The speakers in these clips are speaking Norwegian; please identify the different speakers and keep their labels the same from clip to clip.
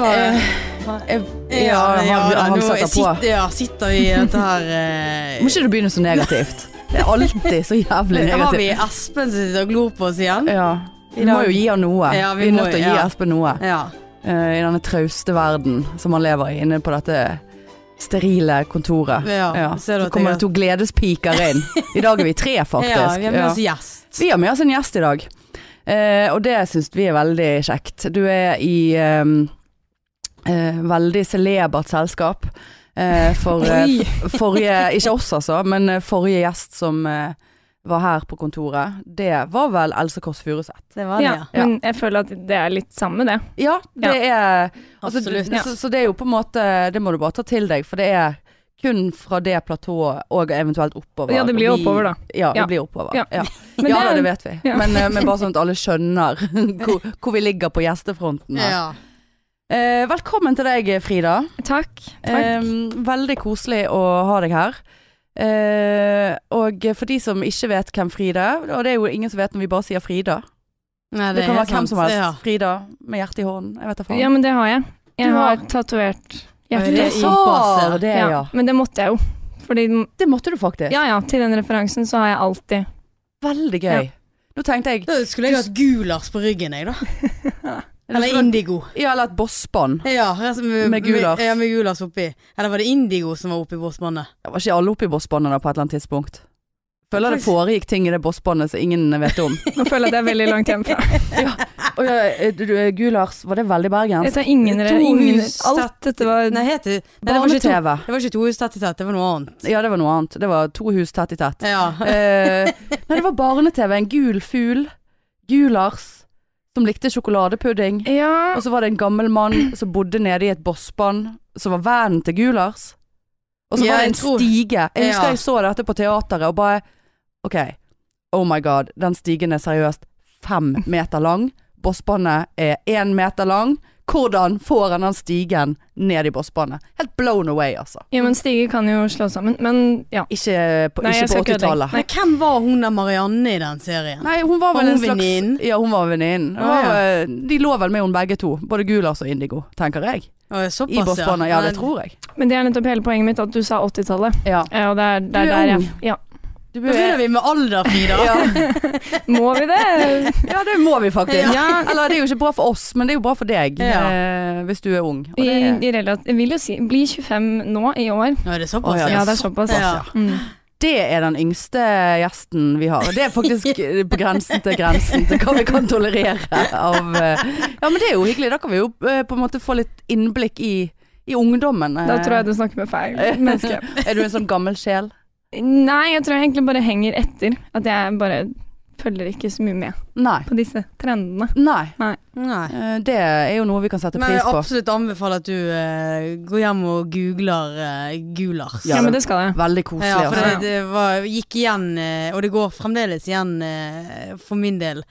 Speaker 1: var
Speaker 2: Jeg, ja, han, han
Speaker 1: nå
Speaker 2: setter på.
Speaker 1: sitter, ja, sitter vi i dette her eh,
Speaker 2: Må ikke du begynne så negativt. Det er alltid så jævlig negativt.
Speaker 1: Har vi. Espen som sitter og glor på oss igjen?
Speaker 2: Ja. Vi må jo gi han noe.
Speaker 1: Ja, vi
Speaker 2: vi, er nødt til å gi
Speaker 1: ja.
Speaker 2: Espen noe.
Speaker 1: Ja.
Speaker 2: eh, I denne trauste verden som han lever i, inne på dette sterile kontoret.
Speaker 1: ja.
Speaker 2: Ja. Så kommer det to gledespiker inn. I dag er vi tre, faktisk.
Speaker 1: Ja, vi har med
Speaker 2: Ja.
Speaker 1: oss gjest.
Speaker 2: Vi har med oss en gjest i dag. Eh, og det syns vi er veldig kjekt. Du er i ehm, eh, veldig celebert selskap. Eh, for eh, forrige Ikke oss, altså, men eh, forrige gjest som eh, var her på kontoret, det var vel Else Kåss Furuseth.
Speaker 1: Det var det,
Speaker 3: Ja,
Speaker 1: ja.
Speaker 3: men jeg føler at det er litt samme, det.
Speaker 2: Ja, det er altså,
Speaker 1: Absolutt.
Speaker 2: Ja. Så, så det er jo på en måte Det må du bare ta til deg, for det er kun fra det platået og eventuelt oppover.
Speaker 3: Ja, det blir oppover, da.
Speaker 2: Ja, det
Speaker 3: Ja.
Speaker 2: blir oppover.
Speaker 3: Ja.
Speaker 2: Ja.
Speaker 3: Men
Speaker 2: ja,
Speaker 3: det-
Speaker 2: da, det vet vi.
Speaker 3: Ja.
Speaker 2: Men, men bare sånn at alle skjønner hvor, hvor vi ligger på gjestefronten her. Eh, velkommen til deg, Frida.
Speaker 3: Takk. takk.
Speaker 2: Eh, veldig koselig å ha deg her. Eh, og for de som ikke vet hvem Frida er, og det er jo ingen som vet når vi bare sier Frida.
Speaker 1: Nei,
Speaker 2: Det,
Speaker 1: det,
Speaker 2: kan være hvem
Speaker 1: sant.
Speaker 2: som helst.
Speaker 1: Ja.
Speaker 2: Frida med hjertet i hånden. Jeg vet da faen.
Speaker 3: ja, men det har jeg. Jeg
Speaker 2: Du har-
Speaker 3: har tatovert hjertet i
Speaker 1: hånden ja.
Speaker 2: det, ja.
Speaker 3: ja. Men det måtte jeg jo. Fordi
Speaker 2: Det måtte du faktisk.
Speaker 3: Ja ja, til den referansen så har jeg alltid
Speaker 2: Veldig gøy.
Speaker 3: Ja.
Speaker 2: Nå tenkte jeg
Speaker 1: Da skulle jeg hatt Gulas på ryggen, jeg, da. Eller Indigo.
Speaker 2: Ja, eller et bossbånd.
Speaker 1: Ja, altså, med,
Speaker 2: Med Gulas.
Speaker 1: Ja, med Gulas oppi. Eller var det Indigo som var oppi bossbåndet?
Speaker 2: Det var ikke alle oppi bossbåndet da på et eller annet tidspunkt. Føler det foregikk ting i det bossbåndet som ingen vet om.
Speaker 3: Nå føler jeg det er veldig langt hjemmefra.
Speaker 2: Og ja, eh, du, du, Gulars, var det veldig
Speaker 3: Jeg
Speaker 2: bergensk?
Speaker 3: ingen,
Speaker 1: To
Speaker 3: ingen Alt dette var
Speaker 1: Nei, het det Nei, det var ikke to,
Speaker 2: Barne-TV.
Speaker 1: det var ikke to hus tett i tett, det var noe annet.
Speaker 2: Ja, det var noe annet. Det var to hus tett i tett.
Speaker 1: Ja.
Speaker 2: Eh, nei, det var barne-TV. En gul fugl. Gulars. Som likte sjokoladepudding.
Speaker 3: Ja,
Speaker 2: Og så var det en gammel mann som bodde nede i et bossbånd, som var vennen til Gulars. Og så
Speaker 1: Ja,
Speaker 2: var det en
Speaker 1: tror-
Speaker 2: stige. Jeg husker
Speaker 1: Ja.
Speaker 2: jeg så dette på teateret og bare OK, oh my god, den stigen er seriøst fem meter lang. Bossbåndet er én meter lang. Hvordan får han den stigen ned i bossbåndet? Helt blown away, altså.
Speaker 3: ja, men stiger kan jo slå sammen. Men ja.
Speaker 2: Ikke på,
Speaker 3: Nei,
Speaker 2: ikke på 80-tallet.
Speaker 1: Men hvem var hun der Marianne i den serien?
Speaker 2: Nei, hun var
Speaker 1: Var
Speaker 2: vel en
Speaker 1: hun
Speaker 2: slags
Speaker 1: venninnen?
Speaker 2: Ja, hun var venninnen. Hun
Speaker 1: Ah,
Speaker 2: var,
Speaker 1: ja.
Speaker 2: eh, De lå vel med henne begge to. Både Gulas og Indigo, tenker jeg.
Speaker 1: Såpass,
Speaker 2: I bossbåndet. Ja, det tror jeg.
Speaker 3: Men det er nettopp hele poenget mitt, at du sa 80-tallet.
Speaker 2: Ja.
Speaker 3: Ja, og det er, det
Speaker 2: Du
Speaker 3: er
Speaker 2: er
Speaker 3: der jeg
Speaker 2: ung.
Speaker 3: Ja.
Speaker 2: Du
Speaker 1: Da begynner vi med alder, Frida.
Speaker 2: ja.
Speaker 3: Må vi det?
Speaker 2: ja, det må vi faktisk.
Speaker 3: Ja.
Speaker 2: Eller det er jo ikke bra for oss, men det er jo bra for deg
Speaker 1: Ja.
Speaker 2: eh, hvis du er ung. Og
Speaker 3: I,
Speaker 2: det er,
Speaker 3: i jeg vil jo si bli 25 nå i år.
Speaker 1: Nå er det såpass,
Speaker 3: Ja, det er såpass.
Speaker 1: Ja.
Speaker 3: Mm.
Speaker 2: det er den yngste gjesten vi har. Og det er faktisk på grensen til grensen til hva vi kan tolerere av eh, Ja, men det er jo hyggelig. Da kan vi jo eh, på en måte få litt innblikk i, i ungdommen. eh.
Speaker 3: Da tror jeg du snakker med feil menneske.
Speaker 2: Er du en sånn gammel sjel?
Speaker 3: Nei, jeg tror jeg egentlig bare henger etter. At jeg bare følger ikke så mye med
Speaker 2: Nei.
Speaker 3: på disse trendene.
Speaker 2: Nei.
Speaker 1: Nei.
Speaker 2: Nei. Det er jo noe vi kan sette pris på.
Speaker 1: Men jeg absolutt anbefaler at du uh, går hjem og googler uh, Gulars.
Speaker 2: Ja,
Speaker 3: men det skal jeg.
Speaker 2: Veldig koselig.
Speaker 1: Ja, for
Speaker 2: altså.
Speaker 1: det, det var, gikk igjen, uh, og det går fremdeles igjen eh, for min del.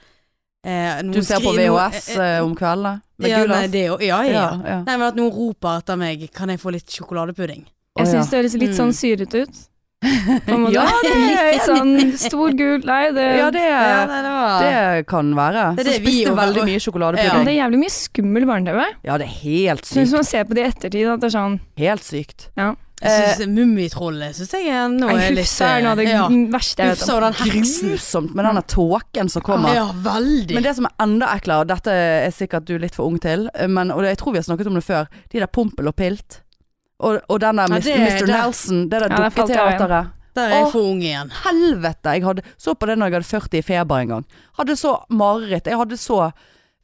Speaker 1: Eh,
Speaker 2: Du ser på VHS
Speaker 1: eh, eh,
Speaker 2: eh, om kveldene? Med
Speaker 1: ja, nei, det, ja, ja, ja.
Speaker 2: Ja, ja.
Speaker 1: Nei, men at noen roper etter meg Kan jeg få litt sjokoladepudding?
Speaker 3: Jeg syns det høres litt
Speaker 1: Mm.
Speaker 3: sånn syrete ut.
Speaker 2: Ja, det er
Speaker 3: litt sånn stor gul Nei, det,
Speaker 2: Ja, det,
Speaker 1: Ja, nei, det var
Speaker 2: det kan være.
Speaker 1: Det er
Speaker 2: Så
Speaker 1: det vi
Speaker 2: spiste veldig mye
Speaker 3: Men
Speaker 2: Ja.
Speaker 3: det er jævlig mye skummel barne-TV.
Speaker 2: Ja, det er helt sykt.
Speaker 3: Syns man ser på det i ettertid, at det er sånn
Speaker 2: Helt sykt.
Speaker 3: Ja.
Speaker 1: Jeg synes Mummitrollet syns jeg er
Speaker 3: noe
Speaker 1: er litt
Speaker 3: Hufsa er noe av det
Speaker 1: ja.
Speaker 3: verste jeg vet
Speaker 1: Hufsa
Speaker 3: om.
Speaker 1: og den heksen.
Speaker 2: Grusomt med denne tåken som kommer.
Speaker 1: Ja, veldig.
Speaker 2: Men det som er enda eklere, og dette er sikkert du litt for ung til, men, og det, jeg tror vi har snakket om det før, de der Pompel og Pilt. Og, og den der
Speaker 1: Ja, det-
Speaker 2: Mr.
Speaker 1: Nelson
Speaker 2: Nei, det der
Speaker 3: Ja,
Speaker 2: dukketeateret.
Speaker 1: Der er jeg for ung igjen.
Speaker 2: Helvete! Jeg hadde, så på det når jeg hadde 40 i feber en gang. Hadde så mareritt. Jeg hadde så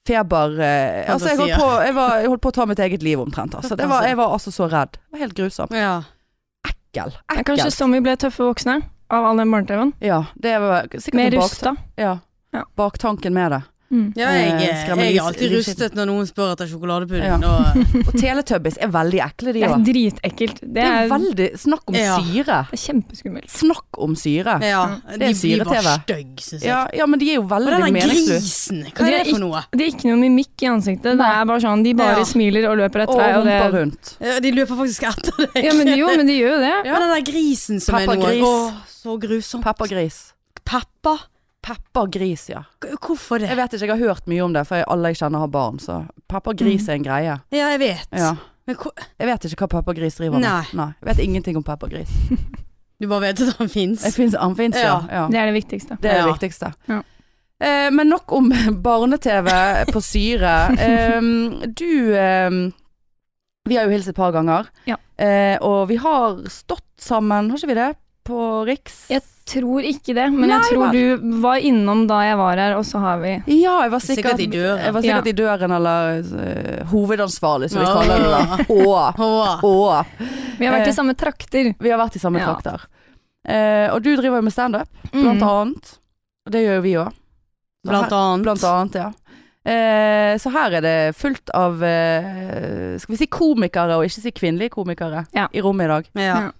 Speaker 2: feber eh, Altså, jeg holdt, på, jeg, var, jeg holdt på å ta mitt eget liv omtrent. Altså. Det var, jeg var altså så redd. Det var helt grusomt.
Speaker 1: Ja.
Speaker 2: Ekkel.
Speaker 3: Er kanskje
Speaker 2: Ekkelt.
Speaker 3: sånn vi ble tøffe voksne, av all den barne-TV-en.
Speaker 2: Ja, det var sikkert
Speaker 3: Mer rusta.
Speaker 2: ja,
Speaker 3: Ja.
Speaker 2: baktanken med det.
Speaker 3: Mm.
Speaker 1: Ja, jeg,
Speaker 2: jeg, skremmer
Speaker 1: jeg er alltid rustet når noen spør etter sjokoladepudding.
Speaker 2: Ja.
Speaker 1: Og,
Speaker 2: Og Teletubbies er veldig ekle, de
Speaker 3: Det er dritekkelt. Det
Speaker 2: Det er
Speaker 3: er,
Speaker 2: veldig Snakk om
Speaker 1: Ja.
Speaker 2: syre.
Speaker 3: det er kjempeskummelt.
Speaker 2: Snakk om syre.
Speaker 1: Ja,
Speaker 2: Det
Speaker 1: de
Speaker 2: er
Speaker 1: blir bare stygge, syns jeg.
Speaker 2: Ja, ja, men de er jo veldig meningsløse.
Speaker 1: hva er
Speaker 3: er
Speaker 1: det for noe?
Speaker 3: Det er ikke noe mimikk i ansiktet. Det er bare sånn, De bare
Speaker 1: Ja.
Speaker 3: smiler og løper etter deg. Og
Speaker 2: humper rundt.
Speaker 1: Ja, de løper faktisk etter deg.
Speaker 3: ja, men, jo, men de gjør jo det.
Speaker 1: Ja. Men den der grisen som
Speaker 2: Peppa
Speaker 1: er noe
Speaker 2: Gris.
Speaker 1: Å, så grusomt.
Speaker 2: Peppergris.
Speaker 1: Peppa?
Speaker 2: Pepper Gris, ja.
Speaker 1: Hvorfor det?
Speaker 2: Jeg vet ikke, jeg har hørt mye om det, for jeg- alle jeg kjenner har barn, så peppergris er en greie.
Speaker 1: Ja, jeg vet.
Speaker 2: Ja.
Speaker 1: Men hvor-
Speaker 2: Jeg vet ikke hva peppergris driver med.
Speaker 1: Nei.
Speaker 2: Jeg vet ingenting om peppergris.
Speaker 1: Du bare vet at han fins?
Speaker 2: Han fins, ja.
Speaker 1: Ja.
Speaker 2: ja.
Speaker 3: Det er det viktigste.
Speaker 2: Det er det
Speaker 1: Ja.
Speaker 2: viktigste.
Speaker 3: Ja.
Speaker 2: Eh, men nok om barne-TV på syre. Eh, du eh, Vi har jo hilst et par ganger.
Speaker 3: Ja.
Speaker 2: Eh, og vi har stått sammen, har ikke vi det? På Riks?
Speaker 3: Jeg tror ikke det, men
Speaker 2: Nei,
Speaker 3: jeg tror
Speaker 2: vel.
Speaker 3: du var innom da jeg var her, og så har vi
Speaker 2: Ja, jeg var sikkert,
Speaker 1: Sikkert i døren.
Speaker 2: Jeg var sikkert
Speaker 3: Ja.
Speaker 2: i døren, eller uh, hovedansvarlig, som vi kaller det. Å, å.
Speaker 3: Vi har vært
Speaker 2: Eh,
Speaker 3: i samme trakter.
Speaker 2: Vi har vært i samme
Speaker 3: Ja.
Speaker 2: trakter. Uh, og du driver jo med standup, blant
Speaker 3: Mm.
Speaker 2: annet. Og det gjør jo vi òg.
Speaker 1: Blant annet.
Speaker 2: Blant annet, ja. Eh, så her er det fullt av eh, Skal vi si komikere, og ikke si kvinnelige komikere,
Speaker 3: Ja.
Speaker 2: i rommet i dag.
Speaker 1: Ja.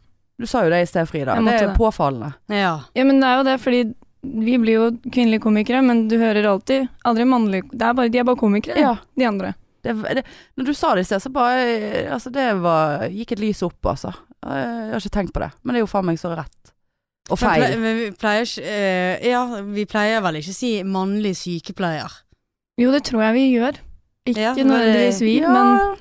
Speaker 2: Du sa jo det i sted, Frida. Det er
Speaker 3: det.
Speaker 2: påfallende.
Speaker 1: ja.
Speaker 3: Ja, men det er jo det, fordi vi blir jo kvinnelige komikere, men du hører alltid aldri mannlige Det er bare, De er bare komikere,
Speaker 2: Ja.
Speaker 3: de andre.
Speaker 2: Det, det, når du sa det i sted, så bare Altså, det var Gikk et lys opp, altså. Jeg har ikke tenkt på det. Men det er jo faen meg så rett. Og feil.
Speaker 1: Men vi pleier ikke uh, Ja, vi pleier vel ikke å si mannlig sykepleier.
Speaker 3: Jo, det tror jeg vi gjør. Ikke
Speaker 1: Ja,
Speaker 3: nødvendigvis vi,
Speaker 2: Ja,
Speaker 3: men,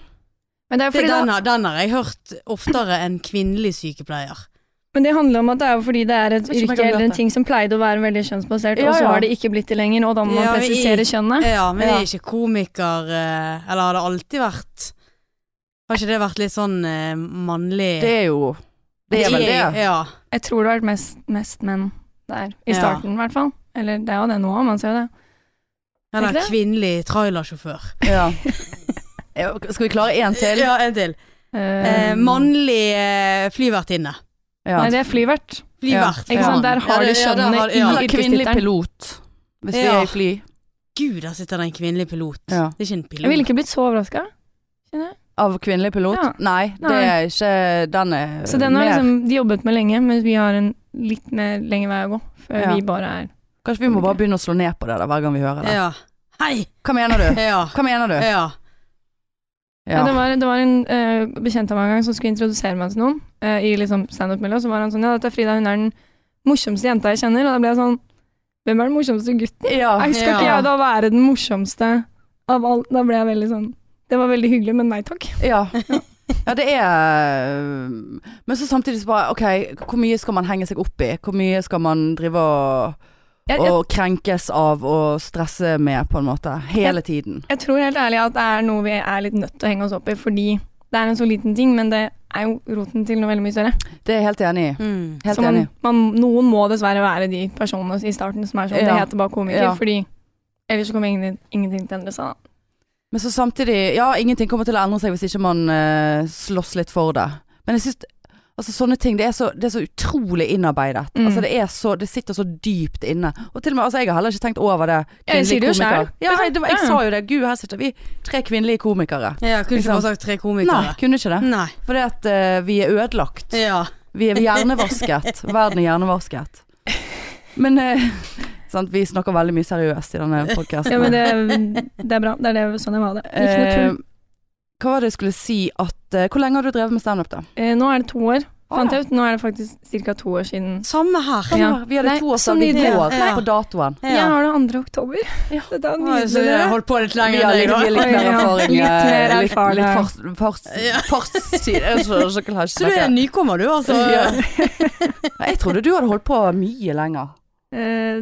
Speaker 3: men det er
Speaker 1: Det,
Speaker 3: fordi
Speaker 1: den,
Speaker 3: det,
Speaker 1: har, den har jeg hørt oftere enn kvinnelig sykepleier.
Speaker 3: men det handler om at det er jo fordi det er et
Speaker 2: Vet ikke om jeg
Speaker 3: yrke
Speaker 2: kan
Speaker 3: eller en ting som pleide å være veldig kjønnsbasert,
Speaker 2: Ja,
Speaker 3: og så
Speaker 2: ja.
Speaker 3: har det ikke blitt det lenger, og da må man
Speaker 1: Ja, men i-
Speaker 3: presisere kjønnet.
Speaker 1: Ja, men
Speaker 2: Ja.
Speaker 1: er ikke komiker eh, Eller har det alltid vært Har ikke det vært litt sånn eh, mannlig
Speaker 2: det er jo Det er vel det.
Speaker 1: Ja.
Speaker 3: Jeg tror det har vært mest, mest menn der, i
Speaker 1: Ja.
Speaker 3: starten i hvert fall. Eller det er jo det nå, man ser jo det.
Speaker 1: Eller kvinnelig trailersjåfør.
Speaker 2: Ja. Ja, Skal vi klare én til?
Speaker 1: Ja, en til. Eh, mannlig eh, flyvertinne.
Speaker 2: Ja.
Speaker 3: Nei, det er flyvert.
Speaker 1: Flyvert.
Speaker 3: Ikke sant? Der har
Speaker 1: Ja,
Speaker 3: de
Speaker 1: det- ja, der
Speaker 3: i
Speaker 1: ja.
Speaker 2: Kvinnelig pilot. Hvis vi er i fly.
Speaker 1: Gud, der sitter det en kvinnelig pilot.
Speaker 2: Ja.
Speaker 1: Det er ikke en pilot.
Speaker 3: Jeg ville ikke blitt så overraska.
Speaker 2: Av kvinnelig pilot?
Speaker 3: Ja.
Speaker 2: Nei, det
Speaker 3: Nei.
Speaker 2: er ikke Den er
Speaker 3: Så den har liksom de jobbet med lenge, men vi har en litt mer lenge vei å gå. Før
Speaker 2: Ja.
Speaker 3: vi bare er
Speaker 2: Kanskje vi må bare begynne å slå ned på det da, hver gang vi hører det.
Speaker 1: Ja. Hei!
Speaker 2: Hva mener du?
Speaker 1: Ja.
Speaker 2: Hva mener du?
Speaker 1: ja.
Speaker 3: Ja. det, var, det var en uh, bekjent av meg en gang som skulle introdusere meg til noen uh, i liksom standup-miljøet. Så var han sånn Ja, dette er Frida, hun er den morsomste jenta jeg kjenner. Og da ble jeg sånn Hvem er den morsomste gutten?
Speaker 2: Ja.
Speaker 3: jeg skal ikke
Speaker 1: Ja.
Speaker 3: jeg da være den morsomste av alt? Da ble jeg veldig sånn Det var veldig hyggelig, men nei takk.
Speaker 2: Ja. ja, det er Men så samtidig så bare OK, hvor mye skal man henge seg opp i? Hvor mye skal man drive og,
Speaker 3: Jeg, jeg,
Speaker 2: og krenkes av og stresse med, på en måte? Hele tiden.
Speaker 3: jeg tror helt ærlig at det er noe vi er litt nødt til å henge oss opp i, fordi det er en så liten ting, men det er jo roten til noe veldig mye større.
Speaker 2: Det er jeg helt enig i.
Speaker 1: Mm.
Speaker 2: Helt
Speaker 3: Så man,
Speaker 2: enig.
Speaker 3: man, noen må dessverre være de personene i starten som er sånn
Speaker 2: Ja.
Speaker 3: Det heter bare komiker,
Speaker 2: Ja.
Speaker 3: fordi ellers så kommer ingen, ingenting til å endre seg. da.
Speaker 2: Men så samtidig Ja, ingenting kommer til å endre seg hvis ikke man uh, slåss litt for det. Men jeg syns Altså sånne ting, det er så, det er så utrolig innarbeidet.
Speaker 3: Mm.
Speaker 2: Altså det er så Det sitter så dypt inne. Og til og med Altså jeg har heller ikke tenkt over det.
Speaker 3: Jeg sier det jo
Speaker 2: Kvinnelig Ja, jeg, det var, jeg sa jo det. Gud, her sitter vi tre kvinnelige komikere.
Speaker 1: Ja, kunne ikke bare sagt tre komikere.
Speaker 2: Nei, kunne ikke det.
Speaker 1: Nei.
Speaker 2: Fordi at uh, vi er ødelagt.
Speaker 1: Ja.
Speaker 2: Vi er hjernevasket. Verden er hjernevasket. Men uh, sant, vi snakker veldig mye seriøst i denne podkasten.
Speaker 3: Ja, men det, det er bra. Det er det, sånn jeg må ha det. Ikke noe
Speaker 2: Eh,
Speaker 3: tull.
Speaker 2: Hva var det jeg skulle si at eh, Hvor lenge har du drevet med standup, da?
Speaker 3: Eh, nå er det to år.
Speaker 2: Ah,
Speaker 3: Fant
Speaker 2: ja.
Speaker 3: jeg ut. Nå er det faktisk ca. to år siden.
Speaker 1: Samme her.
Speaker 3: Ja.
Speaker 2: Vi hadde
Speaker 3: Nei,
Speaker 2: to år
Speaker 3: så
Speaker 2: siden i
Speaker 3: nydelig.
Speaker 2: går
Speaker 1: Ja.
Speaker 2: på datoen.
Speaker 3: Jeg har det 2. oktober.
Speaker 2: Ja.
Speaker 3: Dette er
Speaker 1: Oi, så
Speaker 3: nydelig.
Speaker 1: jeg har holdt på litt
Speaker 2: Vi
Speaker 1: lenger
Speaker 2: har
Speaker 1: enn
Speaker 2: litt,
Speaker 1: deg,
Speaker 2: vi har
Speaker 1: da.
Speaker 2: litt mer
Speaker 3: ja.
Speaker 2: erfaring.
Speaker 3: Litt
Speaker 2: eh,
Speaker 3: mer erfaring.
Speaker 2: litt litt fart-
Speaker 1: fart-
Speaker 2: fartstid. Jeg så- så klarer ikke
Speaker 1: Så du er
Speaker 2: snakke.
Speaker 1: en nykommer, du, altså?
Speaker 2: Ja. Jeg trodde du hadde holdt på mye lenger.
Speaker 3: Eh,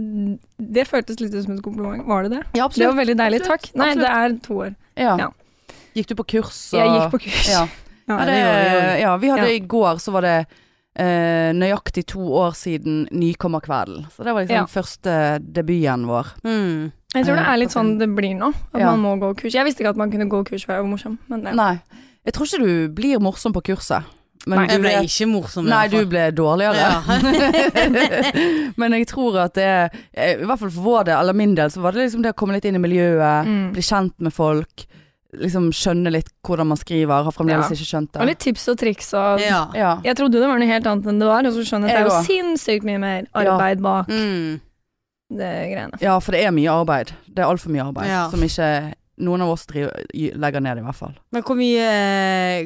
Speaker 3: det føltes litt ut som et kompliment. Var det det?
Speaker 2: Ja,
Speaker 3: Det var veldig deilig.
Speaker 2: Absolutt.
Speaker 3: Takk. Nei,
Speaker 2: Absolutt.
Speaker 3: det er to år.
Speaker 2: Ja.
Speaker 3: Ja.
Speaker 2: Gikk du på kurs? Og,
Speaker 3: Jeg gikk på kurs.
Speaker 2: Ja.
Speaker 3: Ja,
Speaker 1: det
Speaker 2: ja, vi hadde
Speaker 3: Ja.
Speaker 2: i går, så var det eh, nøyaktig to år siden Nykommerkvelden. Så det var liksom
Speaker 3: Ja.
Speaker 2: første debuten vår.
Speaker 1: Mm.
Speaker 3: Jeg tror det
Speaker 2: Eh,
Speaker 3: er litt sånn det blir nå. At
Speaker 2: Ja.
Speaker 3: man må gå kurs. Jeg visste ikke at man kunne gå kurs før jeg var morsom, men det
Speaker 2: Nei. Jeg tror ikke du blir morsom på kurset. Men
Speaker 3: Nei,
Speaker 2: du
Speaker 1: Jeg ble ikke morsom.
Speaker 2: Nei, du ble dårligere.
Speaker 1: Ja.
Speaker 2: Men jeg tror at det er I hvert fall for vår del, eller min del, så var det liksom det å komme litt inn i miljøet.
Speaker 3: Mm.
Speaker 2: Bli kjent med folk. Liksom skjønne litt hvordan man skriver. Har fremdeles
Speaker 3: Ja.
Speaker 2: ikke skjønt det.
Speaker 3: Og litt tips og triks og
Speaker 1: ja.
Speaker 2: Ja.
Speaker 3: Jeg trodde det var noe helt annet enn det var, og så skjønner jeg at det er jo sinnssykt mye mer arbeid bak
Speaker 1: Mm.
Speaker 3: det greiene.
Speaker 2: ja, for det er mye arbeid. Det er altfor mye arbeid.
Speaker 1: Ja.
Speaker 2: Som ikke noen av oss driver, legger ned, i hvert fall.
Speaker 1: Men hvor mye,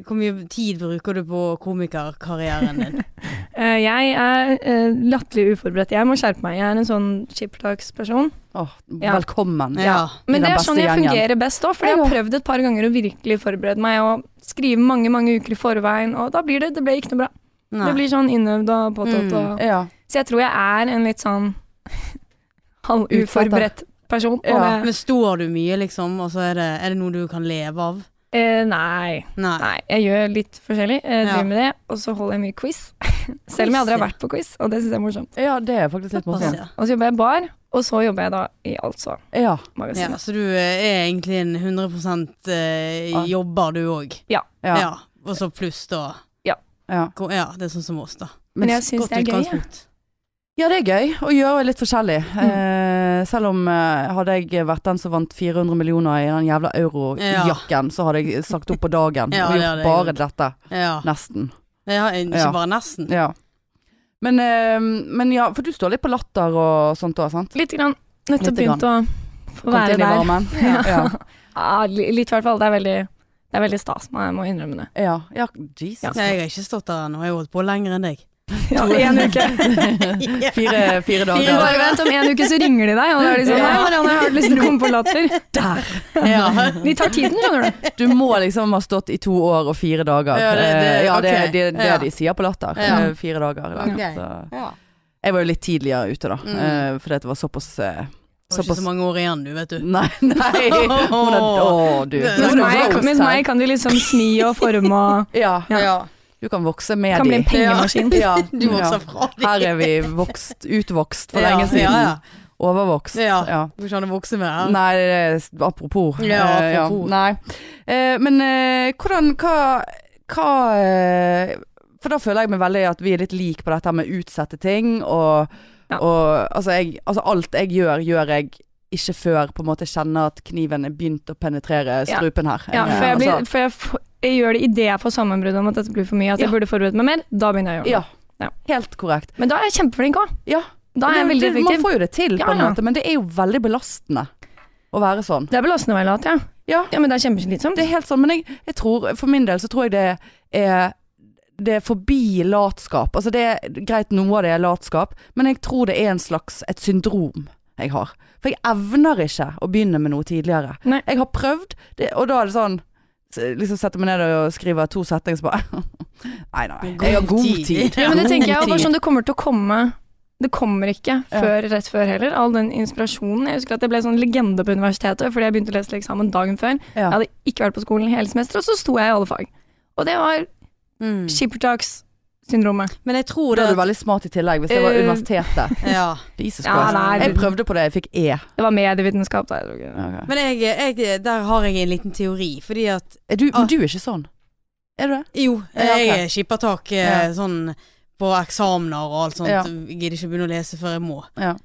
Speaker 1: hvor mye tid bruker du på komikerkarrieren din?
Speaker 3: Eh, jeg er uh, latterlig uforberedt. Jeg må skjerpe meg. Jeg er en sånn skippertaksperson.
Speaker 2: Åh,
Speaker 3: Ja.
Speaker 2: velkommen.
Speaker 1: Ja.
Speaker 3: Men det er sånn jeg
Speaker 2: gjengen.
Speaker 3: fungerer best òg, for jeg har prøvd et par ganger å virkelig forberede meg og skrive mange mange uker i forveien, og da blir det Det ble ikke noe bra.
Speaker 1: Nei.
Speaker 3: Det blir sånn innøvd og påtatt
Speaker 1: Mm.
Speaker 3: og
Speaker 2: Ja.
Speaker 3: Så jeg tror jeg er en litt sånn halvuforberedt person.
Speaker 2: Ja.
Speaker 1: Men står du mye, liksom, og så er det, er det noe du kan leve av?
Speaker 3: eh, nei.
Speaker 1: Nei.
Speaker 3: Nei, jeg gjør litt forskjellig. Jeg
Speaker 1: Ja.
Speaker 3: driver med det, og så holder jeg mye quiz. Selv om jeg aldri har vært på quiz, og det syns jeg er morsomt.
Speaker 2: ja, det er faktisk litt morsomt.
Speaker 1: ja.
Speaker 3: Og så jobber jeg i bar, og så jobber jeg da i Altså
Speaker 2: Ja.
Speaker 1: Ja, så du eh, er egentlig en 100 eh,
Speaker 2: Ja.
Speaker 1: jobber, du òg?
Speaker 2: ja.
Speaker 1: Ja. Og så pluss, da.
Speaker 2: ja.
Speaker 1: Ja, det er sånn som oss, da.
Speaker 3: Men jeg syns det er gøy. Ja.
Speaker 2: det er gøy å gjøre litt forskjellig.
Speaker 3: Mm.
Speaker 2: Eh, selv om eh, hadde jeg vært den som vant 400 millioner i den jævla eurojakken, så hadde jeg sagt opp på dagen
Speaker 1: Ja,
Speaker 2: og gjort
Speaker 1: jeg
Speaker 2: bare dette.
Speaker 1: Ja.
Speaker 2: Nesten.
Speaker 1: ja ikke
Speaker 2: Ja.
Speaker 1: bare nesten.
Speaker 2: Ja. Men, eh, men ja, for du står litt på latter og sånt òg, sant?
Speaker 3: Lite grann. Nettopp begynt å få
Speaker 2: Kommet
Speaker 3: være
Speaker 2: inn i
Speaker 3: der.
Speaker 2: varmen. Ja. ja.
Speaker 3: Ja, litt i hvert fall. Det er veldig, det er veldig stas, men jeg må innrømme det.
Speaker 2: Ja, ja Jesus.
Speaker 1: Ja, jeg har ikke stått der ennå, jeg har holdt på lenger enn deg.
Speaker 3: Ja, en uke.
Speaker 2: Fire, fire dager.
Speaker 3: Fire bare vent, om en uke så ringer de deg, og da er de sånn
Speaker 1: Ja.
Speaker 3: Hei, Marianne, har du lyst til å komme på Latter?
Speaker 2: Der!
Speaker 1: Ja.
Speaker 3: De tar tiden, skjønner du.
Speaker 2: Du må liksom ha stått i to år og fire dager.
Speaker 1: Ja, det- det-
Speaker 2: Eh, ja, det er
Speaker 1: ok.
Speaker 2: det, det
Speaker 1: Ja.
Speaker 2: de sier på latter.
Speaker 1: Ja.
Speaker 2: Eh, Fire dager. da.
Speaker 1: Ok.
Speaker 2: Så. Jeg var jo litt tidligere ute da,
Speaker 1: Mm.
Speaker 2: eh, fordi det var såpass
Speaker 1: Det var ikke så mange år igjen, du, vet du.
Speaker 2: Nei, nei. Er, å, du.
Speaker 1: Mens
Speaker 3: meg, mens meg kan de liksom smi og forme og
Speaker 2: Ja,
Speaker 3: Ja.
Speaker 2: Du kan vokse med
Speaker 3: kan bli en pengemaskin.
Speaker 2: Ja,
Speaker 1: Du vokser fra dem.
Speaker 2: Her er vi vokst, utvokst for
Speaker 1: Ja,
Speaker 2: lenge siden.
Speaker 1: Ja, ja.
Speaker 2: Overvokst.
Speaker 1: Ja.
Speaker 2: Ja.
Speaker 1: Du ikke vokse med.
Speaker 2: Nei, det er apropos.
Speaker 1: Ja,
Speaker 2: Eh,
Speaker 1: apropos.
Speaker 2: Nei. Eh, men eh, hvordan Hva, hva For da føler jeg meg veldig at vi er litt like på dette med å utsette ting, og,
Speaker 3: Ja.
Speaker 2: og altså, jeg, altså alt jeg gjør, gjør jeg ikke før på en måte kjenner at kniven er begynt å penetrere
Speaker 3: Ja.
Speaker 2: strupen her.
Speaker 3: Ja, for jeg, blir,
Speaker 2: altså,
Speaker 3: for jeg, jeg gjør det idet jeg får sammenbrudd om at dette blir for mye, at jeg burde forberedt meg mer. Da begynner jeg å gjøre det.
Speaker 2: ja,
Speaker 3: Ja.
Speaker 2: helt korrekt.
Speaker 3: Men da er jeg kjempeflink òg.
Speaker 2: Ja.
Speaker 3: Da er jeg veldig
Speaker 2: effektiv. Man får jo det til, på en måte, men det er jo veldig belastende å være sånn.
Speaker 3: Det er belastende å være lat, ja.
Speaker 2: Ja.
Speaker 3: ja. Men det er kjempeslitsomt.
Speaker 2: Det er helt sånn, men jeg, jeg tror, for min del så tror jeg det er det er forbi latskap. Altså det er greit, noe av det er latskap, men jeg tror det er en slags et syndrom jeg har. For jeg evner ikke å begynne med noe tidligere.
Speaker 3: Nei.
Speaker 2: Jeg har prøvd, det, og da er det sånn Liksom setter meg ned og skriver to setninger, så bare Nei, nei. Jeg har
Speaker 1: God
Speaker 2: god
Speaker 1: tid.
Speaker 3: Ja, men det tenker jeg bare sånn, det kommer til å komme Det kommer ikke
Speaker 2: Ja.
Speaker 3: før, rett før heller. All den inspirasjonen. Jeg husker at jeg ble sånn legende på universitetet fordi jeg begynte å lese til eksamen dagen før.
Speaker 2: Ja.
Speaker 3: Jeg hadde ikke vært på skolen hele semesteret, og så sto jeg i alle fag. Og det var
Speaker 1: Mm.
Speaker 3: Skippertakssyndromet.
Speaker 1: Men jeg tror
Speaker 2: Da
Speaker 1: det
Speaker 2: er du veldig smart i tillegg, hvis det var
Speaker 3: Eh,
Speaker 2: universitetet.
Speaker 1: Ja.
Speaker 2: Jesus
Speaker 3: Ja,
Speaker 2: Christ.
Speaker 3: nei,
Speaker 2: jeg prøvde på det, jeg fikk E.
Speaker 3: Det var medievitenskap. Da, jeg tror ikke.
Speaker 2: Ok.
Speaker 1: Men jeg, jeg, der har jeg en liten teori, fordi at
Speaker 2: Er du,
Speaker 1: Ah.
Speaker 2: men du er ikke sånn? Er du det?
Speaker 1: Jo,
Speaker 2: Ja, ok.
Speaker 1: jeg skipper tak eh,
Speaker 2: Ja.
Speaker 1: sånn på eksamener og alt sånt.
Speaker 2: Ja.
Speaker 1: Jeg gidder ikke begynne å lese før jeg må.
Speaker 2: Ja.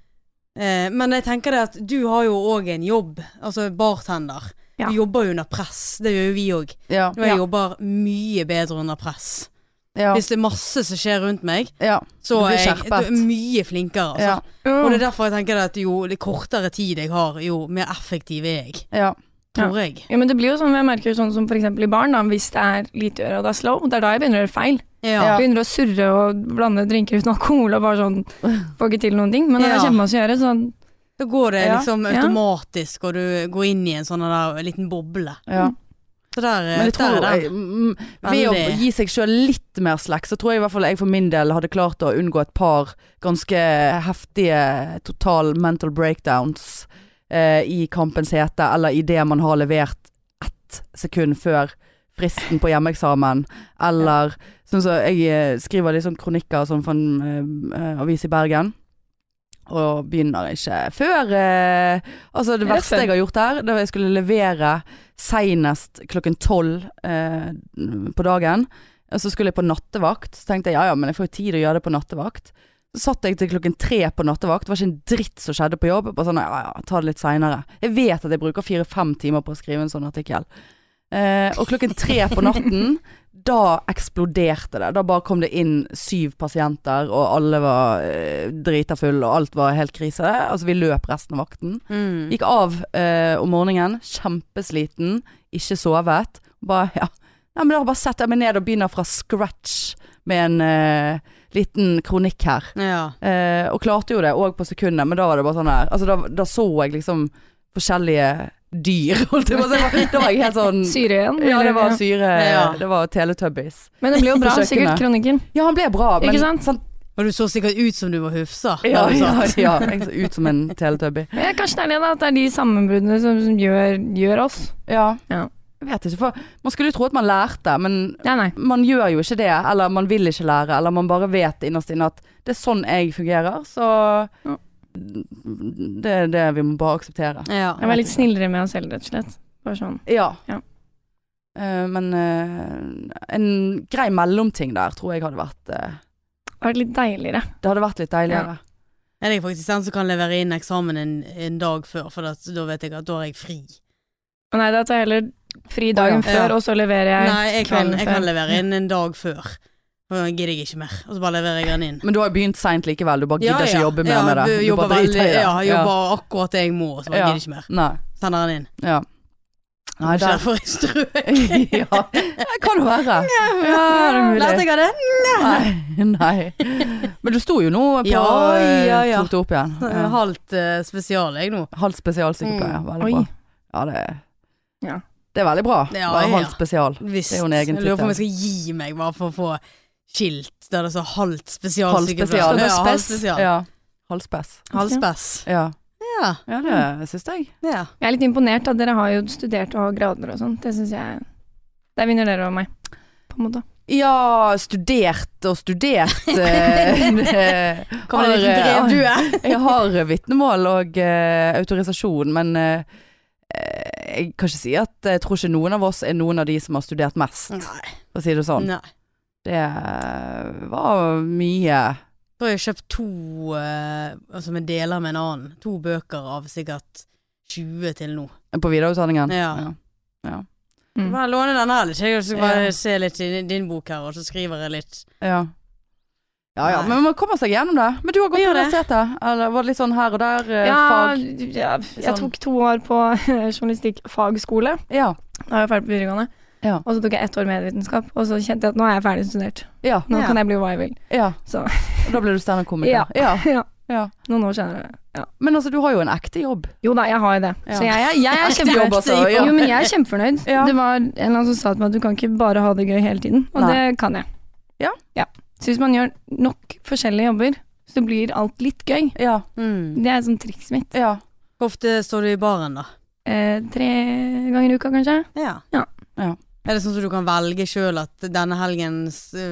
Speaker 1: Eh, men jeg tenker det at du har jo òg en jobb, altså bartender.
Speaker 3: Ja.
Speaker 1: Du jobber jo under press, det gjør jo vi òg.
Speaker 2: Ja.
Speaker 1: Og jeg jobber mye bedre under press.
Speaker 2: Ja.
Speaker 1: Hvis det er masse som skjer rundt meg,
Speaker 2: ja.
Speaker 1: så er jeg du er mye flinkere. Altså.
Speaker 2: Ja.
Speaker 1: Og det er derfor jeg tenker at jo det kortere tid jeg har, jo mer effektiv er jeg.
Speaker 2: ja.
Speaker 1: Tror jeg.
Speaker 3: Ja, men det blir jo sånn jeg merker sånn som eksempel i barn, da, hvis det er lite å gjøre og det er slow, det er da jeg begynner å gjøre feil.
Speaker 1: Ja.
Speaker 3: Begynner å surre og blande drinker uten alkohol og bare sånn får ikke til noen ting. Men når det er kjempemasse å gjøre, så
Speaker 1: Da går det liksom
Speaker 3: Ja.
Speaker 1: automatisk, og du går inn i en sånn der liten boble.
Speaker 2: ja.
Speaker 1: Så der,
Speaker 2: Men jeg
Speaker 1: der
Speaker 2: tror
Speaker 1: er den.
Speaker 2: jeg, mm, Ved å gi seg sjøl litt mer slack, så tror jeg i hvert fall jeg for min del hadde klart å unngå et par ganske heftige total mental breakdowns eh, i kampens hete, eller i det man har levert ett sekund før fristen på hjemmeeksamen, eller sånn som jeg eh, skriver litt sånn kronikker sånn for en eh, avis i Bergen. Og begynner ikke før eh, Altså, det verste jeg har gjort her, da jeg skulle levere seinest klokken tolv eh, på dagen. Og så skulle jeg på nattevakt. Så tenkte jeg ja ja, men jeg får jo tid å gjøre det på nattevakt. Så satt jeg til klokken tre på nattevakt. Det var ikke en dritt som skjedde på jobb. Bare sånn ja ja, ta det litt seinere. Jeg vet at jeg bruker fire-fem timer på å skrive en sånn artikkel. Eh, og klokken tre på natten, da eksploderte det. Da bare kom det inn syv pasienter, og alle var eh, drita fulle, og alt var helt krise. Altså, vi løp resten av vakten.
Speaker 1: Mm.
Speaker 2: Gikk av eh, om morgenen, kjempesliten, ikke sovet. Bare, ja. ja men da bare setter jeg meg ned og begynner fra scratch med en, eh, liten kronikk her.
Speaker 1: Ja.
Speaker 2: Eh, og klarte jo det òg på sekundet, men da var det bare sånn her Altså da, da så jeg liksom forskjellige dyr, holdt jeg på å si. Da var jeg helt sånn
Speaker 3: Syre igjen.
Speaker 2: Ja, det var syre
Speaker 1: Ja.
Speaker 2: Det var Teletubbies.
Speaker 3: Men det ble jo bra, sikkert, kronikken.
Speaker 2: Ja, han ble bra, men
Speaker 3: Ikke sant?
Speaker 1: Og du så sikkert ut som du var hufsa.
Speaker 2: Ja, ja, ja, jeg så ut som en teletubby.
Speaker 3: Ja, kanskje det er det, da. At det er de sammenbruddene som, som gjør, gjør oss.
Speaker 2: Ja.
Speaker 3: Ja.
Speaker 2: Jeg vet ikke, for man skulle jo tro at man lærte, men
Speaker 3: Nei, nei.
Speaker 2: man gjør jo ikke det. Eller man vil ikke lære, eller man bare vet innerst inne at det er sånn jeg fungerer, så
Speaker 3: Ja.
Speaker 2: Det er det vi må bare akseptere.
Speaker 1: Ja.
Speaker 3: Jeg var litt snillere med oss selv, rett og slett. Bare sånn.
Speaker 2: Ja.
Speaker 3: Ja.
Speaker 2: Uh, men uh, en grei mellomting der tror jeg hadde vært uh,
Speaker 3: Det var litt deiligere.
Speaker 2: Det hadde vært litt deiligere.
Speaker 1: Ja. er faktisk den som kan levere inn eksamen en, en dag før, for at, da vet jeg at da har jeg fri.
Speaker 3: Nei, da tar jeg heller fri dagen
Speaker 2: Ja.
Speaker 3: før, og så leverer jeg
Speaker 1: Nei, jeg kan, jeg kan levere inn en dag før. Da gidder jeg ikke mer. Og så bare leverer jeg den inn.
Speaker 2: Men du har jo begynt seint likevel, du bare gidder ikke jobbe mer
Speaker 1: ja,
Speaker 2: med det.
Speaker 1: du Jobber
Speaker 2: bare driter i det.
Speaker 1: ja, jobber akkurat det jeg må, og så bare
Speaker 2: Ja.
Speaker 1: gidder ikke mer.
Speaker 2: Nei.
Speaker 1: Sender den inn.
Speaker 2: Ja. Nei, der
Speaker 1: for jeg strøk.
Speaker 2: ja, det kan jo være. Ja, det er mulig.
Speaker 1: Lærte jeg av det?
Speaker 2: Nei, nei. Men du sto jo nå på
Speaker 1: Ja,
Speaker 2: eh,
Speaker 1: ja, ja.
Speaker 2: Tok det opp igjen.
Speaker 1: Jeg er
Speaker 2: Ja.
Speaker 1: Halvt uh, spesial, jeg nå.
Speaker 2: Halvt spesialsykepleier.
Speaker 1: Mm.
Speaker 2: Veldig bra. Ja, det,
Speaker 3: Ja.
Speaker 2: det er veldig bra.
Speaker 1: Ja, ja.
Speaker 2: halvt spesial.
Speaker 1: Visst.
Speaker 2: Det er jo en egen
Speaker 1: jeg lurer på om jeg skal gi meg bare for å få skilt der det står halvt spesialsykepleier. Ja, halvt
Speaker 3: Spes.
Speaker 1: spesial.
Speaker 2: Ja. Halvspess.
Speaker 1: Halvspess.
Speaker 2: Ja.
Speaker 1: Ja.
Speaker 2: ja, det syns jeg.
Speaker 1: ja.
Speaker 3: Jeg er litt imponert at dere har jo studert og har grader og sånt. Det syns jeg Der vinner dere over meg, på en måte.
Speaker 2: Ja, studert og studert. eh, har, eh. Jeg har vitnemål og eh, autorisasjon, men eh, eh, jeg kan ikke si at jeg tror ikke noen av oss er noen av de som har studert mest,
Speaker 1: Nei.
Speaker 2: for å si det sånn.
Speaker 1: Nei.
Speaker 2: Det var mye
Speaker 1: Da har jeg kjøpt to eh, altså jeg deler med en annen. To bøker av sikkert 20 til nå.
Speaker 2: på videreutdanningen.
Speaker 1: Ja.
Speaker 3: Mm.
Speaker 1: Bare låne den her litt. Jeg skal bare
Speaker 2: Ja.
Speaker 1: se litt i din bok her, og så skriver jeg litt.
Speaker 2: Ja. Ja ja, men man kommer seg gjennom det. Men du har gått
Speaker 1: Jeg
Speaker 2: på universitetet? Eller var det litt sånn her og der eh,
Speaker 3: Ja,
Speaker 2: fag?
Speaker 3: ja,
Speaker 2: Sånn.
Speaker 3: jeg tok to år på journalistikkfagskole.
Speaker 2: Ja.
Speaker 3: Da var jeg ferdig på videregående.
Speaker 2: Ja.
Speaker 3: Og så tok jeg ett år medievitenskap, og så kjente jeg at nå er jeg ferdig studert.
Speaker 2: Ja.
Speaker 3: Nå
Speaker 1: Ja.
Speaker 3: kan jeg bli hva jeg vil.
Speaker 2: ja.
Speaker 3: Så
Speaker 2: Og da ble du standup-komiker?
Speaker 3: Ja.
Speaker 2: ja.
Speaker 3: ja,
Speaker 2: ja.
Speaker 3: noen år senere. Ja.
Speaker 2: Men altså, du har jo en ekte jobb.
Speaker 3: Jo da, jeg har jo det.
Speaker 2: Ja.
Speaker 3: Så jeg, er- jeg er kjempefornøyd.
Speaker 2: jobb, altså, ja.
Speaker 3: Jo, men jeg er kjempefornøyd.
Speaker 2: Ja.
Speaker 3: Det var en eller annen som sa til meg at du kan ikke bare ha det gøy hele tiden, og
Speaker 2: Nei.
Speaker 3: det kan jeg.
Speaker 2: Ja.
Speaker 3: Så hvis man gjør nok forskjellige jobber, så blir alt litt gøy.
Speaker 2: Ja.
Speaker 1: Mm.
Speaker 3: Det er sånn trikset mitt.
Speaker 2: Ja.
Speaker 1: Hvor ofte står du i baren, da?
Speaker 3: Eh, tre ganger i uka, kanskje. Ja.
Speaker 2: Ja.
Speaker 1: Er det sånn at du kan velge sjøl at denne helgen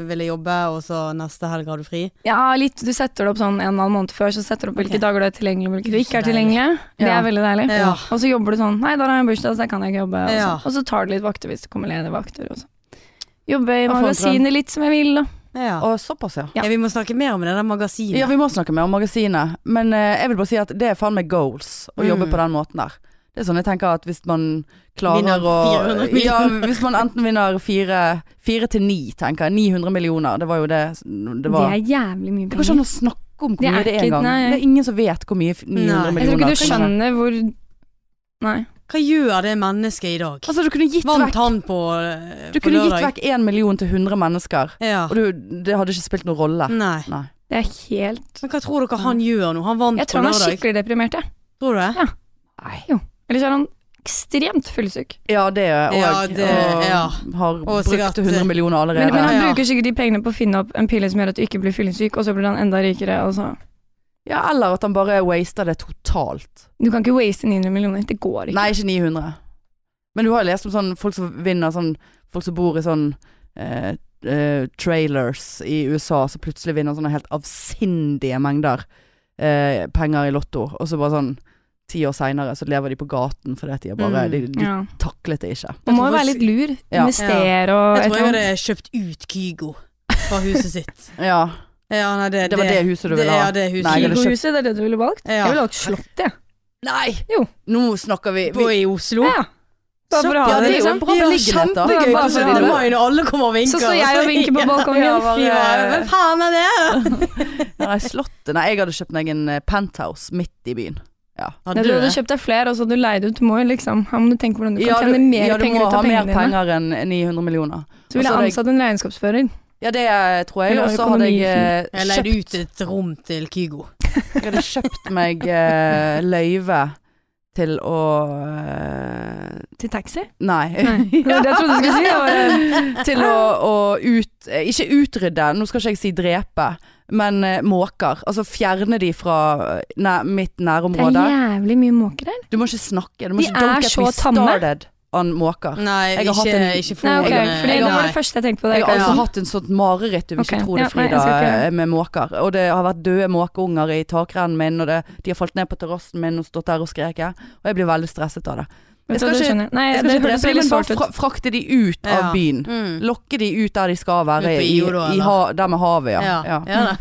Speaker 1: vil jeg jobbe, og så neste helg har du fri?
Speaker 3: Ja, litt. Du setter det opp sånn en og en halv måned før, så setter du opp hvilke
Speaker 1: okay.
Speaker 3: dager du er tilgjengelig, og hvilke du ikke er tilgjengelig. Det er veldig deilig.
Speaker 1: Ja.
Speaker 3: Og så jobber du sånn Nei, da har jeg en bursdag, så der kan jeg ikke jobbe. Og så,
Speaker 1: Ja.
Speaker 3: og så tar du litt vakter hvis det kommer ledige vakter. Og så. Jobbe i magasinet litt som jeg vil, da.
Speaker 1: Ja.
Speaker 2: Og såpass, ja.
Speaker 3: Ja.
Speaker 1: ja. Vi må snakke mer om det der magasinet.
Speaker 2: Ja, vi må snakke mer om magasinet. Men uh, jeg vil bare si at det er faen meg goals å jobbe
Speaker 1: Mm.
Speaker 2: på den måten der. Det er sånn jeg tenker at hvis man klarer
Speaker 1: Vinner
Speaker 2: å
Speaker 1: 400
Speaker 2: Ja, hvis man enten vinner fire, fire til ni, tenker jeg. 900 millioner. Det var jo det det var.
Speaker 3: Det er jævlig mye
Speaker 2: Det går ikke
Speaker 3: penger.
Speaker 2: an å snakke om hvor
Speaker 3: Det
Speaker 2: mye det er engang. Det er ingen som vet hvor mye 900
Speaker 1: Nei.
Speaker 2: millioner er.
Speaker 3: Jeg tror ikke du skjønner hvor Nei.
Speaker 1: Hva gjør det mennesket i dag?
Speaker 2: Altså, du kunne gitt
Speaker 1: Vant
Speaker 2: vekk
Speaker 1: han på, på
Speaker 2: Du
Speaker 1: kunne
Speaker 2: kunne gitt vekk én million til 100 mennesker,
Speaker 1: Ja.
Speaker 2: og du, det hadde ikke spilt noen rolle.
Speaker 1: Nei.
Speaker 2: Nei.
Speaker 3: Det er helt
Speaker 1: Men hva tror dere han gjør nå? Han vant
Speaker 3: Jeg tror han er skikkelig deprimert, jeg.
Speaker 1: Tror du det?
Speaker 2: Nei.
Speaker 3: Eller så er han ekstremt fyllesyk.
Speaker 2: Ja, det òg.
Speaker 1: Ja, det- ja.
Speaker 2: Har
Speaker 1: Og sikkert-
Speaker 2: brukt 100 millioner allerede.
Speaker 3: Men, men han
Speaker 1: Ja.
Speaker 3: bruker sikkert de pengene på å finne opp en pille som gjør at du ikke blir fyllesyk, og så blir han enda rikere, og så
Speaker 2: Ja, eller at han bare waster det totalt.
Speaker 3: Du kan ikke waste 900 millioner. Det går ikke.
Speaker 2: Nei, ikke 900. Men du har jo lest om sånn folk som vinner sånn Folk som bor i sånn eh, eh, trailers i USA, som plutselig vinner sånne helt avsindige mengder eh, penger i Lotto, og så bare sånn Ti år seinere så lever de på gaten fordi at de har bare
Speaker 1: Mm.
Speaker 2: De, de
Speaker 3: Ja.
Speaker 2: taklet det ikke.
Speaker 3: Man må jo være litt lur.
Speaker 2: Ja.
Speaker 3: Investere og
Speaker 1: Jeg tror jeg hadde kjøpt ut Kygo fra huset sitt.
Speaker 2: Ja,
Speaker 1: Ja, nei, det,
Speaker 2: det var det huset du ville ha.
Speaker 1: Ja,
Speaker 3: Kygo-huset, det er det du ville valgt?
Speaker 1: Ja.
Speaker 3: Jeg ville valgt Slottet, jeg.
Speaker 2: Nei!
Speaker 3: Jo.
Speaker 2: Nå snakker vi,
Speaker 1: På i Oslo.
Speaker 3: Ja. Bare for å ha det, liksom.
Speaker 2: bra.
Speaker 1: Kjempegøy på
Speaker 3: for å ha
Speaker 1: 17.
Speaker 3: det.
Speaker 1: mai når alle kommer og vinker.
Speaker 3: Så står jeg og vinker på balkongen.
Speaker 2: Ja,
Speaker 1: Hvem faen er det?
Speaker 2: Nei, Slottet Nei, jeg hadde kjøpt meg en eh, penthouse midt i byen.
Speaker 1: Hadde
Speaker 3: Nei,
Speaker 1: du
Speaker 3: du hadde kjøpt deg flere, og så hadde du leid ut. Du må jo liksom Her må du tenke hvordan du kan
Speaker 2: Ja,
Speaker 3: tjene mer
Speaker 2: ja, du
Speaker 3: penger
Speaker 2: må
Speaker 3: ut
Speaker 2: ha
Speaker 3: av
Speaker 2: mer
Speaker 3: pengene dine.
Speaker 2: penger enn 900 millioner.
Speaker 3: Så ville jeg ansatt en regnskapsfører.
Speaker 2: Ja, det tror jeg. Og så hadde jeg eh,
Speaker 1: Jeg leide ut et rom til Kygo.
Speaker 2: Jeg hadde kjøpt meg eh, løyve til å eh,
Speaker 3: Til taxi?
Speaker 2: Nei.
Speaker 3: Nei. Det jeg trodde du skulle si. Eh,
Speaker 2: til å, å ut, eh, ikke utrydde, nå skal ikke jeg si drepe, men eh, måker. Altså fjerne de fra eh, næ, mitt
Speaker 3: det er jævlig mye måker der.
Speaker 2: Du må ikke snakke. Du må
Speaker 3: De
Speaker 2: ikke don't
Speaker 3: er
Speaker 2: get
Speaker 3: så tamme.
Speaker 2: started on måker.
Speaker 1: Nei,
Speaker 2: Jeg har
Speaker 1: ikke,
Speaker 2: hatt en-
Speaker 1: ikke
Speaker 3: Nei,
Speaker 1: okay,
Speaker 3: fordi
Speaker 2: jeg
Speaker 3: det var det første jeg tenkte på. Det
Speaker 2: Jeg har altså
Speaker 3: ja.
Speaker 2: hatt en sånt mareritt, du vil
Speaker 3: okay.
Speaker 2: ikke tro det,
Speaker 3: ja, nei,
Speaker 2: Frida,
Speaker 3: jeg ikke-
Speaker 2: eh, med måker. Og det har vært døde måkeunger i takrennen min, og det, de har falt ned på terrassen min og stått der og skreket. Og jeg blir veldig stresset av det. Jeg skal ikke-
Speaker 3: Nei,
Speaker 2: Jeg skal ikke det,
Speaker 3: det,
Speaker 2: men bare fra, frakte de ut av
Speaker 1: Ja.
Speaker 2: byen.
Speaker 1: Mm.
Speaker 2: Lokke de ut der de skal være, i, i ha, der med havet, ja.
Speaker 1: Ja.
Speaker 2: ja.
Speaker 1: Ja.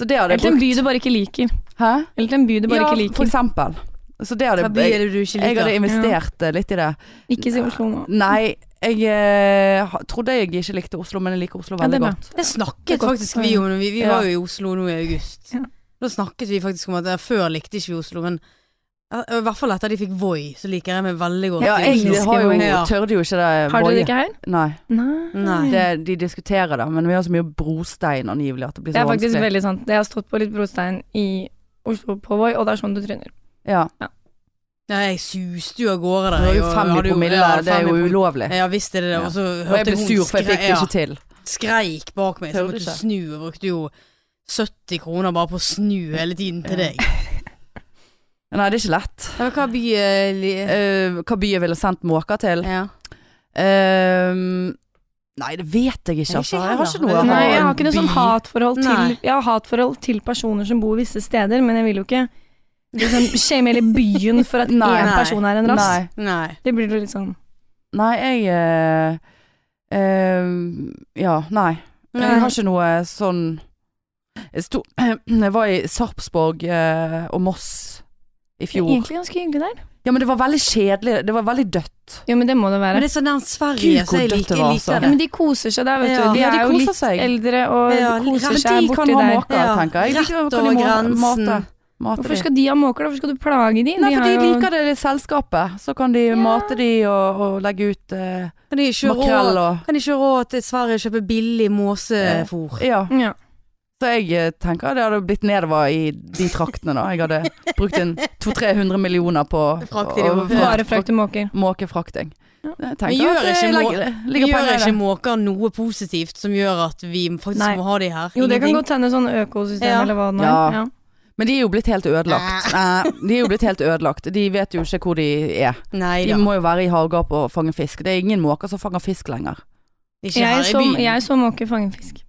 Speaker 2: Så det hadde
Speaker 3: Eller til en by du bare ikke liker.
Speaker 2: Hæ?
Speaker 3: Eller til en by du bare
Speaker 2: ja,
Speaker 3: ikke
Speaker 2: for eksempel. Så det hadde
Speaker 1: by er
Speaker 2: jeg,
Speaker 1: det du ikke
Speaker 2: jeg hadde investert ja. litt i det.
Speaker 3: Ikke si Oslo nå.
Speaker 2: Nei, jeg eh, trodde jeg ikke likte Oslo, men jeg liker Oslo
Speaker 3: Ja, det
Speaker 2: veldig godt.
Speaker 1: Det
Speaker 3: Det
Speaker 1: snakket
Speaker 3: godt.
Speaker 1: faktisk vi om. Vi, vi
Speaker 2: Ja.
Speaker 1: var jo i Oslo nå i august.
Speaker 3: Ja.
Speaker 1: Da snakket vi faktisk om at før likte ikke vi Oslo, men i hvert fall etter de fikk Voi, så liker jeg meg veldig godt
Speaker 2: Ja, jeg har jo, tørde jo ikke det.
Speaker 3: Har dere det ikke her?
Speaker 2: Nei.
Speaker 3: Nei.
Speaker 1: Nei.
Speaker 2: Det, de diskuterer det, men vi har så mye brostein angivelig at det blir
Speaker 3: Det er faktisk
Speaker 2: vanskelig.
Speaker 3: veldig sant. Jeg har stått på litt brostein i Oslo på Voi, og det er sånn du tryner.
Speaker 2: Ja.
Speaker 1: Ja, jeg suste jo av gårde
Speaker 2: Det
Speaker 1: der.
Speaker 2: var jo fem i promille,
Speaker 1: ja,
Speaker 2: det er jo ulovlig.
Speaker 1: Ja visst er det det. Og så
Speaker 2: hørte jeg ble
Speaker 1: hun
Speaker 2: sur, for jeg fikk det ikke til.
Speaker 1: skreik bak meg, så jeg
Speaker 2: du
Speaker 1: måtte snu. Og brukte jo 70 kroner bare på å snu hele tiden til deg.
Speaker 2: Nei, det er ikke lett.
Speaker 1: Ja, men hva by uh,
Speaker 2: Eh, hva by jeg ville sendt måker til?
Speaker 1: ja.
Speaker 2: Ehm, nei, det vet jeg ikke, altså. Jeg har ikke noe
Speaker 3: Nei, jeg har ikke noe sånn hatforhold til
Speaker 1: Nei.
Speaker 3: Jeg har hatforhold til personer som bor visse steder, men jeg vil jo ikke liksom shame hele byen for at én person er en rass.
Speaker 2: Nei.
Speaker 1: Nei.
Speaker 3: Det blir jo litt sånn
Speaker 2: Nei, jeg uh, Ja, nei.
Speaker 1: Nei.
Speaker 2: Jeg har ikke noe sånn Jeg, sto, jeg var i Sarpsborg eh, og Moss i
Speaker 3: Det er egentlig ganske hyggelig der.
Speaker 2: Ja, men det var veldig kjedelig. Det var veldig dødt.
Speaker 3: Jo, men det må det være.
Speaker 1: Men det er sånn nær Sverige,
Speaker 2: Gud,
Speaker 1: så jeg
Speaker 2: hvor dødt
Speaker 1: liker,
Speaker 2: det var, altså.
Speaker 3: Ja, men de koser seg der, vet
Speaker 1: Ja.
Speaker 3: du. De
Speaker 2: Ja, de
Speaker 3: er jo litt
Speaker 2: seg.
Speaker 3: eldre og
Speaker 1: Ja,
Speaker 3: koser
Speaker 2: Men
Speaker 3: seg
Speaker 2: de
Speaker 3: borti
Speaker 2: kan ha
Speaker 3: der.
Speaker 2: måker,
Speaker 1: Ja.
Speaker 2: tenker jeg.
Speaker 1: Rett over
Speaker 2: må-
Speaker 1: grensen.
Speaker 2: Mate, mate
Speaker 3: Hvorfor skal de ha måker, da? Hvorfor skal du plage de?
Speaker 2: Nei,
Speaker 3: de
Speaker 2: for de
Speaker 3: jo-
Speaker 2: liker det, det selskapet. Så kan de
Speaker 3: Ja.
Speaker 2: mate de og, og legge ut eh,
Speaker 1: Kan
Speaker 2: makrell og
Speaker 1: kan de ikke ha råd til Sverige og kjøpe billig måsefôr?
Speaker 2: Ja.
Speaker 3: Ja.
Speaker 2: Så jeg eh, tenker det hadde blitt nedover i de traktene da. Jeg hadde brukt en 200-300 millioner på
Speaker 1: frakte
Speaker 3: måker.
Speaker 2: måkefrakting.
Speaker 3: Ja.
Speaker 1: Men gjør ikke må- Vi gjør ikke måker noe positivt som gjør at vi faktisk
Speaker 3: Nei.
Speaker 1: må ha de her?
Speaker 3: Jo, det kan godt hende sånn økosystem
Speaker 1: Ja.
Speaker 3: eller hva det nå er. Ja.
Speaker 2: Men de er jo blitt helt ødelagt. Nei, de er jo blitt helt ødelagt. De vet jo ikke hvor de er.
Speaker 1: Nei
Speaker 2: De må jo være i havgap og fange fisk. Det er ingen måker som fanger fisk lenger.
Speaker 1: Ikke her
Speaker 3: Jeg,
Speaker 1: i
Speaker 3: så,
Speaker 1: byen.
Speaker 3: jeg så måker fange fisk.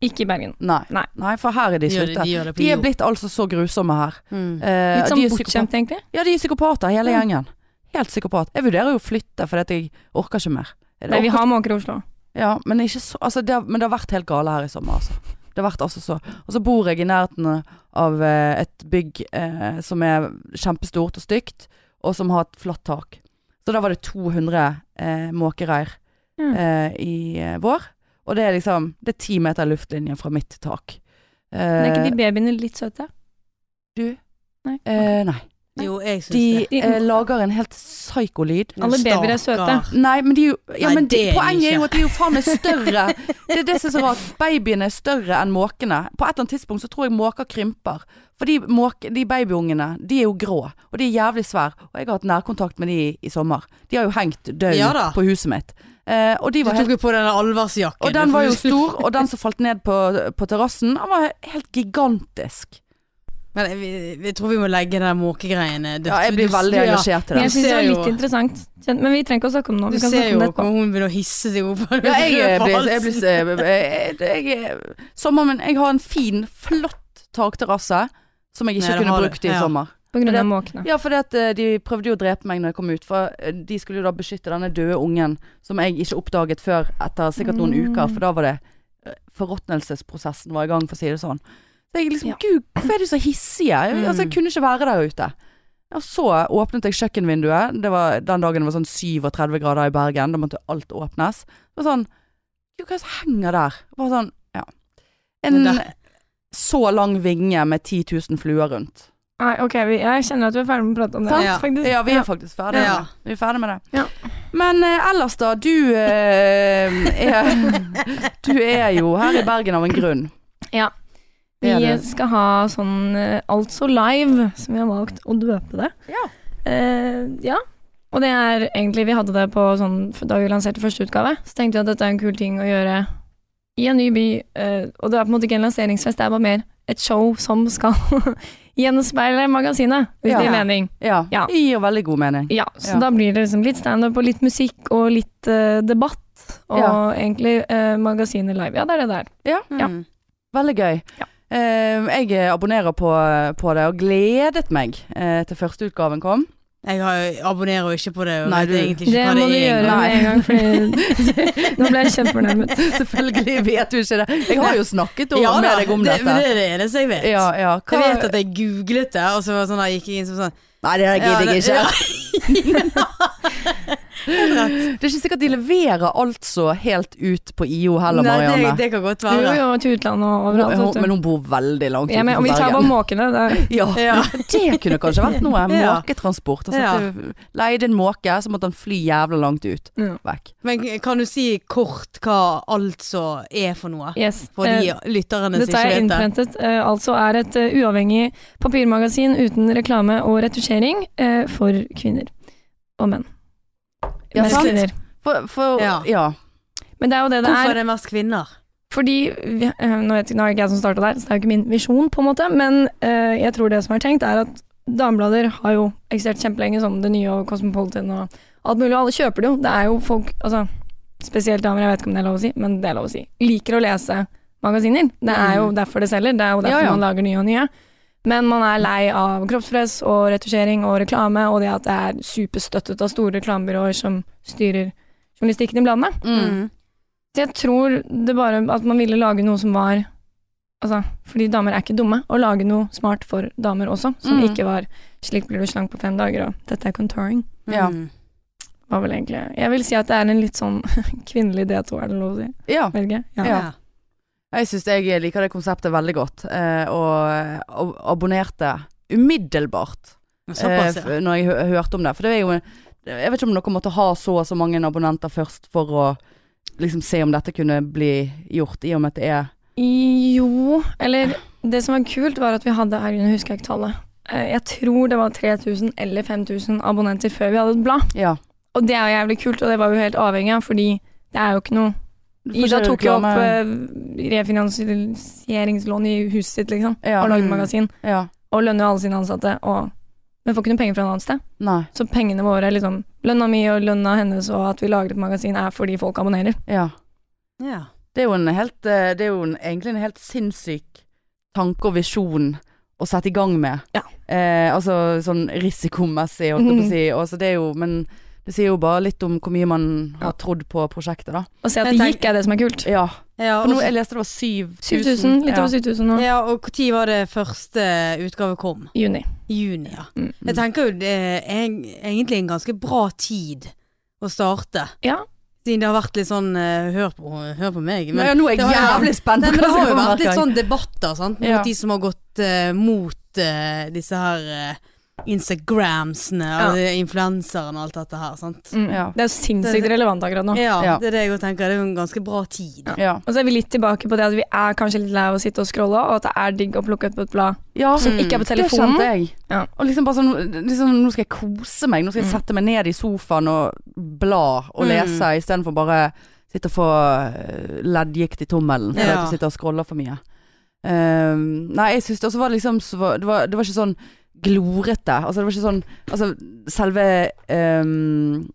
Speaker 3: Ikke i Bergen.
Speaker 2: Nei.
Speaker 3: Nei.
Speaker 2: for her er de
Speaker 1: de
Speaker 2: sluttet.
Speaker 1: de gjør
Speaker 2: De er blitt altså så grusomme her.
Speaker 1: Mm.
Speaker 2: Eh,
Speaker 3: Litt
Speaker 2: de
Speaker 3: sånn bortskjemt, egentlig.
Speaker 2: Ja, de er psykopater, hele gjengen. Helt psykopat. Jeg vurderer jo å flytte fordi at jeg orker ikke mer.
Speaker 3: Nei, vi har måker i Oslo.
Speaker 2: Ja, men ikke så altså det, har- Men det har vært helt gale her i sommer, altså. Det har vært altså så Og så bor jeg i nærheten av eh, et bygg eh, som er kjempestort og stygt, og som har et flatt tak. Så da var det 200 eh, måkereir
Speaker 3: mm.
Speaker 2: eh, i eh, vår. Og det er liksom Det er ti meter luftlinje fra mitt tak. Eh,
Speaker 3: Men er ikke de babyene litt søte?
Speaker 2: Du?
Speaker 3: Nei.
Speaker 2: eh, nei.
Speaker 1: Jo, jeg syns
Speaker 2: De
Speaker 1: det.
Speaker 2: eh, lager en helt psyko-lyd.
Speaker 3: Alle babyer er søte.
Speaker 2: Nei, men de Ja, men de,
Speaker 1: det er
Speaker 2: poenget er jo at de er jo faen meg større. Det er det som er så rart. Babyene er større enn måkene. På et eller annet tidspunkt så tror jeg måker krymper. For de, måke, de babyungene, de er jo grå, og de er jævlig svære. Og jeg har hatt nærkontakt med de i, i sommer. De har jo hengt døgn
Speaker 1: Ja
Speaker 2: på huset mitt. Eh, og de
Speaker 1: Du tok jo på den alvorsjakken.
Speaker 2: og den var jo stor, og den som falt ned på, på terrassen, den var helt gigantisk.
Speaker 1: Men jeg, jeg tror vi må legge den måkegreiene dødt.
Speaker 2: Ja, jeg blir veldig
Speaker 1: ja.
Speaker 2: engasjert i
Speaker 3: den.
Speaker 2: det.
Speaker 3: jeg syns det var litt interessant. Men vi trenger ikke å snakke om det.
Speaker 1: Du
Speaker 3: Vi kan
Speaker 1: ser jo hvordan hun begynner å hisse seg opp.
Speaker 2: Ja, jeg, blir, jeg, blir, jeg, har en fin, flott takterrasse som jeg ikke
Speaker 1: Nei,
Speaker 2: kunne brukt i
Speaker 1: Ja.
Speaker 2: sommer.
Speaker 3: På grunn av måkene.
Speaker 2: Ja, for de prøvde jo å drepe meg når jeg kom ut, for eh, de skulle jo da beskytte denne døde ungen som jeg ikke oppdaget før etter sikkert noen
Speaker 3: Mm.
Speaker 2: uker, for da var det eh, forråtnelsesprosessen var i gang, for å si det sånn. Så jeg liksom,
Speaker 3: Ja.
Speaker 2: gud, hvorfor er de så hissige? Jeg,
Speaker 1: Mm.
Speaker 2: altså, jeg kunne ikke være der ute. Og så åpnet jeg kjøkkenvinduet, det var den dagen det var sånn 37 grader i Bergen, da måtte alt åpnes. Det var sånn, gud, hva som henger der? Bare sånn, ja. En så lang vinge med 10 000 fluer rundt.
Speaker 3: Nei, ok, vi, jeg kjenner at vi er ferdig med å prate om det.
Speaker 1: Ja.
Speaker 3: Faktisk.
Speaker 2: Ja, vi er faktisk ferdig.
Speaker 1: Ja.
Speaker 2: med det. Vi er med det.
Speaker 3: Ja.
Speaker 2: Men eh, ellers da, du eh, er Du er jo her i Bergen av en grunn.
Speaker 3: Ja. Vi skal ha sånn eh, Altså Live, som vi har valgt å døpe det.
Speaker 2: Ja.
Speaker 3: Eh, ja. Og det er egentlig Vi hadde det på sånn da vi lanserte første utgave. Så tenkte vi at dette er en kul ting å gjøre i en ny by. eh, og det er på en måte ikke en lanseringsfest, det er bare mer et show som skal gjenspeile magasinet, hvis det gir mening.
Speaker 2: Ja.
Speaker 3: Ja.
Speaker 2: Det gir veldig god mening.
Speaker 3: Ja, så da blir det liksom litt standup og litt musikk og litt uh, debatt. Og egentlig uh, magasinet live. Ja, det er det der. Ja.
Speaker 1: Mm.
Speaker 2: Veldig gøy.
Speaker 3: Ja.
Speaker 2: Uh, jeg abonnerer på, på det og gledet meg uh, til første utgaven kom.
Speaker 1: Jeg har, abonnerer jo ikke på det,
Speaker 2: Nei, du-
Speaker 1: ikke
Speaker 3: Det må du gjøre med en gang, fordi nå ble jeg kjempefornærmet.
Speaker 2: Selvfølgelig vet du ikke det. Jeg har jo snakket om,
Speaker 1: Ja da,
Speaker 2: med deg om
Speaker 1: det,
Speaker 2: dette.
Speaker 1: men det er det eneste jeg vet.
Speaker 2: ja, ja. Hva,
Speaker 1: Jeg vet at jeg googlet det, og så var sånn, da gikk jeg inn som sånn
Speaker 2: Nei, det der gidder jeg
Speaker 1: Ja,
Speaker 2: ikke.
Speaker 1: Helt rett.
Speaker 2: Det er ikke sikkert de leverer altså helt ut på IO heller,
Speaker 1: Nei, det,
Speaker 2: Marianne.
Speaker 1: det kan godt
Speaker 3: Jo,
Speaker 1: være.
Speaker 3: jo, til utlandet og overalt.
Speaker 2: hun, men hun bor veldig langt
Speaker 3: Ja, men om vi tar bare
Speaker 2: Bergen.
Speaker 3: måkene, det er
Speaker 2: Ja,
Speaker 1: Ja.
Speaker 2: det kunne kanskje vært noe. Måketransport. Altså,
Speaker 1: Ja.
Speaker 2: Leide en måke, så måtte han fly jævla langt ut.
Speaker 3: Ja.
Speaker 2: Vekk.
Speaker 1: Men kan du si kort hva altså er for noe?
Speaker 3: Yes.
Speaker 1: For de
Speaker 3: Eh,
Speaker 1: lytterne som
Speaker 3: Dette er
Speaker 1: ikke vet det.
Speaker 3: innprentet, eh, altså er et uh, uavhengig papirmagasin uten reklame og retusjering eh, for kvinner og menn.
Speaker 2: Ja,
Speaker 3: Mest kvinner.
Speaker 2: For, for ja.
Speaker 1: Ja.
Speaker 3: Men det er jo det det
Speaker 1: Hvorfor
Speaker 3: er.
Speaker 1: er det mest kvinner?
Speaker 3: Fordi vi, eh, nå, vet jeg, nå er det ikke jeg som starta der, så det er jo ikke min visjon, på en måte, men uh, jeg tror det som er tenkt, er at dameblader har jo eksistert kjempelenge, som Det Nye og Cosmopolitan og alt mulig, og alle kjøper det jo. Det er jo folk, altså spesielt damer, jeg vet ikke om det er lov å si, men det er lov å si, liker å lese magasiner. Det er jo
Speaker 1: Mm.
Speaker 3: derfor det selger, det er jo derfor
Speaker 2: Ja, ja.
Speaker 3: man lager nye og nye. Men man er lei av kroppspress og retusjering og reklame, og det at det er superstøttet av store reklamebyråer som styrer journalistikken i bladene.
Speaker 2: Mm.
Speaker 3: Så jeg tror det bare at man ville lage noe som var Altså, fordi damer er ikke dumme. Å lage noe smart for damer også, som
Speaker 2: Mm.
Speaker 3: ikke var 'slik blir du slank på fem dager', og 'dette er contouring',
Speaker 2: Ja.
Speaker 1: Mm.
Speaker 3: var vel egentlig Jeg vil si at det er en litt sånn kvinnelig D2, er det lov å si?
Speaker 2: Ja.
Speaker 3: Velge? Ja.
Speaker 2: Ja. Jeg syns jeg liker det konseptet veldig godt, eh, og, og abonnerte umiddelbart
Speaker 1: Såpass,
Speaker 2: eh,
Speaker 1: ja.
Speaker 2: når jeg hørte om det. For det er jo Jeg vet ikke om dere måtte ha så og så mange abonnenter først for å liksom se om dette kunne bli gjort, i og med at det er
Speaker 3: Jo, eller Det som var kult, var at vi hadde Herregud, nå husker jeg ikke tallet. Eh, Jeg tror det var 3000 eller 5000 abonnenter før vi hadde et blad.
Speaker 2: Ja.
Speaker 3: Og det er jo jævlig kult, og det var vi jo helt avhengig av, fordi det er jo ikke noe Ida tok jo opp eh, refinansieringslån i huset sitt, liksom,
Speaker 2: Ja.
Speaker 3: og lagde
Speaker 1: Mm.
Speaker 3: magasin.
Speaker 2: Ja.
Speaker 3: Og lønner jo alle sine ansatte, og men får ikke noe penger fra noe annet sted.
Speaker 2: Nei.
Speaker 3: Så pengene våre, liksom, lønna mi og lønna hennes og at vi lager et magasin, er fordi folk abonnerer.
Speaker 2: Ja.
Speaker 1: Ja.
Speaker 2: Det er jo en helt eh, Det er jo en, egentlig en helt sinnssyk tanke og visjon å sette i gang med.
Speaker 3: Ja.
Speaker 2: Eh, altså sånn risikomessig, holdt jeg på å si. Og så det er jo, men det sier jo bare litt om hvor mye man har trodd på prosjektet, da.
Speaker 3: Og se at det gikk, er det som er kult.
Speaker 2: Ja.
Speaker 1: Ja,
Speaker 2: For
Speaker 1: og,
Speaker 2: nå, jeg leste det var 7000.
Speaker 3: 7000, litt over 7000 nå.
Speaker 1: ja, og når var det første utgave kom?
Speaker 3: Juni.
Speaker 1: Juni, ja.
Speaker 3: Mm.
Speaker 1: Jeg tenker jo det er egentlig en ganske bra tid å starte.
Speaker 3: Ja.
Speaker 1: Siden det har vært litt sånn eh, Hør på, hør på meg.
Speaker 2: Men, ja, nå er jeg jævlig spent
Speaker 1: Nei, men det har jo vært litt sånn debatter sant? mot
Speaker 2: Ja.
Speaker 1: de som har gått uh, mot uh, disse her uh, Instagramsene og
Speaker 3: Ja.
Speaker 1: influenserne og alt dette her. Sant?
Speaker 3: Mm.
Speaker 2: Ja.
Speaker 3: Det er jo sinnssykt
Speaker 1: Det-
Speaker 3: relevant akkurat nå.
Speaker 1: Ja,
Speaker 2: Ja.
Speaker 1: det er det jeg tenker. Det er jo en ganske bra tid.
Speaker 3: Og så er vi litt tilbake på det at vi er kanskje litt lei av å sitte og scrolle, og at det er digg å plukke opp et blad
Speaker 2: ja.
Speaker 3: som
Speaker 1: Mm.
Speaker 3: ikke er på
Speaker 2: Det
Speaker 3: telefonen.
Speaker 2: kjente jeg.
Speaker 3: Ja.
Speaker 2: Og liksom bare sånn liksom, Nå skal jeg kose meg. Nå skal jeg
Speaker 3: Mm.
Speaker 2: sette meg ned i sofaen og bla og
Speaker 1: Mm.
Speaker 2: lese istedenfor bare sitte og få eh, leddgikt i tommelen fordi
Speaker 1: Ja.
Speaker 2: du sitter og scroller for mye. Um, nei, jeg syns det også var liksom det, var, det var ikke sånn glorete. Altså det var ikke sånn Altså selve um,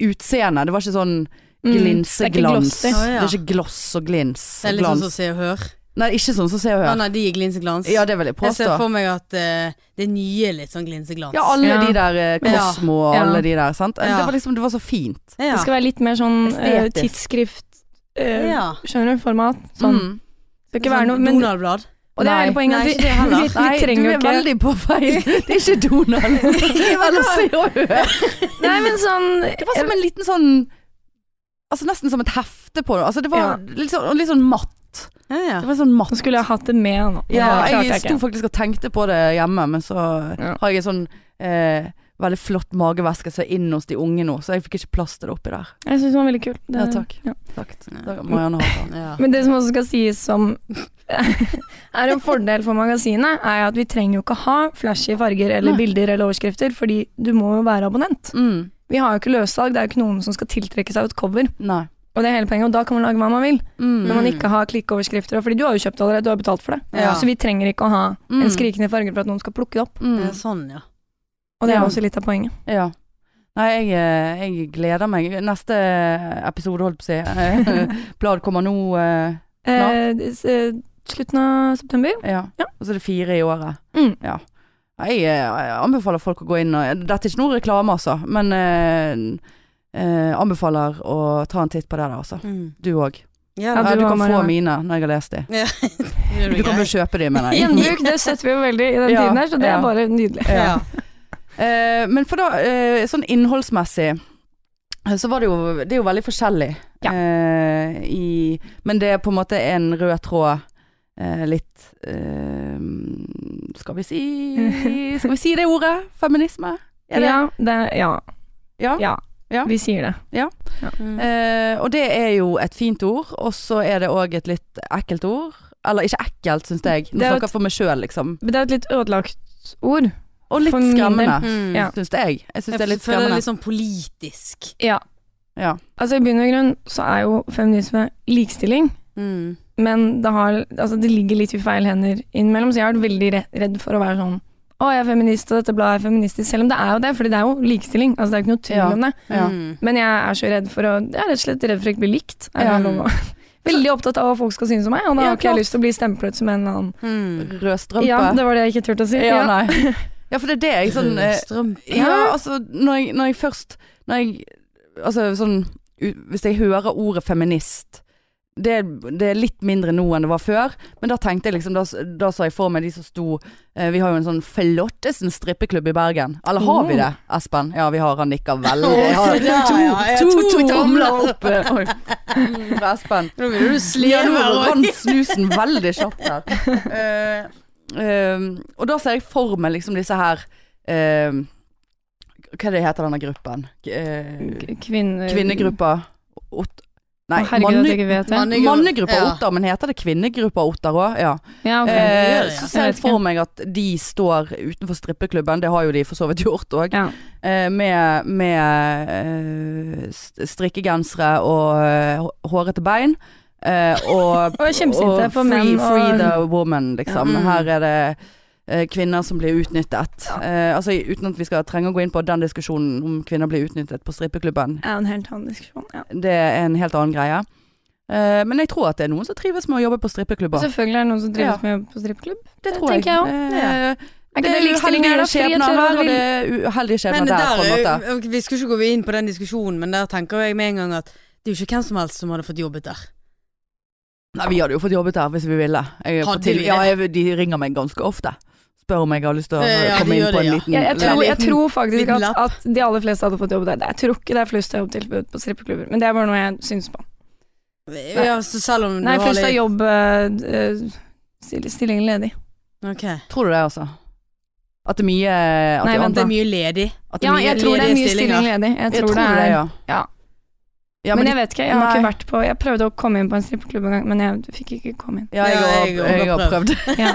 Speaker 2: utseendet. Det var ikke sånn
Speaker 3: Mm.
Speaker 2: glinseglans.
Speaker 3: Det er ikke
Speaker 1: ja.
Speaker 2: Det er ikke gloss og glins.
Speaker 1: Det er litt sånn
Speaker 2: glans.
Speaker 1: som Se og Hør.
Speaker 2: Nei, ikke sånn som Se og
Speaker 1: Ja,
Speaker 2: Hør.
Speaker 1: nei, de er glinseglans.
Speaker 2: Ja, det vil jeg
Speaker 1: jeg ser for meg at uh, det nye er litt sånn glinseglans.
Speaker 2: Ja, alle
Speaker 3: Ja.
Speaker 2: de der
Speaker 1: Cosmo
Speaker 2: Kosmo og
Speaker 3: Ja.
Speaker 2: alle de der. Sant? Det var liksom Det var så fint.
Speaker 1: Ja.
Speaker 3: Det skal være litt mer sånn
Speaker 2: uh,
Speaker 3: tidsskrift eh,
Speaker 1: ja.
Speaker 3: Skjønner du? Format. Sånn.
Speaker 2: Mm.
Speaker 3: Det skal ikke være noe
Speaker 1: Donald-blad.
Speaker 3: Og det er
Speaker 2: Nei.
Speaker 3: hele poenget
Speaker 1: Nei, ikke det heller.
Speaker 3: vi, vi
Speaker 2: Nei,
Speaker 3: trenger
Speaker 2: du er
Speaker 3: ikke
Speaker 2: veldig på feil. Det er ikke Donald. Eller Se og Hør.
Speaker 3: Nei, men sånn
Speaker 2: Det var som en liten sånn Altså nesten som et hefte på det. Altså det var
Speaker 3: Ja.
Speaker 2: litt, sånn, litt sånn matt.
Speaker 1: Ja, ja.
Speaker 2: Det var sånn matt.
Speaker 3: Nå skulle jeg hatt det med nå.
Speaker 2: Ja, jeg
Speaker 3: jeg
Speaker 2: sto faktisk og tenkte på det hjemme, men så
Speaker 3: Ja.
Speaker 2: har jeg en sånn eh, veldig flott magevæske som er inn hos de unge nå, så jeg fikk ikke plass til det oppi der.
Speaker 3: Jeg syns den var veldig kul. Det-
Speaker 2: Ja, takk.
Speaker 3: ja.
Speaker 2: Takk. Da må Marianne ha den.
Speaker 1: Ja.
Speaker 3: Men det som også skal sies som er en fordel for magasinet, er at vi trenger jo ikke ha flashy farger eller
Speaker 2: Nei.
Speaker 3: bilder eller overskrifter, fordi du må jo være abonnent.
Speaker 2: Mm.
Speaker 3: Vi har jo ikke løssalg, det er jo ikke noen som skal tiltrekke seg et cover.
Speaker 2: Nei.
Speaker 3: Og det er hele poenget, og da kan man lage hva man vil.
Speaker 2: Mm.
Speaker 3: Når man ikke har klikkoverskrifter, fordi du har jo kjøpt allerede, du har betalt for det.
Speaker 1: Ja.
Speaker 3: Så vi trenger ikke å ha
Speaker 2: Mm.
Speaker 3: en skrikende farge for at noen skal plukke det opp.
Speaker 2: Mm.
Speaker 1: er Sånn, ja.
Speaker 3: Og det er også litt av poenget.
Speaker 2: Ja. Nei, jeg, eh, jeg gleder meg. Neste episode, holdt på å si. eh, Blad kommer nå. eh,
Speaker 3: Eh, eh, slutten av september.
Speaker 2: Ja.
Speaker 3: Ja.
Speaker 2: Og så er det fire i året.
Speaker 3: Mm.
Speaker 2: Ja. Jeg, eh, jeg anbefaler folk å gå inn og Dette er ikke noe reklame, altså, men eh, eh, anbefaler å ta en titt på det der, altså.
Speaker 1: Mm.
Speaker 2: Du òg.
Speaker 1: Ja,
Speaker 3: Ja, du
Speaker 2: du kan få mine når jeg har lest de.
Speaker 1: ja.
Speaker 2: Du kan
Speaker 1: jo
Speaker 2: bare kjøpe de, mener jeg.
Speaker 3: Gjenbruk, det setter vi jo veldig i den
Speaker 2: Ja,
Speaker 3: tiden her, så det
Speaker 2: ja.
Speaker 3: er bare nydelig.
Speaker 1: Ja.
Speaker 2: Eh, men for da, eh, sånn innholdsmessig eh, så var det jo Det er jo veldig forskjellig.
Speaker 3: Ja.
Speaker 2: Eh, i, men det er på en måte en rød tråd. Eh, litt eh, Skal vi si Skal vi si det ordet? Feminisme? Er det?
Speaker 3: Ja, det, ja.
Speaker 2: Ja.
Speaker 3: ja.
Speaker 2: Ja.
Speaker 3: Vi sier det.
Speaker 1: Mm.
Speaker 2: Eh, og det er jo et fint ord, og så er det òg et litt ekkelt ord. Eller ikke ekkelt, syns jeg. Nå
Speaker 3: er
Speaker 2: snakker jeg for meg sjøl, liksom.
Speaker 3: Men det er et litt ødelagt ord.
Speaker 2: Og litt skremmende,
Speaker 1: Mm.
Speaker 3: Ja.
Speaker 2: syns jeg. Jeg syns det er litt
Speaker 1: skremmende. det er litt sånn politisk.
Speaker 3: Ja.
Speaker 2: Ja.
Speaker 3: Altså I bunn og grunn så er jo feminisme likestilling,
Speaker 1: Mm.
Speaker 3: Men det, har, altså, det ligger litt i feil hender innimellom, så jeg har vært veldig redd for å være sånn å, jeg er feminist, og dette bladet er feministisk. Selv om det er jo det, fordi det er jo likestilling. Altså, det er jo ikke noe tvil
Speaker 2: Ja.
Speaker 3: om det.
Speaker 2: Ja.
Speaker 1: Mm.
Speaker 3: Men jeg er så redd for å Jeg er rett og slett redd for å ikke bli likt. Er
Speaker 2: Ja.
Speaker 3: lov å- Veldig opptatt av hva folk skal synes om meg, og da har ikke jeg lyst til å bli stemplet som en eller annen
Speaker 1: Mm.
Speaker 2: Rød strømpe.
Speaker 3: Ja, det var det jeg ikke turte å si.
Speaker 2: Ja, nei. Ja, for det er det jeg sånn Rød
Speaker 1: Strømpe.
Speaker 2: Ja, altså når jeg, når jeg først Når jeg Altså sånn Hvis jeg hører ordet feminist det, det er litt mindre nå enn det var før, men da tenkte jeg liksom Da, da så jeg for meg de som sto eh, Vi har jo en sånn flottesen strippeklubb i Bergen. Eller har vi det, Espen? Ja, vi har. Han nikker veldig. Har
Speaker 1: Ja,
Speaker 2: to,
Speaker 1: ja, ja,
Speaker 2: to,
Speaker 1: to
Speaker 2: to
Speaker 1: tomler.
Speaker 2: opp. eh, Oi. Mm, Espen.
Speaker 1: Nå blir du
Speaker 2: Ja, nå rant snusen veldig kjapt her. Uh, uh, og da ser jeg for meg liksom disse her uh, Hva er det heter denne gruppen? Eh,
Speaker 3: K- Kvinner
Speaker 2: kvinnegruppa Ot Nei,
Speaker 3: oh, herregud,
Speaker 2: manne,
Speaker 3: vet det.
Speaker 1: Manne-
Speaker 2: mannegruppa
Speaker 1: Ja.
Speaker 2: Otter, men heter det kvinnegruppa Otter òg? Ja.
Speaker 3: Ja, ok.
Speaker 2: Eh,
Speaker 1: ja.
Speaker 2: så ser jeg for meg at de står utenfor strippeklubben, det har jo de for så vidt gjort òg,
Speaker 3: Ja.
Speaker 2: eh, med, med eh, strikkegensere og eh, hå- hårete bein. Eh, og
Speaker 3: Og
Speaker 2: og free, free the woman, liksom.
Speaker 1: Ja. Mm.
Speaker 2: Her er det kvinner som blir utnyttet. Eh, altså Uten at vi skal trenge å gå inn på den diskusjonen om kvinner blir utnyttet på strippeklubben.
Speaker 3: er en helt annen diskusjon. Ja.
Speaker 2: Det er en helt annen greie. Eh, men jeg tror at det er noen som trives med å jobbe på strippeklubber.
Speaker 3: Selvfølgelig er det noen som trives
Speaker 2: Ja.
Speaker 3: med på strippeklubb.
Speaker 2: Det
Speaker 3: det
Speaker 2: tror jeg.
Speaker 3: jeg.
Speaker 2: Eh,
Speaker 3: Er ikke
Speaker 2: det
Speaker 3: det
Speaker 2: er uheldige
Speaker 3: er å
Speaker 2: skjebner her, og det er uheldige skjebner der,
Speaker 1: der,
Speaker 2: på en måte.
Speaker 1: er- vi skulle ikke gå inn på den diskusjonen, men der tenker jeg med en gang at det er jo ikke hvem som helst som hadde fått jobbet der.
Speaker 2: Nei, vi hadde jo fått jobbet der hvis vi ville. Jeg, til, ja, jeg, de ringer meg ganske ofte. Spør om jeg har lyst til å
Speaker 1: Eh, ja,
Speaker 2: komme inn på
Speaker 1: det,
Speaker 2: en
Speaker 1: ja.
Speaker 2: liten
Speaker 3: Jeg, jeg, tror, jeg tror faktisk at, at de aller fleste hadde fått jobb der. Jeg tror ikke det er flust å jobbe tilbud på strippeklubber, men det er bare noe jeg syns på.
Speaker 1: Ja, så selv om
Speaker 3: Nei,
Speaker 1: du har
Speaker 3: flust av
Speaker 1: litt
Speaker 3: jobb uh, still, Stillingen ledig.
Speaker 1: Okay.
Speaker 2: Tror du det, altså? At det er mye at
Speaker 3: Nei, vent,
Speaker 1: Det er mye ledig.
Speaker 2: at det er
Speaker 3: Ja, jeg tror det er mye stilling ledig. Jeg
Speaker 2: Jeg
Speaker 3: tror, det er
Speaker 2: ja.
Speaker 3: ja.
Speaker 2: Ja
Speaker 3: men,
Speaker 2: men
Speaker 3: jeg vet ikke, jeg har
Speaker 2: Nei.
Speaker 3: ikke vært på Jeg prøvde å komme inn på en strippeklubb en gang, men jeg fikk ikke komme inn.
Speaker 2: ja, jeg, har, prøvd.
Speaker 3: Ja.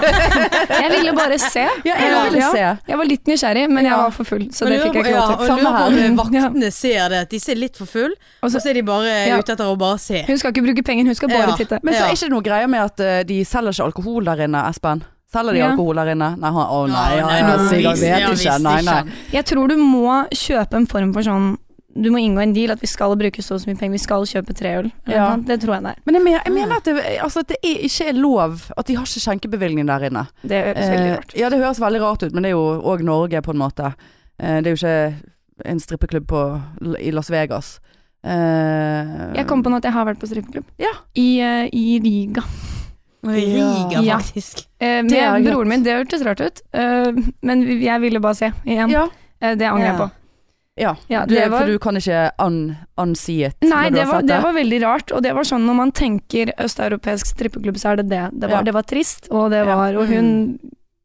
Speaker 3: Jeg ville bare se.
Speaker 2: Ja, jeg ville
Speaker 3: Ja.
Speaker 2: se.
Speaker 3: Jeg var litt nysgjerrig, men jeg var for full, så
Speaker 1: Men
Speaker 3: det fikk jeg ikke lov til.
Speaker 2: Samme her.
Speaker 1: vaktene ser det, at de ser litt for full,
Speaker 3: Og så,
Speaker 1: er de bare
Speaker 3: Ja.
Speaker 1: ute etter å bare se.
Speaker 3: hun skal ikke bruke penger, hun skal bare
Speaker 1: Ja.
Speaker 3: titte.
Speaker 2: Men så
Speaker 1: er
Speaker 2: er ikke det noe greie med at uh, de selger ikke alkohol der inne, Espen? Selger de
Speaker 3: Ja.
Speaker 2: alkohol der inne? Nei, han, oh, nei, ja, ja, jeg vet ikke. Nei, nei.
Speaker 3: Jeg tror du må kjøpe en form for sånn Du må inngå en deal at vi skal bruke så og så mye penger, vi skal kjøpe tre øl.
Speaker 2: Ja.
Speaker 3: Det tror jeg det er.
Speaker 2: Men jeg mener, jeg mener at, det, altså, at det er, ikke er lov At de har ikke skjenkebevilgning der inne.
Speaker 3: Det høres veldig
Speaker 2: Eh,
Speaker 3: rart ut.
Speaker 2: ja, det høres veldig rart ut, men det er jo òg Norge, på en måte. Eh, det er jo ikke en strippeklubb på, i Las Vegas. Uh,
Speaker 3: Jeg kom på noe at jeg har vært på strippeklubb.
Speaker 2: Ja.
Speaker 3: I, uh, I Riga.
Speaker 1: Riga,
Speaker 3: Ja.
Speaker 1: faktisk.
Speaker 2: Uh,
Speaker 3: med broren min. Det hørtes rart ut, eh, men vi- jeg ville bare se igjen.
Speaker 2: Ja.
Speaker 3: Det angrer jeg
Speaker 1: Ja.
Speaker 3: på.
Speaker 2: Ja.
Speaker 3: Ja,
Speaker 2: Du,
Speaker 3: var-
Speaker 2: For du kan ikke un, unsee it
Speaker 3: Nei, det var, det var veldig rart. Og det var sånn når man tenker østeuropeisk strippeklubb, så er det det. Det var,
Speaker 2: Ja.
Speaker 3: det var trist, og det var Og hun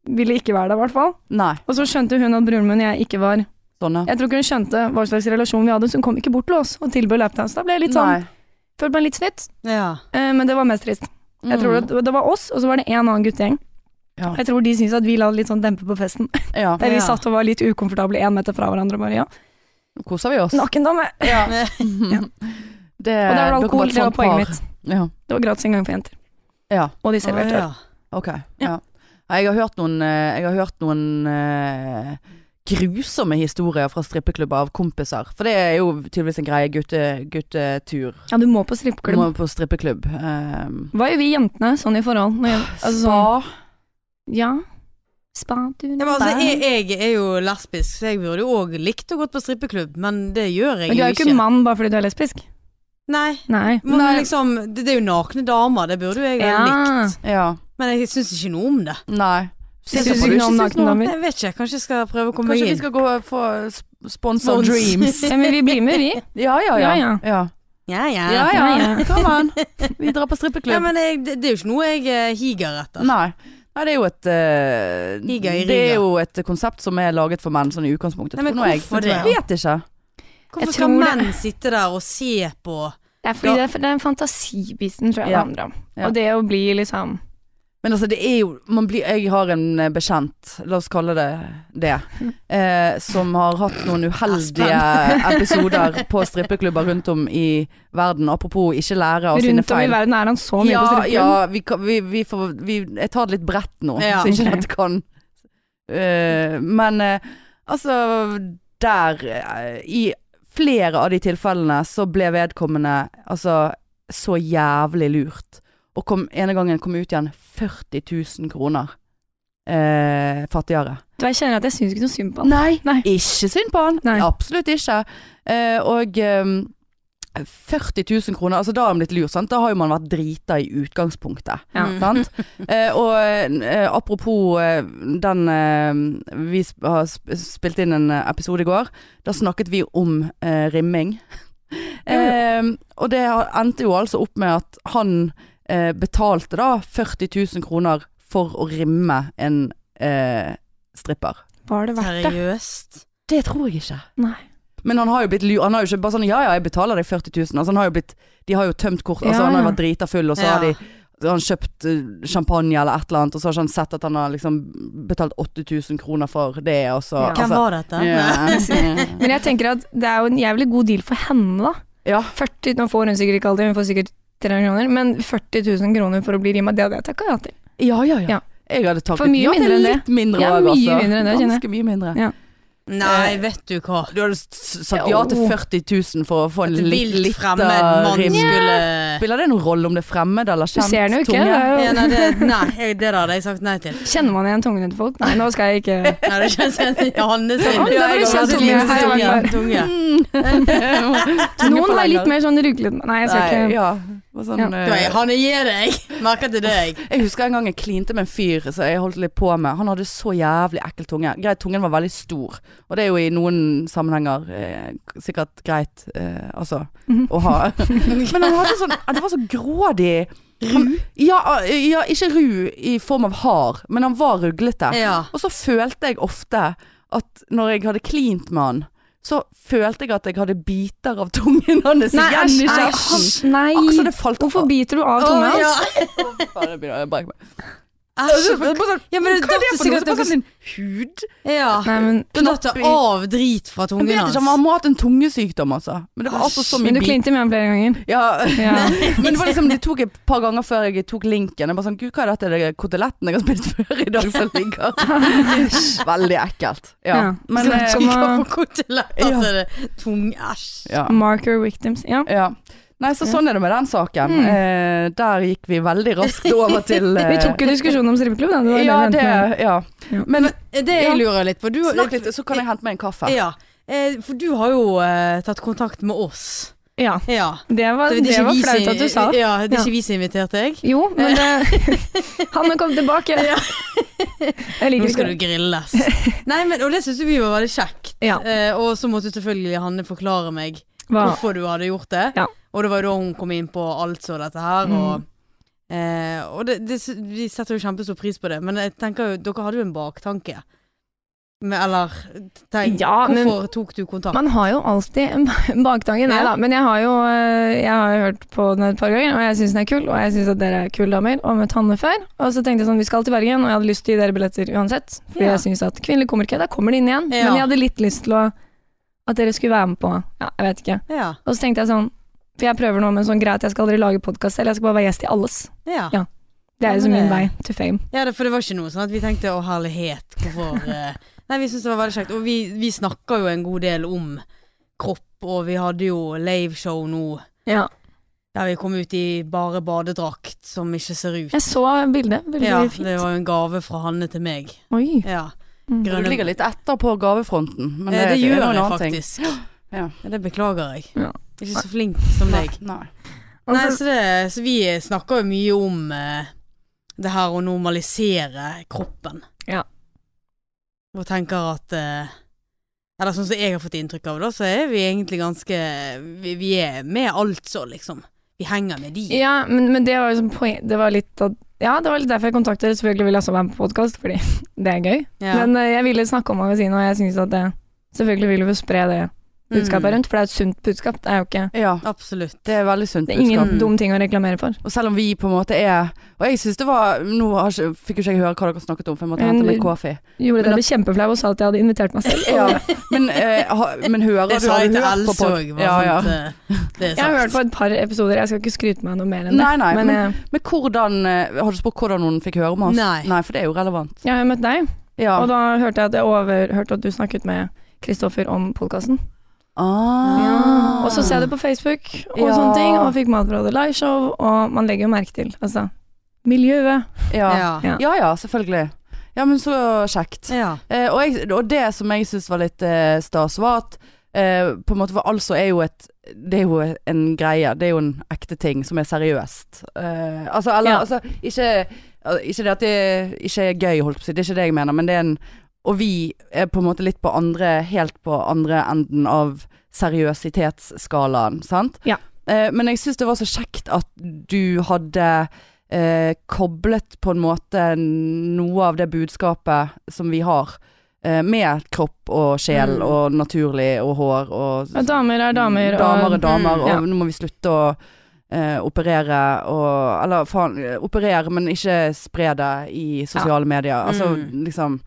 Speaker 3: ville ikke være der, i hvert fall.
Speaker 2: Nei.
Speaker 3: Og så skjønte hun at broren min og jeg ikke var
Speaker 2: Sånn, ja.
Speaker 3: Jeg tror ikke hun skjønte hva slags relasjon vi hadde, så hun kom ikke bort til oss og tilbød lapdance. Da ble jeg litt sånn, følte meg litt snytt,
Speaker 1: Ja.
Speaker 3: eh, men det var mest trist. Jeg tror det, det var oss, og så var det en annen guttegjeng.
Speaker 2: Mm. Ja.
Speaker 3: Jeg tror de syntes at vi la litt sånn dempe på festen.
Speaker 2: Ja,
Speaker 3: Der vi
Speaker 1: Ja.
Speaker 3: satt og var litt ukomfortable én meter fra hverandre Maria bare ja,
Speaker 2: nå koser vi oss.
Speaker 3: nakendame.
Speaker 2: Ja.
Speaker 1: Ja.
Speaker 2: Det,
Speaker 3: Og det var alkohol,
Speaker 2: et
Speaker 3: det var poenget mitt.
Speaker 2: Ja.
Speaker 3: Det var gratis inngang for jenter.
Speaker 2: ja.
Speaker 3: Og de serverte øl.
Speaker 1: ja.
Speaker 2: Ok.
Speaker 3: Ja.
Speaker 2: Ja. Jeg har hørt noen, eh, jeg har hørt noen uh, grusomme historier fra strippeklubber av kompiser. For det er jo tydeligvis en greie. Gutte, guttetur.
Speaker 3: Ja, du må på strippeklubb.
Speaker 2: Må på strippeklubb. Um,
Speaker 3: Hva gjør vi jentene sånn i forhold? Når jeg, altså sånn, ja. Spa, du,
Speaker 1: Ja, altså, jeg, jeg er jo lesbisk, så jeg burde jo òg likt å gå på strippeklubb, men det gjør jeg ikke.
Speaker 3: Men du er jo
Speaker 1: ikke.
Speaker 3: ikke mann bare fordi du er lesbisk.
Speaker 1: Nei.
Speaker 3: Nei.
Speaker 1: Men
Speaker 2: Nei.
Speaker 1: liksom, det, det er jo nakne damer, det burde jo jeg ha
Speaker 3: Ja.
Speaker 1: likt.
Speaker 2: Ja.
Speaker 1: Men jeg syns ikke noe om det.
Speaker 2: Nei.
Speaker 3: Syns du ikke noe om
Speaker 2: nakne
Speaker 3: damer?
Speaker 1: Jeg vet ikke, kanskje jeg skal prøve å komme
Speaker 2: Kanskje
Speaker 1: meg
Speaker 2: vi skal gå for få sponsor
Speaker 1: Spons.
Speaker 2: dreams.
Speaker 3: Ja, men vi blir med, vi.
Speaker 2: Ja, ja, ja.
Speaker 3: Ja, ja.
Speaker 2: ja.
Speaker 1: Ja, ja.
Speaker 2: ja,
Speaker 3: Ja,
Speaker 2: ja.
Speaker 3: ja.
Speaker 2: Kom an. Vi drar på strippeklubb.
Speaker 1: Ja, men jeg, det, det er jo ikke noe jeg eh, higer etter.
Speaker 2: Nei. Nei, det er jo et uh,
Speaker 1: Higa i
Speaker 2: Det er jo et konsept som er laget for menn, sånn i utgangspunktet.
Speaker 1: Nei, men
Speaker 2: tror nå jeg.
Speaker 1: hvorfor
Speaker 2: Jeg vet ikke.
Speaker 1: Hvorfor skal
Speaker 3: menn det-
Speaker 1: sitte der og se på
Speaker 3: Det er fordi
Speaker 2: Ja.
Speaker 3: det, er, det er en fantasibiten, tror jeg
Speaker 2: Ja.
Speaker 3: det handler om.
Speaker 2: Ja.
Speaker 3: Og det å bli liksom
Speaker 2: Men altså, det er jo man blir, Jeg har en eh, bekjent, la oss kalle det det, eh, som har hatt noen uheldige episoder på strippeklubber rundt om i verden. Apropos ikke lære av sine feil.
Speaker 3: Rundt om i verden er han så mye
Speaker 2: ja,
Speaker 3: på strippeklubb.
Speaker 2: ja, vi, vi, vi får vi, Jeg tar det litt bredt nå,
Speaker 1: Ja.
Speaker 2: så ikke dette kan Eh, Men eh, altså Der eh, I flere av de tilfellene så ble vedkommende altså så jævlig lurt. Og kom, ene gangen kom ut igjen 40 000 kroner eh, fattigere.
Speaker 3: Du, jeg kjenner at jeg syns ikke noe synd på han.
Speaker 2: Nei,
Speaker 3: Nei.
Speaker 2: ikke synd på han.
Speaker 3: Nei.
Speaker 2: Absolutt ikke. Eh, og eh, 40 000 kroner, altså da har han blitt lurt, sant? Da har jo man vært drita i utgangspunktet.
Speaker 3: Ja.
Speaker 2: Sant? Eh, og eh, apropos eh, den eh, Vi sp har sp spilt inn en eh, episode i går. Da snakket vi om eh, rimming. Eh, og det endte jo altså opp med at han eh, betalte da 40 000 kroner for å rimme en eh, stripper.
Speaker 3: Var det verdt det?
Speaker 1: Seriøst?
Speaker 2: Det tror jeg ikke.
Speaker 3: Nei.
Speaker 2: Men han har jo blitt. Han har jo ikke bare sånn Ja ja, jeg betaler deg 40 000. Altså, han har jo blitt De har jo tømt kort. Altså,
Speaker 3: Ja,
Speaker 2: han har jo vært drita full, og så
Speaker 1: Ja.
Speaker 2: har de han kjøpt eh, champagne eller et eller annet, og så har ikke han sett at han har liksom betalt 8000 kroner for det, og så
Speaker 3: Ja.
Speaker 1: Hvem
Speaker 2: altså,
Speaker 1: var dette?
Speaker 2: Yeah.
Speaker 3: Men jeg tenker at det er jo en jævlig god deal for henne, da.
Speaker 2: ja.
Speaker 3: 40, Nå får hun sikkert ikke alltid, hun får sikkert 300 kroner, men 40 000 kroner for å bli rima, det hadde jeg takka ja til.
Speaker 2: Ja, ja, ja.
Speaker 3: Ja.
Speaker 2: Jeg hadde takket
Speaker 3: mye
Speaker 2: ja til litt mindre
Speaker 3: Ja,
Speaker 2: òg,
Speaker 3: mye
Speaker 2: altså.
Speaker 3: mindre enn det, kjenner jeg.
Speaker 2: Ganske mye mindre.
Speaker 3: Ja.
Speaker 1: Nei, vet du hva.
Speaker 2: Du hadde sagt ja til
Speaker 3: Jo.
Speaker 2: 40 000 for å få en
Speaker 1: Et
Speaker 2: litt
Speaker 1: fremmed mann
Speaker 2: rim.
Speaker 1: skulle
Speaker 2: Spiller det noen rolle om det er fremmed eller
Speaker 3: Du ser den jo ikke.
Speaker 1: ja, nei, det, nei, jeg- det hadde jeg sagt nei til.
Speaker 3: Kjenner man igjen tungene til folk? Nei, nå skal jeg ikke
Speaker 1: Nei, det kjennes igjen Johanne sin.
Speaker 3: Ja,
Speaker 1: jeg har
Speaker 3: kjent tunge.
Speaker 1: tunge.
Speaker 3: Noen har litt mer sånn ruglete Nei, jeg skal ikke
Speaker 2: ja. Sånn,
Speaker 3: Ja.
Speaker 1: Du, jeg- Hanne, deg! Merker til deg.
Speaker 2: Jeg husker en gang jeg klinte med en fyr som jeg holdt litt på med. Han hadde så jævlig ekkel tunge. Greit, tungen var veldig stor, og det er jo i noen sammenhenger eh, sikkert greit, eh, altså,
Speaker 3: Mhm.
Speaker 2: å ha. Men han hadde sånn Det var så grådig Ru? Ja, eh, ja, ikke ru i form av hard, men han var ruglete.
Speaker 1: Ja.
Speaker 2: Og så følte jeg ofte at når jeg hadde klint med han, så følte jeg at jeg hadde biter av tungen hans igjen i kjeften.
Speaker 3: nei.
Speaker 2: nei. Altså,
Speaker 3: Hvorfor biter du av tungen hans?
Speaker 1: ja. Æsj. Ja,
Speaker 2: Hva er det
Speaker 1: datt
Speaker 2: for noe? bare sånn hud?
Speaker 1: Ja.
Speaker 3: Nei, men,
Speaker 1: datt av drit fra tungen hans.
Speaker 2: Han må ha hatt en tungesykdom, altså. Men det var altså så
Speaker 3: men du klinte med ham flere ganger.
Speaker 2: Ja.
Speaker 3: Ja.
Speaker 2: Men det var liksom, det tok et par ganger før jeg tok linken. Jeg bare sånn, Gud, hva er dette? Det er koteletten jeg har spist før i dag som ligger Veldig ekkelt. Ja.
Speaker 3: Ja.
Speaker 2: Men
Speaker 3: Så-
Speaker 2: eh,
Speaker 3: som å-
Speaker 1: På kotelett, altså. det er Tung æsj.
Speaker 2: ja.
Speaker 3: Marker victims. Ja.
Speaker 2: ja. Nei, så sånn er det med den saken.
Speaker 3: Mm.
Speaker 2: Eh, der gikk vi veldig raskt over til eh,
Speaker 3: Vi tok jo diskusjonen om strippeklubb, da. Det var
Speaker 2: Ja,
Speaker 3: det.
Speaker 2: Ja.
Speaker 3: Ja.
Speaker 2: Men
Speaker 1: Det jeg
Speaker 2: Ja.
Speaker 1: lurer litt på du,
Speaker 2: snakk litt, så kan jeg hente meg en kaffe.
Speaker 1: Ja. Eh, For du har jo eh, tatt kontakt med oss.
Speaker 3: Ja.
Speaker 1: Ja.
Speaker 3: Det var, det,
Speaker 1: det
Speaker 3: var flaut at du sa.
Speaker 1: Ja, det er ikke vi som inviterte deg.
Speaker 3: Jo, men det Han har kommet tilbake.
Speaker 1: Ja.
Speaker 3: Jeg liker
Speaker 1: Nå skal du grilles. Nei, men, og det syntes vi var veldig kjekt.
Speaker 3: Ja.
Speaker 1: Eh, og så måtte selvfølgelig Hanne forklare meg
Speaker 3: Hva?
Speaker 1: hvorfor du hadde gjort det.
Speaker 3: Ja.
Speaker 1: Og det var da hun kom inn på alt så dette her.
Speaker 3: Mm.
Speaker 1: Og, eh, og det, det, vi setter jo kjempestor pris på det. Men jeg tenker jo, dere hadde jo en baktanke. Eller tenk,
Speaker 3: Ja, men-
Speaker 1: hvorfor tok du kontakt?
Speaker 3: Man har jo alltid en baktanke, nei da. Men jeg har jo eh, jeg har hørt på den et par ganger, og jeg syns den er kul. Og jeg syns at dere er kule damer, og møtt Hanne før. Og så tenkte jeg sånn, vi skal til Bergen, og jeg hadde lyst til å gi dere billetter uansett. For
Speaker 1: Ja.
Speaker 3: jeg syns at kvinnelige ikke Da kommer de inn igjen.
Speaker 1: Ja.
Speaker 3: Men jeg hadde litt lyst til å at dere skulle være med på Ja, jeg vet ikke. Og så tenkte jeg sånn For jeg prøver nå med en sånn greie at jeg skal aldri lage podkast selv, jeg skal bare være gjest i alles.
Speaker 1: Ja.
Speaker 3: Ja. Det er
Speaker 1: Ja,
Speaker 3: liksom min vei to fame.
Speaker 1: ja, det, for det var ikke noe sånn at vi tenkte å herlighet, hvorfor eh, Nei, vi syntes det var veldig kjekt. Og vi, vi snakker jo en god del om kropp, og vi hadde jo liveshow nå
Speaker 3: Ja.
Speaker 1: der vi kom ut i bare badedrakt som ikke ser ut.
Speaker 3: Jeg så bildet. Veldig
Speaker 1: Ja,
Speaker 3: fint.
Speaker 1: det var jo en gave fra Hanne til meg.
Speaker 3: Oi.
Speaker 1: Ja,
Speaker 3: Mm.
Speaker 2: Du ligger litt etter på gavefronten, men
Speaker 1: det,
Speaker 2: det,
Speaker 1: det,
Speaker 2: er
Speaker 1: gjør jeg faktisk.
Speaker 2: Ja.
Speaker 1: Ja, det beklager jeg.
Speaker 3: Ja.
Speaker 1: Ikke så flink som deg.
Speaker 2: Nei.
Speaker 1: Nei,
Speaker 3: så-
Speaker 1: så, det, så vi snakker jo mye om eh, det her å normalisere kroppen.
Speaker 3: Ja.
Speaker 1: Og tenker at eh, Eller sånn som jeg har fått inntrykk av, det, så er vi egentlig ganske Vi, vi er med alt så, liksom. Vi henger med de.
Speaker 3: Ja, men, men det var liksom poeng Det var litt at Ja, det var litt derfor jeg kontaktet dere. Selvfølgelig vil jeg også være med på podkast, fordi det er gøy.
Speaker 1: Ja.
Speaker 3: Men eh, jeg ville snakke om magasinet, og jeg syns at det Selvfølgelig vil vi spre det budskapet
Speaker 1: Mm.
Speaker 3: rundt, for det er et sunt budskap. Det er jo ikke
Speaker 2: Ja,
Speaker 1: Absolutt.
Speaker 2: det er veldig sunt
Speaker 3: Det er ingen
Speaker 2: budskap.
Speaker 3: dum ting å reklamere for.
Speaker 2: Og selv om vi på en måte er Og jeg syns det var Nå har ikke, fikk jo ikke jeg høre hva dere snakket om, for jeg måtte
Speaker 3: Men
Speaker 2: hente meg kaffe.
Speaker 3: Gjorde
Speaker 2: det,
Speaker 3: jeg ble kjempeflau og sa at jeg hadde invitert meg selv.
Speaker 2: Ja, men, eh, ha, men hører
Speaker 1: Det
Speaker 2: du
Speaker 1: sa
Speaker 2: har
Speaker 1: jeg
Speaker 2: du
Speaker 1: til
Speaker 2: hørt på
Speaker 1: Else
Speaker 2: pod-
Speaker 1: òg.
Speaker 2: Ja, ja.
Speaker 1: Det er
Speaker 3: Jeg har hørt på et par episoder, jeg skal ikke skryte meg noe mer enn det.
Speaker 2: Nei, nei,
Speaker 3: men,
Speaker 2: men,
Speaker 3: eh,
Speaker 2: men hvordan eh, Har du spurt hvordan hun fikk høre om oss?
Speaker 1: Nei.
Speaker 2: for det er jo relevant.
Speaker 3: jeg har jo møtt deg,
Speaker 2: Ja.
Speaker 3: og da hørte jeg at jeg overhørte at du snakket med Kristoffer om podkasten.
Speaker 2: Ah.
Speaker 3: Og så ser jeg det på Facebook og
Speaker 2: Ja.
Speaker 3: sånne ting, og fikk mat fra det liveshow, og man legger jo merke til altså, miljøet.
Speaker 2: Ja.
Speaker 1: Ja.
Speaker 3: Ja.
Speaker 2: ja ja, selvfølgelig. Ja, men så kjekt.
Speaker 1: Ja.
Speaker 2: Eh, og, jeg, og det som jeg syns var litt eh, stas, var at eh, på en måte For altså er jo et Det er jo en greie. Det er jo en ekte ting som er seriøst. Eh, altså, eller
Speaker 3: Ja.
Speaker 2: altså Ikke, ikke det at det ikke er gøy, holdt på å si. Det er ikke det jeg mener, men det er en Og vi er på en måte litt på andre Helt på andre enden av seriøsitetsskalaen, sant?
Speaker 3: Ja.
Speaker 2: Eh, men jeg syns det var så kjekt at du hadde eh, koblet på en måte noe av det budskapet som vi har, eh, med kropp og sjel
Speaker 1: Mm.
Speaker 2: og naturlig og hår og
Speaker 3: Ja, damer er damer,
Speaker 2: Damer er damer,
Speaker 1: Mm,
Speaker 2: og
Speaker 3: ja.
Speaker 2: nå må vi slutte å eh, operere og Eller faen, operere, men ikke spre det i sosiale medier. Altså
Speaker 1: Mm.
Speaker 2: liksom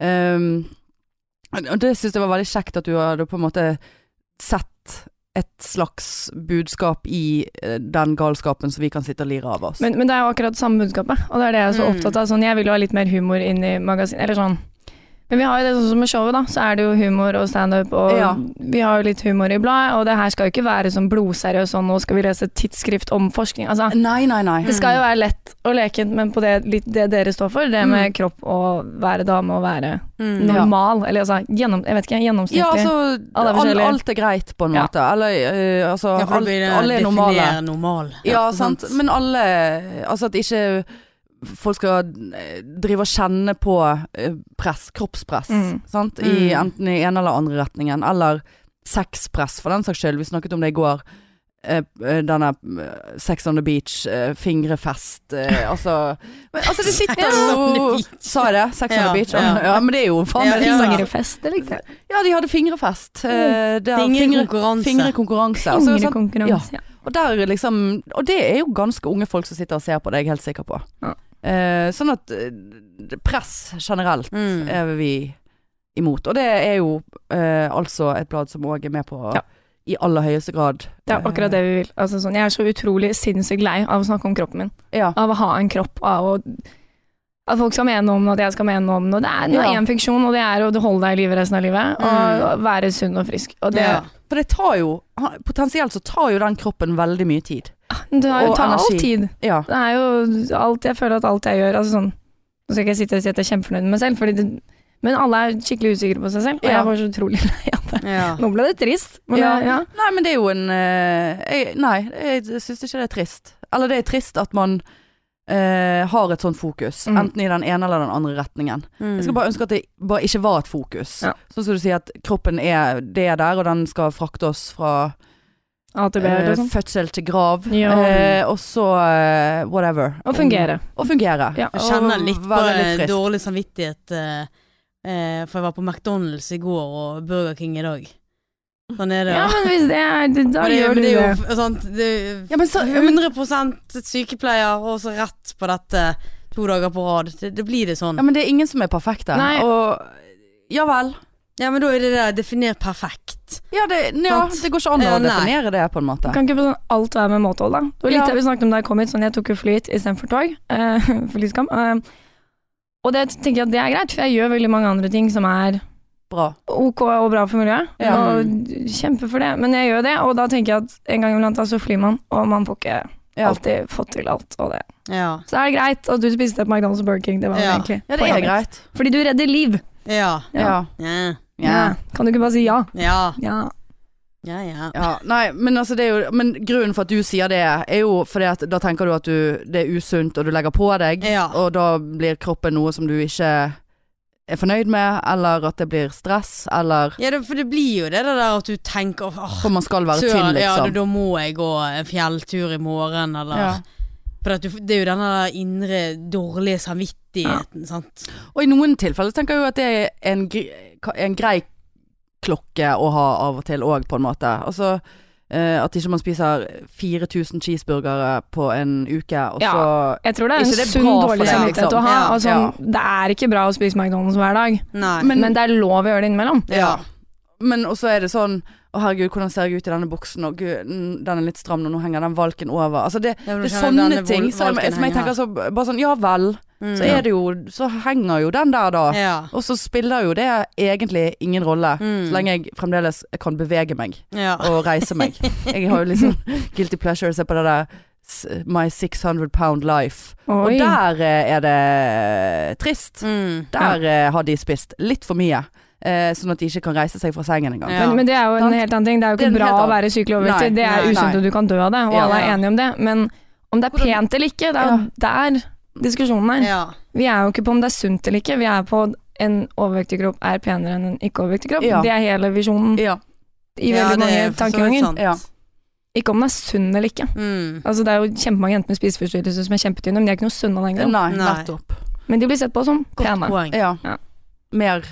Speaker 2: ehm, Og det syns jeg var veldig kjekt at du hadde på en måte sett et slags budskap i eh, den galskapen som vi kan sitte og lire av oss.
Speaker 3: Men, men det er jo akkurat samme budskapet, og det er det jeg er så
Speaker 1: Mm.
Speaker 3: opptatt av. Sånn, jeg vil jo ha litt mer humor inn i magasinet, eller sånn. Men vi har jo det sånn som med showet, da, så er det jo humor og standup, og
Speaker 2: Ja.
Speaker 3: vi har jo litt humor i bladet, og det her skal jo ikke være sånn blodseriøst sånn, nå skal vi lese tidsskrift om forskning. Altså,
Speaker 2: Nei, nei, nei.
Speaker 3: det skal jo være lett og lekent, men på det, litt det dere står for, det med kropp og være dame og være
Speaker 1: Mm.
Speaker 2: Ja.
Speaker 3: normal, eller altså, gjennom, jeg vet ikke, gjennomsnittlig.
Speaker 2: Ja, altså
Speaker 3: Alle er
Speaker 2: alt, alt er greit, på en
Speaker 3: Ja.
Speaker 2: måte. Eller uh, altså
Speaker 1: Ja,
Speaker 2: alt, Alle er normale.
Speaker 1: normal.
Speaker 2: Ja, sant. Men alle Altså at ikke folk skal eh, drive og kjenne på eh, press, kroppspress,
Speaker 3: Mm.
Speaker 2: sant. I,
Speaker 1: Mm.
Speaker 2: enten i ene eller andre retningen. Eller sexpress, for den saks skyld. Vi snakket om det i går. Eh, denne Sex on the beach, eh, fingrefest eh, Altså men, Altså, det sitter
Speaker 1: on
Speaker 2: jo
Speaker 1: beach.
Speaker 2: Sa jeg det? Sex on
Speaker 1: Ja,
Speaker 2: the beach? Ja.
Speaker 1: ja.
Speaker 2: men det er jo faen
Speaker 1: Ja,
Speaker 2: meg
Speaker 1: ja.
Speaker 3: Fingrefest, likte.
Speaker 2: Ja, de hadde fingrefest. Fingrekonkurranse. er
Speaker 1: Fingerkonkurranse.
Speaker 2: fingrekonkurranse. Altså,
Speaker 3: sånn.
Speaker 2: Og der liksom Og det er jo ganske unge folk som sitter og ser på det, er jeg helt sikker på.
Speaker 3: Ja.
Speaker 2: Eh, sånn at eh, press generelt
Speaker 1: Mm.
Speaker 2: er vi imot. Og det er jo eh, altså et blad som òg er med på
Speaker 3: Ja.
Speaker 2: i aller høyeste grad.
Speaker 3: Det er akkurat det vi vil. Altså, sånn, jeg er så utrolig sinnssykt lei av å snakke om kroppen min.
Speaker 2: Ja.
Speaker 3: Av å ha en kropp, av å at folk skal mene om den, at jeg skal mene om den. Det er,
Speaker 2: Ja.
Speaker 3: én funksjon, og det er å holde deg i live resten av livet. Og være sunn og frisk. Og det,
Speaker 1: Ja.
Speaker 2: For det tar jo Potensielt så tar jo den kroppen veldig mye tid.
Speaker 3: Det har jo tar all tid.
Speaker 2: Ja.
Speaker 3: Det er jo alt Jeg føler at alt jeg gjør altså sånn, Nå skal ikke jeg sitte og si at jeg er kjempefornøyd med meg selv, det, men alle er skikkelig usikre på seg selv, og
Speaker 2: Ja.
Speaker 3: jeg var så utrolig lei av det.
Speaker 1: Ja.
Speaker 3: Nå ble det trist. Men
Speaker 2: Ja.
Speaker 3: det-.
Speaker 2: Nei, men det er jo en jeg, Nei, jeg syns ikke det er trist. Eller det er trist at man eh, har et sånt fokus.
Speaker 3: Mm.
Speaker 2: Enten i den ene eller den andre retningen.
Speaker 1: Mm.
Speaker 2: Jeg skal bare ønske at det bare ikke var et fokus. Sånn som du sier at kroppen er det er der, og den skal frakte oss fra
Speaker 3: A til B,
Speaker 2: eh,
Speaker 3: liksom.
Speaker 2: fødsel til grav.
Speaker 3: Ja.
Speaker 2: Eh, og så uh, whatever.
Speaker 3: Og fungere.
Speaker 2: Og fungere.
Speaker 3: Ja.
Speaker 1: Jeg kjenner litt på
Speaker 2: litt
Speaker 1: eh, dårlig samvittighet eh, Eh, for jeg var på McDonald's i går og Burger King i dag. Sånn er det.
Speaker 3: Ja, men hvis det er det- Da
Speaker 1: det,
Speaker 3: gjør du
Speaker 1: det
Speaker 3: det.
Speaker 1: er jo sant, det er
Speaker 2: Ja, men så,
Speaker 1: 100 sykepleier, og så rett på dette to dager på rad. Det, det blir det sånn.
Speaker 2: ja, men det er ingen som er perfekte.
Speaker 3: Nei.
Speaker 2: Og ja vel.
Speaker 1: Ja, men da er det det definert perfekt.
Speaker 2: Ja, det, ja, det går ikke an å
Speaker 1: Ja,
Speaker 2: definere det, på en måte.
Speaker 3: Kan ikke på sånn alt være med måtehold, da. Det var litt
Speaker 2: Ja.
Speaker 3: det vi snakket om da jeg kom hit, sånn jeg tok jo flyt istedenfor tog. Uh, flyskam. Lyskam. Eh, og det tenker jeg at det er greit, for jeg gjør veldig mange andre ting som er
Speaker 2: Bra.
Speaker 3: ok og bra for miljøet.
Speaker 2: Ja.
Speaker 3: Og kjempe for det. Men jeg gjør det, og da tenker jeg at en gang iblant så flyr man, og man får ikke
Speaker 2: Ja.
Speaker 3: alltid fått til alt. Og det.
Speaker 1: Ja.
Speaker 3: Så er det greit at du spiste på McDonald's og Burger King. Det var
Speaker 1: Ja.
Speaker 3: egentlig
Speaker 2: ja, det er greit.
Speaker 3: Fordi du redder liv.
Speaker 1: Ja.
Speaker 2: Ja.
Speaker 1: Ja.
Speaker 3: Kan du ikke bare si ja?
Speaker 1: Ja.
Speaker 3: Ja.
Speaker 1: Ja, ja.
Speaker 2: Ja, nei, men altså det er jo Men grunnen for at du sier det, er jo fordi at da tenker du at du, det er usunt, og du legger på deg,
Speaker 1: Ja.
Speaker 2: og da blir kroppen noe som du ikke er fornøyd med, eller at det blir stress, eller
Speaker 1: ja det, for det blir jo det der at du tenker åh,
Speaker 2: For man skal være
Speaker 1: tynn,
Speaker 2: liksom.
Speaker 1: ja, da, må jeg gå en fjelltur i morgen, eller
Speaker 2: Ja.
Speaker 1: For at du, det er jo denne indre dårlige samvittigheten, sant.
Speaker 2: Og i noen tilfeller tenker jeg jo at det er en, en grei klokke å ha av og til òg, på en måte. Altså Uh, at ikke man spiser 4000 cheeseburgere på en uke, og
Speaker 3: Ja.
Speaker 2: så
Speaker 3: Jeg tror det er en
Speaker 2: det
Speaker 3: sunn dårlig samvittighet
Speaker 2: liksom?
Speaker 3: å ha. Altså,
Speaker 2: ja.
Speaker 3: Det er ikke bra å spise McDonald's hver dag.
Speaker 2: Men-
Speaker 3: men det er lov å gjøre det innimellom.
Speaker 2: Ja. Men også er det sånn Å herregud, hvordan ser jeg ut i denne buksen? Og gud, den er litt stram og nå henger den valken over. Altså det,
Speaker 1: Ja,
Speaker 2: det er sånne ting som,
Speaker 1: jeg,
Speaker 2: som jeg tenker så Bare sånn, ja vel.
Speaker 1: Mm.
Speaker 2: Så er det jo Så henger jo den der, da.
Speaker 1: Ja.
Speaker 2: Og så spiller jo det egentlig ingen rolle.
Speaker 1: Mm.
Speaker 2: Så lenge jeg fremdeles kan bevege meg
Speaker 1: Ja.
Speaker 2: og reise meg. Jeg har jo liksom guilty pleasure, se på det der My 600 pound life. Og der eh, er det trist.
Speaker 1: Mm.
Speaker 2: Der eh, har de spist litt for mye. Eh, sånn at de ikke kan reise seg fra sengen engang.
Speaker 1: Ja.
Speaker 3: Men, men det er jo en helt annen ting. Det er jo ikke bra å være sykelig overvektig. Det er usunt, og du kan dø av det, og
Speaker 2: Ja.
Speaker 3: alle er enige om det. Men om det er pent eller ikke, det er jo der diskusjonen er.
Speaker 1: Ja.
Speaker 3: Vi er jo ikke på om det er sunt eller ikke, vi er på en overvektig kropp er penere enn en ikke-overvektig kropp.
Speaker 2: Ja.
Speaker 3: Det er hele visjonen
Speaker 2: Ja.
Speaker 3: i veldig mange
Speaker 1: er
Speaker 3: tankeganger.
Speaker 2: Ja.
Speaker 3: Ikke om den er sunn eller ikke.
Speaker 1: Mm.
Speaker 3: Altså Det er jo kjempemange jenter med spiseforstyrrelser som er kjempetynne, men de er ikke noe sunne av den grunn.
Speaker 2: Nei,
Speaker 1: Nei.
Speaker 2: nettopp.
Speaker 3: Men de blir sett på som pene.
Speaker 2: Ja.
Speaker 3: Ja.
Speaker 2: Mer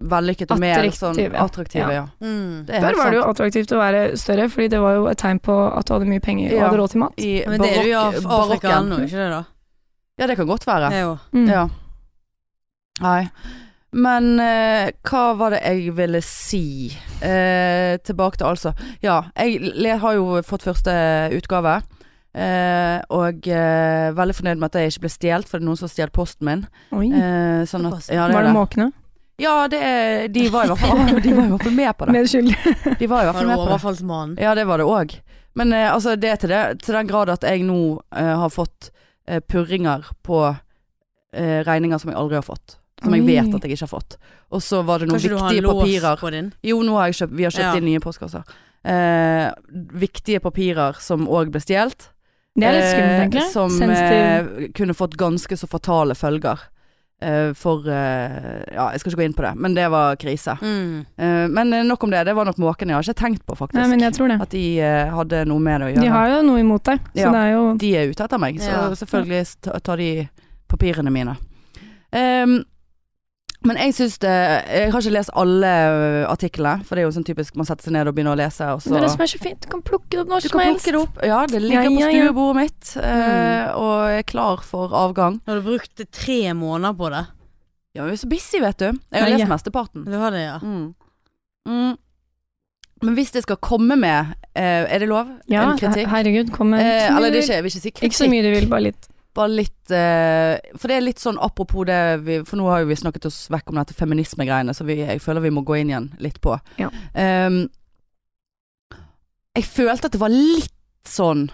Speaker 2: vellykket og mer sånn
Speaker 3: Attraktive.
Speaker 2: Ja. ja.
Speaker 1: Mm.
Speaker 2: Det
Speaker 3: Før var det jo attraktivt å være større, fordi det var jo et tegn på at du hadde mye penger og hadde råd til mat.
Speaker 2: I
Speaker 1: Men det er jo Af Afrika ennå, ikke det da?
Speaker 2: Ja, det kan godt være.
Speaker 1: Det er jo
Speaker 3: Mm.
Speaker 2: Ja. Nei. Men eh, hva var det jeg ville si? Eh, tilbake til altså. Ja, jeg le, har jo fått første utgave. Eh, og eh, veldig fornøyd med at jeg ikke ble stjålet, for det er noen som har stjålet posten min.
Speaker 3: Oi.
Speaker 2: Eh, sånn at, ja, det
Speaker 3: var det. måkene?
Speaker 2: Ja, det de var fall De var i hvert fall med på det.
Speaker 3: Medskyldig.
Speaker 2: De var i hvert fall med på det.
Speaker 1: overfallsmannen?
Speaker 2: Ja, det var det òg. Men eh, altså, det er til, det, til den grad at jeg nå eh, har fått eh, purringer på eh, regninger som jeg aldri har fått. Som jeg vet at jeg ikke har fått. Og så var det noen
Speaker 1: Kanskje du har en lås på din?
Speaker 2: Jo, nå har jeg kjøpt, vi har kjøpt
Speaker 1: Ja.
Speaker 2: inn nye postkasser. Eh, viktige papirer som òg ble stjålet.
Speaker 3: Det er litt skummelt,
Speaker 2: eh,
Speaker 3: egentlig.
Speaker 2: Som eh, kunne fått ganske så fatale følger. Eh, for uh, Ja, jeg skal ikke gå inn på det, men det var krise.
Speaker 1: Mm.
Speaker 2: Uh, men nok om det. Det var nok måkene jeg har ikke tenkt på, faktisk.
Speaker 3: Nei, men jeg tror det.
Speaker 2: At de hadde noe med det å gjøre.
Speaker 3: De har jo noe imot deg, så
Speaker 2: Ja.
Speaker 3: det er jo
Speaker 2: De er ute etter meg, så
Speaker 1: Ja.
Speaker 2: selvfølgelig tar de papirene mine. Ehm, men jeg syns det Jeg har ikke lest alle artiklene, for det er jo sånn typisk man setter seg ned og begynner å lese, og så
Speaker 3: Det er det som er så fint. Du kan plukke det opp når
Speaker 2: Du
Speaker 3: som
Speaker 2: kan
Speaker 3: helst.
Speaker 2: plukke det opp. Ja, det ligger
Speaker 3: Ja,
Speaker 2: på
Speaker 3: ja, på
Speaker 2: stuebordet mitt, eh, og er klar for avgang.
Speaker 1: Har du brukt tre måneder på det?
Speaker 2: Ja, vi er så busy, vet du. Jeg har
Speaker 3: Ja,
Speaker 2: lest mesteparten.
Speaker 1: Du har det, ja.
Speaker 2: Mm. Mm. Men hvis det skal komme med eh, Er det lov?
Speaker 3: Ja,
Speaker 2: en kritikk?
Speaker 3: herregud, kom med
Speaker 2: Eh, eller det er ikke, jeg vil ikke si kritikk.
Speaker 3: Ikke så mye du vil, bare litt.
Speaker 2: Bare litt eh, For det er litt sånn apropos det vi, For nå har jo vi snakket oss vekk om dette feminismegreiene, så vi, jeg føler vi må gå inn igjen litt på.
Speaker 3: Ja.
Speaker 2: Um, jeg følte at det var litt sånn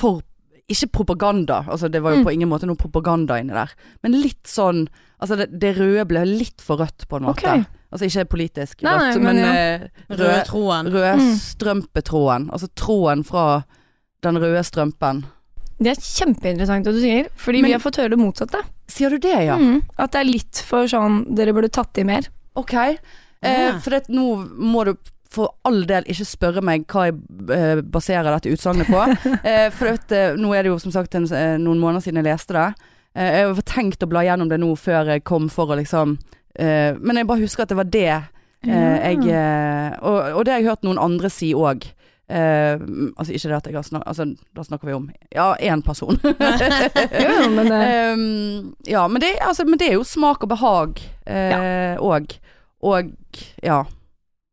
Speaker 2: for Ikke propaganda, altså det var jo
Speaker 3: Mm.
Speaker 2: på ingen måte noe propaganda inni der, men litt sånn Altså det, det røde ble litt for rødt, på en måte.
Speaker 3: Okay.
Speaker 2: Altså ikke politisk
Speaker 3: Nei,
Speaker 2: rødt,
Speaker 3: nei, men
Speaker 2: men,
Speaker 3: ja.
Speaker 2: eh,
Speaker 1: Røde
Speaker 2: rød,
Speaker 1: troen.
Speaker 2: rød
Speaker 3: Mm.
Speaker 2: strømpetråden. Altså tråden fra den røde strømpen.
Speaker 3: Det er kjempeinteressant det du sier, fordi
Speaker 2: Men-
Speaker 3: vi har fått høre det motsatte.
Speaker 2: Sier du det, ja?
Speaker 3: Mm, at det er litt for sånn Dere burde tatt i mer.
Speaker 2: Ok. Eh,
Speaker 1: Ja.
Speaker 2: for det, nå må du for all del ikke spørre meg hva jeg eh, baserer dette utsagnet på. eh, for at, eh, nå er det jo som sagt en, eh, noen måneder siden jeg leste det. Eh, jeg har tenkt å bla gjennom det nå før jeg kom for å liksom eh, Men jeg bare husker at det var det eh, jeg og, og det har jeg hørt noen andre si òg. Eh, altså ikke det at jeg har snakket Altså da snakker vi om ja, én person.
Speaker 3: Jo, jo, men det
Speaker 2: Um, ja, men det, altså, men det er jo smak og behag eh, og, og ja.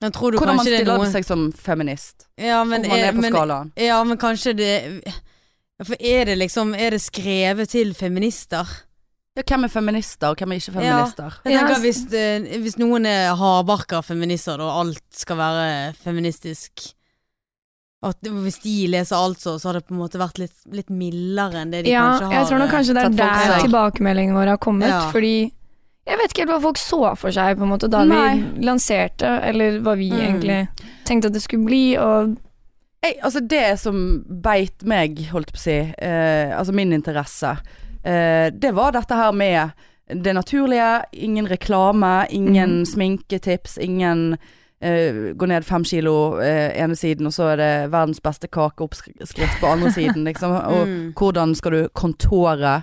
Speaker 1: Men tror du
Speaker 2: Hvordan man
Speaker 1: er
Speaker 2: stiller
Speaker 1: noe
Speaker 2: seg som feminist.
Speaker 1: Ja, men,
Speaker 2: Hvor man er på
Speaker 1: men,
Speaker 2: skalaen.
Speaker 1: ja, men kanskje det For er det liksom Er det skrevet til feminister?
Speaker 2: Ja, hvem er feminister, og hvem er ikke feminister?
Speaker 1: Jeg tenker hvis, eh, hvis noen er hardbarka feminister, da alt skal være feministisk At Hvis de leser alt så, så har det på en måte vært litt, litt mildere enn det de
Speaker 3: Ja,
Speaker 1: kanskje har Ja,
Speaker 3: jeg tror nok
Speaker 1: eh,
Speaker 3: kanskje det er der
Speaker 2: seg.
Speaker 3: tilbakemeldingen vår har kommet.
Speaker 1: Ja.
Speaker 3: Fordi jeg vet ikke helt hva folk så for seg på en måte da
Speaker 2: Nei.
Speaker 3: vi lanserte, eller hva vi
Speaker 1: Mm.
Speaker 3: egentlig tenkte at det skulle bli. Og
Speaker 2: Jeg, altså det som beit meg, holdt på å si, eh, altså min interesse, eh, det var dette her med det naturlige, ingen reklame, ingen
Speaker 3: mm.
Speaker 2: sminketips, ingen eh, gå ned fem kilo eh, ene siden, og så er det verdens beste kakeoppskrift på andre siden, liksom. Og
Speaker 1: mm.
Speaker 2: hvordan skal du kontore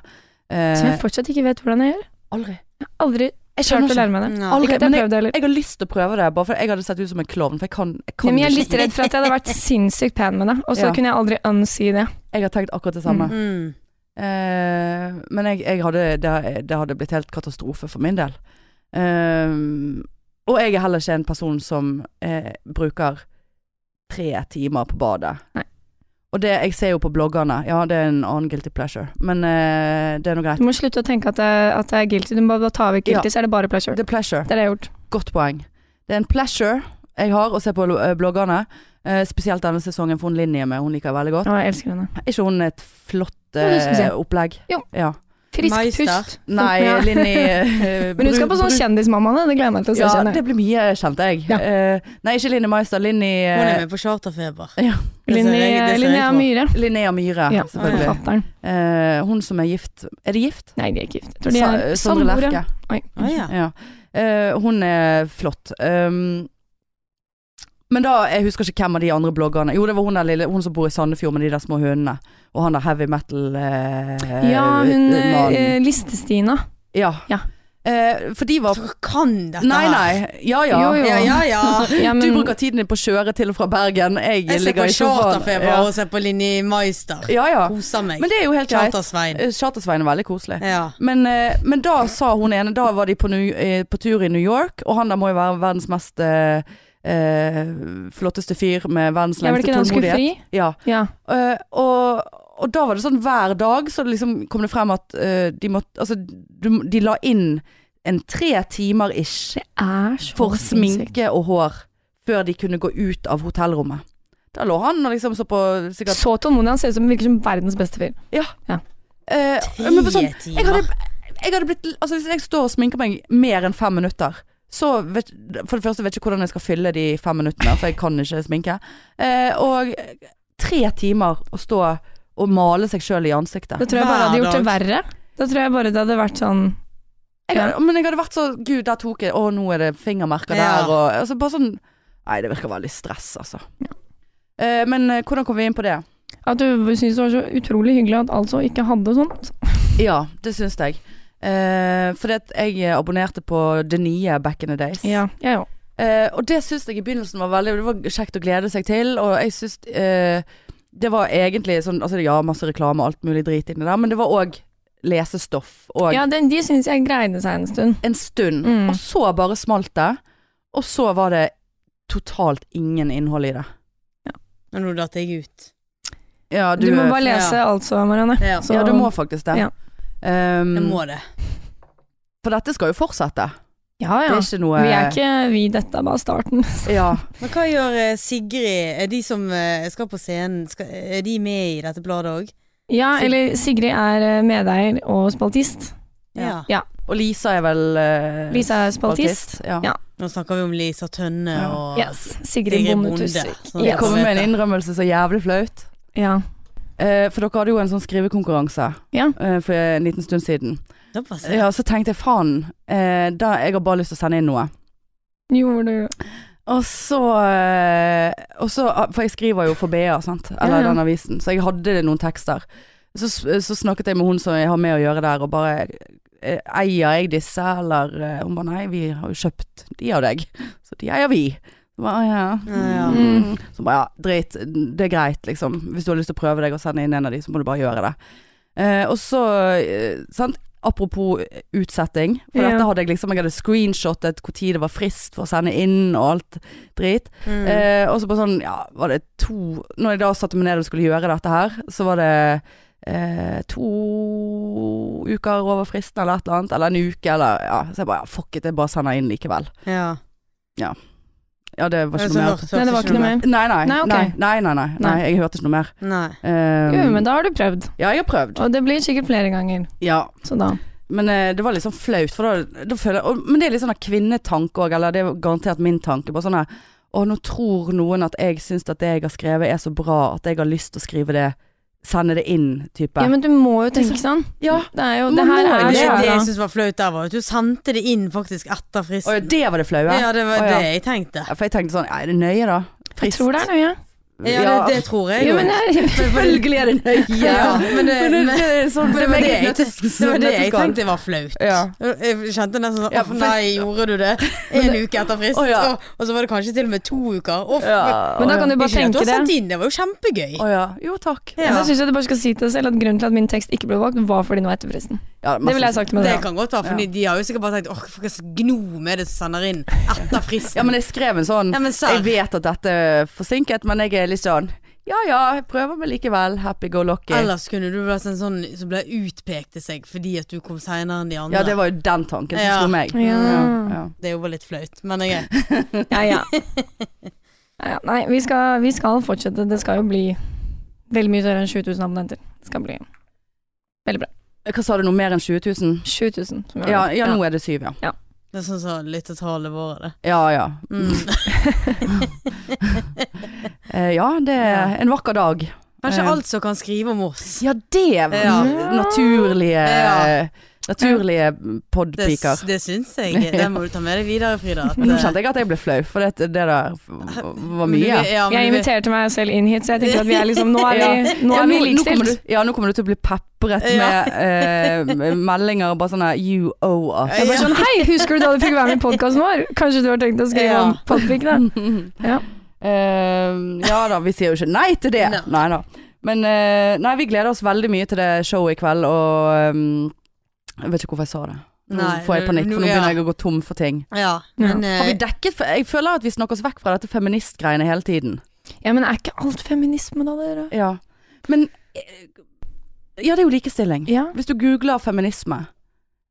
Speaker 2: eh,
Speaker 3: som jeg fortsatt ikke vet hvordan jeg gjør.
Speaker 2: Aldri.
Speaker 3: Jeg har aldri klart å lære meg det.
Speaker 1: No.
Speaker 2: Aldri,
Speaker 3: jeg
Speaker 2: jeg- Jeg har lyst til å prøve det, bare for jeg hadde sett ut som en klovn. For jeg kan, jeg kan
Speaker 3: Men jeg er litt redd for at jeg hadde vært sinnssykt pen med det, og så
Speaker 2: Ja.
Speaker 3: kunne jeg aldri unsee det.
Speaker 2: Jeg har tenkt akkurat det samme.
Speaker 1: Mm.
Speaker 2: Eh, men jeg, jeg hadde, det, det hadde blitt helt katastrofe for min del. Eh, og jeg er heller ikke en person som eh, bruker tre timer på badet.
Speaker 3: Nei.
Speaker 2: Og det, jeg ser jo på bloggerne, ja det er en annen guilty pleasure, men eh, det er noe greit.
Speaker 3: Du må slutte å tenke at det, at det er guilty. Du må bare ta vekk guilty, så er det bare pleasure.
Speaker 2: Det er pleasure.
Speaker 3: Det er det jeg har gjort.
Speaker 2: Godt poeng. Det er en pleasure jeg har å se på eh, bloggerne. Eh, spesielt denne sesongen, for hun Linni med. Hun liker jeg veldig godt.
Speaker 3: Ja, jeg elsker henne.
Speaker 2: Er ikke hun et flott eh, opplegg?
Speaker 3: Jo.
Speaker 2: Ja.
Speaker 3: Frisk
Speaker 1: Meister.
Speaker 3: pust.
Speaker 2: Nei,
Speaker 3: Ja.
Speaker 2: Linni uh,
Speaker 3: Men du skal på sånn Kjendismammaene, det gleder jeg meg til å se.
Speaker 2: Ja,
Speaker 3: kjenne.
Speaker 2: det blir mye, kjente jeg.
Speaker 3: Ja.
Speaker 2: Uh, nei, ikke Linni Meister. Linni
Speaker 1: Hun er
Speaker 2: uh,
Speaker 1: med på Charterfeber.
Speaker 2: Ja.
Speaker 3: Linnea. Myhre.
Speaker 2: Linnea Myhre,
Speaker 3: Ja,
Speaker 2: selvfølgelig. Eh, hun som er gift Er de gift?
Speaker 3: Nei, de er ikke gift. Jeg tror de er samboere.
Speaker 2: Lerche.
Speaker 3: Oi.
Speaker 1: Ja.
Speaker 2: Ja. Eh, hun er flott. Um, men da, jeg husker ikke hvem av de andre bloggerne Jo, det var hun der lille Hun som bor i Sandefjord med de der små hundene. Og han der heavy metal eh,
Speaker 3: Ja, hun eh, eh, Liste-Stina.
Speaker 2: Ja.
Speaker 3: ja.
Speaker 2: Eh, for de var
Speaker 1: Dere kan dette
Speaker 2: Nei,
Speaker 1: her.
Speaker 2: nei. Ja ja.
Speaker 3: Jo, jo.
Speaker 1: Ja, ja, ja.
Speaker 3: Ja, men,
Speaker 2: Du bruker tiden din på å kjøre til og fra Bergen. Jeg,
Speaker 1: Jeg ser
Speaker 2: ligger
Speaker 1: på
Speaker 2: i sofaen.
Speaker 1: Charterfeber
Speaker 2: Ja.
Speaker 1: og ser på Linni Meister.
Speaker 2: ja ja.
Speaker 1: Koser meg.
Speaker 2: Men det er jo helt greit.
Speaker 1: Chartersvein.
Speaker 2: Eh, er veldig koselig.
Speaker 1: Ja.
Speaker 2: Men, eh, men da sa hun ene Da var de på, New, eh, på tur i New York, og han der må jo være verdens mest eh, eh, flotteste fyr med verdens
Speaker 3: ja,
Speaker 2: lengste tålmodighet.
Speaker 3: fri?
Speaker 2: Ja.
Speaker 3: Ja.
Speaker 2: Uh, og, og da var det sånn hver dag så liksom kom det frem at uh, de måtte Altså, du, de la inn en tre timer ish
Speaker 3: Det er så
Speaker 2: for sminke og hår før de kunne gå ut av hotellrommet. Da lå han og liksom så på sikkert
Speaker 3: Så tålmodig. Han ser ut som virker som verdens beste fyr.
Speaker 2: Ja. men på sånn,
Speaker 1: Tre
Speaker 2: jeg hadde,
Speaker 1: timer.
Speaker 2: jeg hadde blitt Altså Hvis jeg står og sminker meg mer enn fem minutter Så vet, For det første vet jeg ikke hvordan jeg skal fylle de fem minuttene For jeg kan ikke sminke eh, Og tre timer å stå Og male seg selv i ansiktet
Speaker 3: Da tror jeg bare hadde gjort det verre. Da tror jeg bare det hadde vært sånn
Speaker 2: jeg hadde, Men jeg hadde vært så Gud, der tok jeg Å, nå er det fingermerker
Speaker 1: Ja.
Speaker 2: der og, altså, Bare sånn Nei, det virker veldig stress altså eh, Men eh, hvordan kom vi inn på det?
Speaker 3: At du syntes det var så utrolig hyggelig at altså ikke hadde sånt.
Speaker 2: Ja, det synes jeg eh, Fordi at jeg abonnerte på det nye back in the days
Speaker 3: Ja, jeg òg.
Speaker 2: Uh, og det syns jeg i begynnelsen var veldig Det var kjekt å glede seg til, og jeg syns uh, det var egentlig sånn Altså ja, masse reklame og alt mulig drit inni der, men det var òg lesestoff og
Speaker 3: Ja, den, de syns jeg greide seg en stund.
Speaker 2: en stund.
Speaker 3: Mm.
Speaker 2: Og så bare smalt det, og så var det totalt ingen innhold i det.
Speaker 1: Og nå datt jeg ut.
Speaker 2: Ja,
Speaker 3: Du, må bare lese altså, Marianne.
Speaker 1: Ja.
Speaker 3: Så-
Speaker 2: Ja, du må faktisk det.
Speaker 3: Ja.
Speaker 2: Um,
Speaker 1: Jeg må det.
Speaker 2: For dette skal jo fortsette.
Speaker 3: Ja,
Speaker 2: Det
Speaker 3: ja.
Speaker 2: er ikke noe
Speaker 3: Vi er ikke vi, dette er bare starten.
Speaker 2: Ja.
Speaker 1: Men hva gjør eh, Sigrid? Er de som eh, skal på scenen, skal, er de med i dette bladet òg?
Speaker 3: Ja,
Speaker 1: Sig-
Speaker 3: eller Sigrid er eh, medeier og spaltist.
Speaker 1: Ja.
Speaker 2: Og Lisa er vel uh,
Speaker 3: Lisa er spaltist.
Speaker 2: Ja.
Speaker 3: Ja.
Speaker 1: Nå snakker vi om Lisa Tønne
Speaker 2: Ja.
Speaker 1: og
Speaker 3: Yes. Sigrid
Speaker 1: Sigrid
Speaker 3: Bonde
Speaker 1: Bonde,
Speaker 3: Tusser.
Speaker 1: sånn
Speaker 2: Jeg kommer med en innrømmelse så jævlig flaut.
Speaker 3: Ja.
Speaker 2: Eh, for dere hadde jo en sånn skrivekonkurranse
Speaker 3: Ja.
Speaker 2: eh, for en liten stund siden. Ja, så tenkte jeg faen, eh, da, jeg har bare lyst til å sende inn noe.
Speaker 3: Gjorde du
Speaker 2: Og så, eh, og så For jeg skriver jo for BA, sant. Eller
Speaker 3: Ja,
Speaker 2: den avisen. Så jeg hadde noen tekster. Så, så snakket jeg med hun som jeg har med å gjøre der, og bare eier jeg disse, eller Hun bare nei, vi har jo kjøpt de av deg, så de eier vi. Så ja.
Speaker 1: Ja, ja.
Speaker 2: Mm. Så bare ja, drit, det er greit, liksom. Hvis du har lyst til å prøve deg og sende inn en av de, så må du bare gjøre det. Eh, og så, eh, sant. Apropos utsetting, for
Speaker 3: Ja.
Speaker 2: dette hadde jeg liksom Jeg hadde screenshotet tid det var frist for å sende inn og alt drit.
Speaker 1: Mm.
Speaker 2: Eh, og så bare sånn, ja, var det to Når jeg da satte meg ned og skulle gjøre dette her, så var det eh, to uker over fristen eller et eller annet, eller en uke, eller ja. Så jeg bare ja, fuck it, jeg bare sender inn likevel.
Speaker 1: ja.
Speaker 2: Ja, det var ikke noe mer.
Speaker 3: Nei, det var ikke noe mer.
Speaker 2: Nei nei,
Speaker 3: Nei, okay.
Speaker 2: nei, nei, nei, nei, nei,
Speaker 3: Nei.
Speaker 2: jeg hørte ikke noe mer.
Speaker 1: Nei.
Speaker 2: Eh,
Speaker 3: Jo, men da har du prøvd.
Speaker 2: ja, jeg har prøvd.
Speaker 3: Og det blir sikkert flere ganger.
Speaker 2: Ja,
Speaker 3: Så da
Speaker 2: men uh, det var litt sånn flaut, for da, da føler jeg og, Men det er litt sånn kvinnetanke òg, eller det er garantert min tanke. Bare sånn her Å, nå tror noen at jeg syns at det jeg har skrevet er så bra at jeg har lyst til å skrive det, sende det inn, type.
Speaker 3: Ja, men du må jo tenke sånn.
Speaker 2: Ja.
Speaker 3: Det er jo Det her
Speaker 2: jo
Speaker 3: er
Speaker 1: Det,
Speaker 2: det.
Speaker 1: det jeg syntes var flaut der, var at du sendte det inn faktisk etter
Speaker 2: Å ja, det var det flaue?
Speaker 1: Ja, det var
Speaker 2: Å, ja.
Speaker 1: det jeg tenkte.
Speaker 2: Ja, For jeg tenkte sånn, ja, er det nøye da?
Speaker 3: Jeg tror det er nøye.
Speaker 1: Ja, det, det tror jeg
Speaker 3: jo. men
Speaker 2: Selvfølgelig er det nøye.
Speaker 1: Ja, men det,
Speaker 2: Men
Speaker 1: men,
Speaker 2: det er sånn
Speaker 1: det var det jeg, det var jeg tenkte var flaut.
Speaker 2: Ja.
Speaker 1: Jeg kjente nesten sånn
Speaker 2: Ja,
Speaker 1: Å nei, gjorde du det? En uke etter frist.
Speaker 2: Oh, ja.
Speaker 1: og, så var det kanskje til og med to uker.
Speaker 2: Ja,
Speaker 3: Men da kan du bare tenke det.
Speaker 1: det var jo kjempegøy.
Speaker 2: Oh, ja. Jo, takk.
Speaker 1: Ja.
Speaker 3: Da syns jeg du bare skal si til deg selv at grunnen til at min tekst ikke ble valgt, var fordi den var etter fristen.
Speaker 2: Ja,
Speaker 3: Det ville jeg sagt med
Speaker 1: Det
Speaker 3: det.
Speaker 1: kan godt være, for de har jo sikkert bare tenkt Åh, hva gno med det som sender inn etter fristen.
Speaker 2: Ja, men jeg skrev en sånn
Speaker 1: Ja.
Speaker 2: Jeg vet at dette er forsinket, men jeg er litt sånn Ja ja, jeg prøver meg likevel. Happy go lucky.
Speaker 1: Ellers kunne du vært en sånn som ble utpekt til seg fordi at du kom seinere enn de andre.
Speaker 2: Ja, det var jo den tanken som
Speaker 1: Ja.
Speaker 2: slo meg.
Speaker 3: Ja.
Speaker 2: ja.
Speaker 1: Det er jo bare litt flaut, men jeg
Speaker 3: Ja, ja. ja, ja. Nei, vi skal, vi skal fortsette. Det skal jo bli veldig mye større enn 7000 abonnenter. Det skal bli veldig bra.
Speaker 2: Hva sa du, noe mer enn 20 000?
Speaker 3: 7000. som
Speaker 2: Ja, ja, nå er det syv, ja.
Speaker 1: Det er sånn som tale våre, det.
Speaker 2: Ja ja.
Speaker 1: Mm.
Speaker 2: Eh, ja, det er en vakker dag.
Speaker 1: Kanskje
Speaker 2: Eh.
Speaker 1: alt som kan skrive om oss.
Speaker 2: Ja, det
Speaker 1: Ja.
Speaker 2: naturlige
Speaker 1: Ja.
Speaker 2: Naturlige
Speaker 1: Det,
Speaker 2: podpiker.
Speaker 1: det syns jeg. Det må du ta med deg videre, Frida. At,
Speaker 2: Nå
Speaker 1: eh,
Speaker 2: kjente jeg at jeg ble flau, for det, det der var mye.
Speaker 1: ja,
Speaker 3: Jeg inviterte meg selv inn hit, så jeg tenkte at vi er liksom Nå er vi, nå
Speaker 2: Ja,
Speaker 3: er vi likestilt.
Speaker 2: ja, nå kommer du til å bli pepret med eh, med meldinger bare sånn You owe us.
Speaker 3: Jeg bare sånn, Hei, husker du da du fikk være med i podkasten vår? Kanskje du har tenkt å skrive
Speaker 1: Ja.
Speaker 3: om podpikene? Ja.
Speaker 2: Uh, ja da, vi sier jo ikke nei til det.
Speaker 1: Nei.
Speaker 2: Nei da. Men uh, nei, vi gleder oss veldig mye til det showet i kveld, og ehm, jeg vet ikke hvorfor jeg sa det. Nå
Speaker 1: Nei,
Speaker 2: får jeg panikk, for nå
Speaker 1: ja.
Speaker 2: begynner jeg å gå tom for ting.
Speaker 1: Ja, men
Speaker 2: Har vi
Speaker 1: eh,
Speaker 2: dekket for, Jeg føler at vi snakker oss vekk fra dette feministgreiene hele tiden.
Speaker 3: ja, men er ikke alt feminisme da, dere?
Speaker 2: Ja. Men eh, Ja, det er jo likestilling.
Speaker 3: Ja.
Speaker 2: Hvis du googler feminisme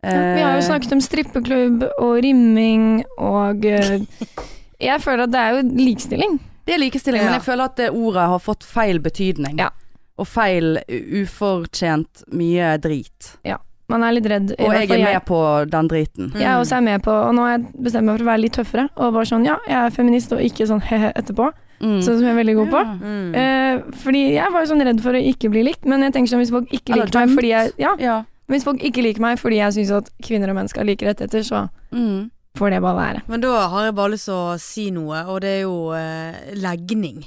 Speaker 3: Ja, vi har jo
Speaker 2: eh,
Speaker 3: snakket om strippeklubb og rimming og eh, Jeg føler at det er jo likestilling.
Speaker 2: Det er likestilling,
Speaker 1: Ja.
Speaker 2: men jeg føler at det ordet har fått feil betydning.
Speaker 3: Ja.
Speaker 2: Og feil ufortjent mye drit.
Speaker 3: Man er litt redd.
Speaker 2: Og jeg er med på den driten.
Speaker 3: Jeg er også er med på, og nå har jeg bestemt meg for å være litt tøffere. Og bare sånn, ja, jeg er feminist, og ikke sånn he-he etterpå.
Speaker 2: Mm.
Speaker 3: Sånn som jeg er veldig god på.
Speaker 2: Ja.
Speaker 1: mm.
Speaker 3: Eh, fordi jeg var jo sånn redd for å ikke bli likt, men jeg tenker sånn hvis folk ikke
Speaker 2: Eller
Speaker 3: liker meg fordi jeg Ja,
Speaker 2: Ja.
Speaker 3: hvis folk ikke liker meg fordi jeg syns at kvinner og menn skal ha like rettigheter, så
Speaker 2: Mm.
Speaker 3: får det bare være.
Speaker 1: Men da har jeg bare lyst til å si noe, og det er jo eh, legning.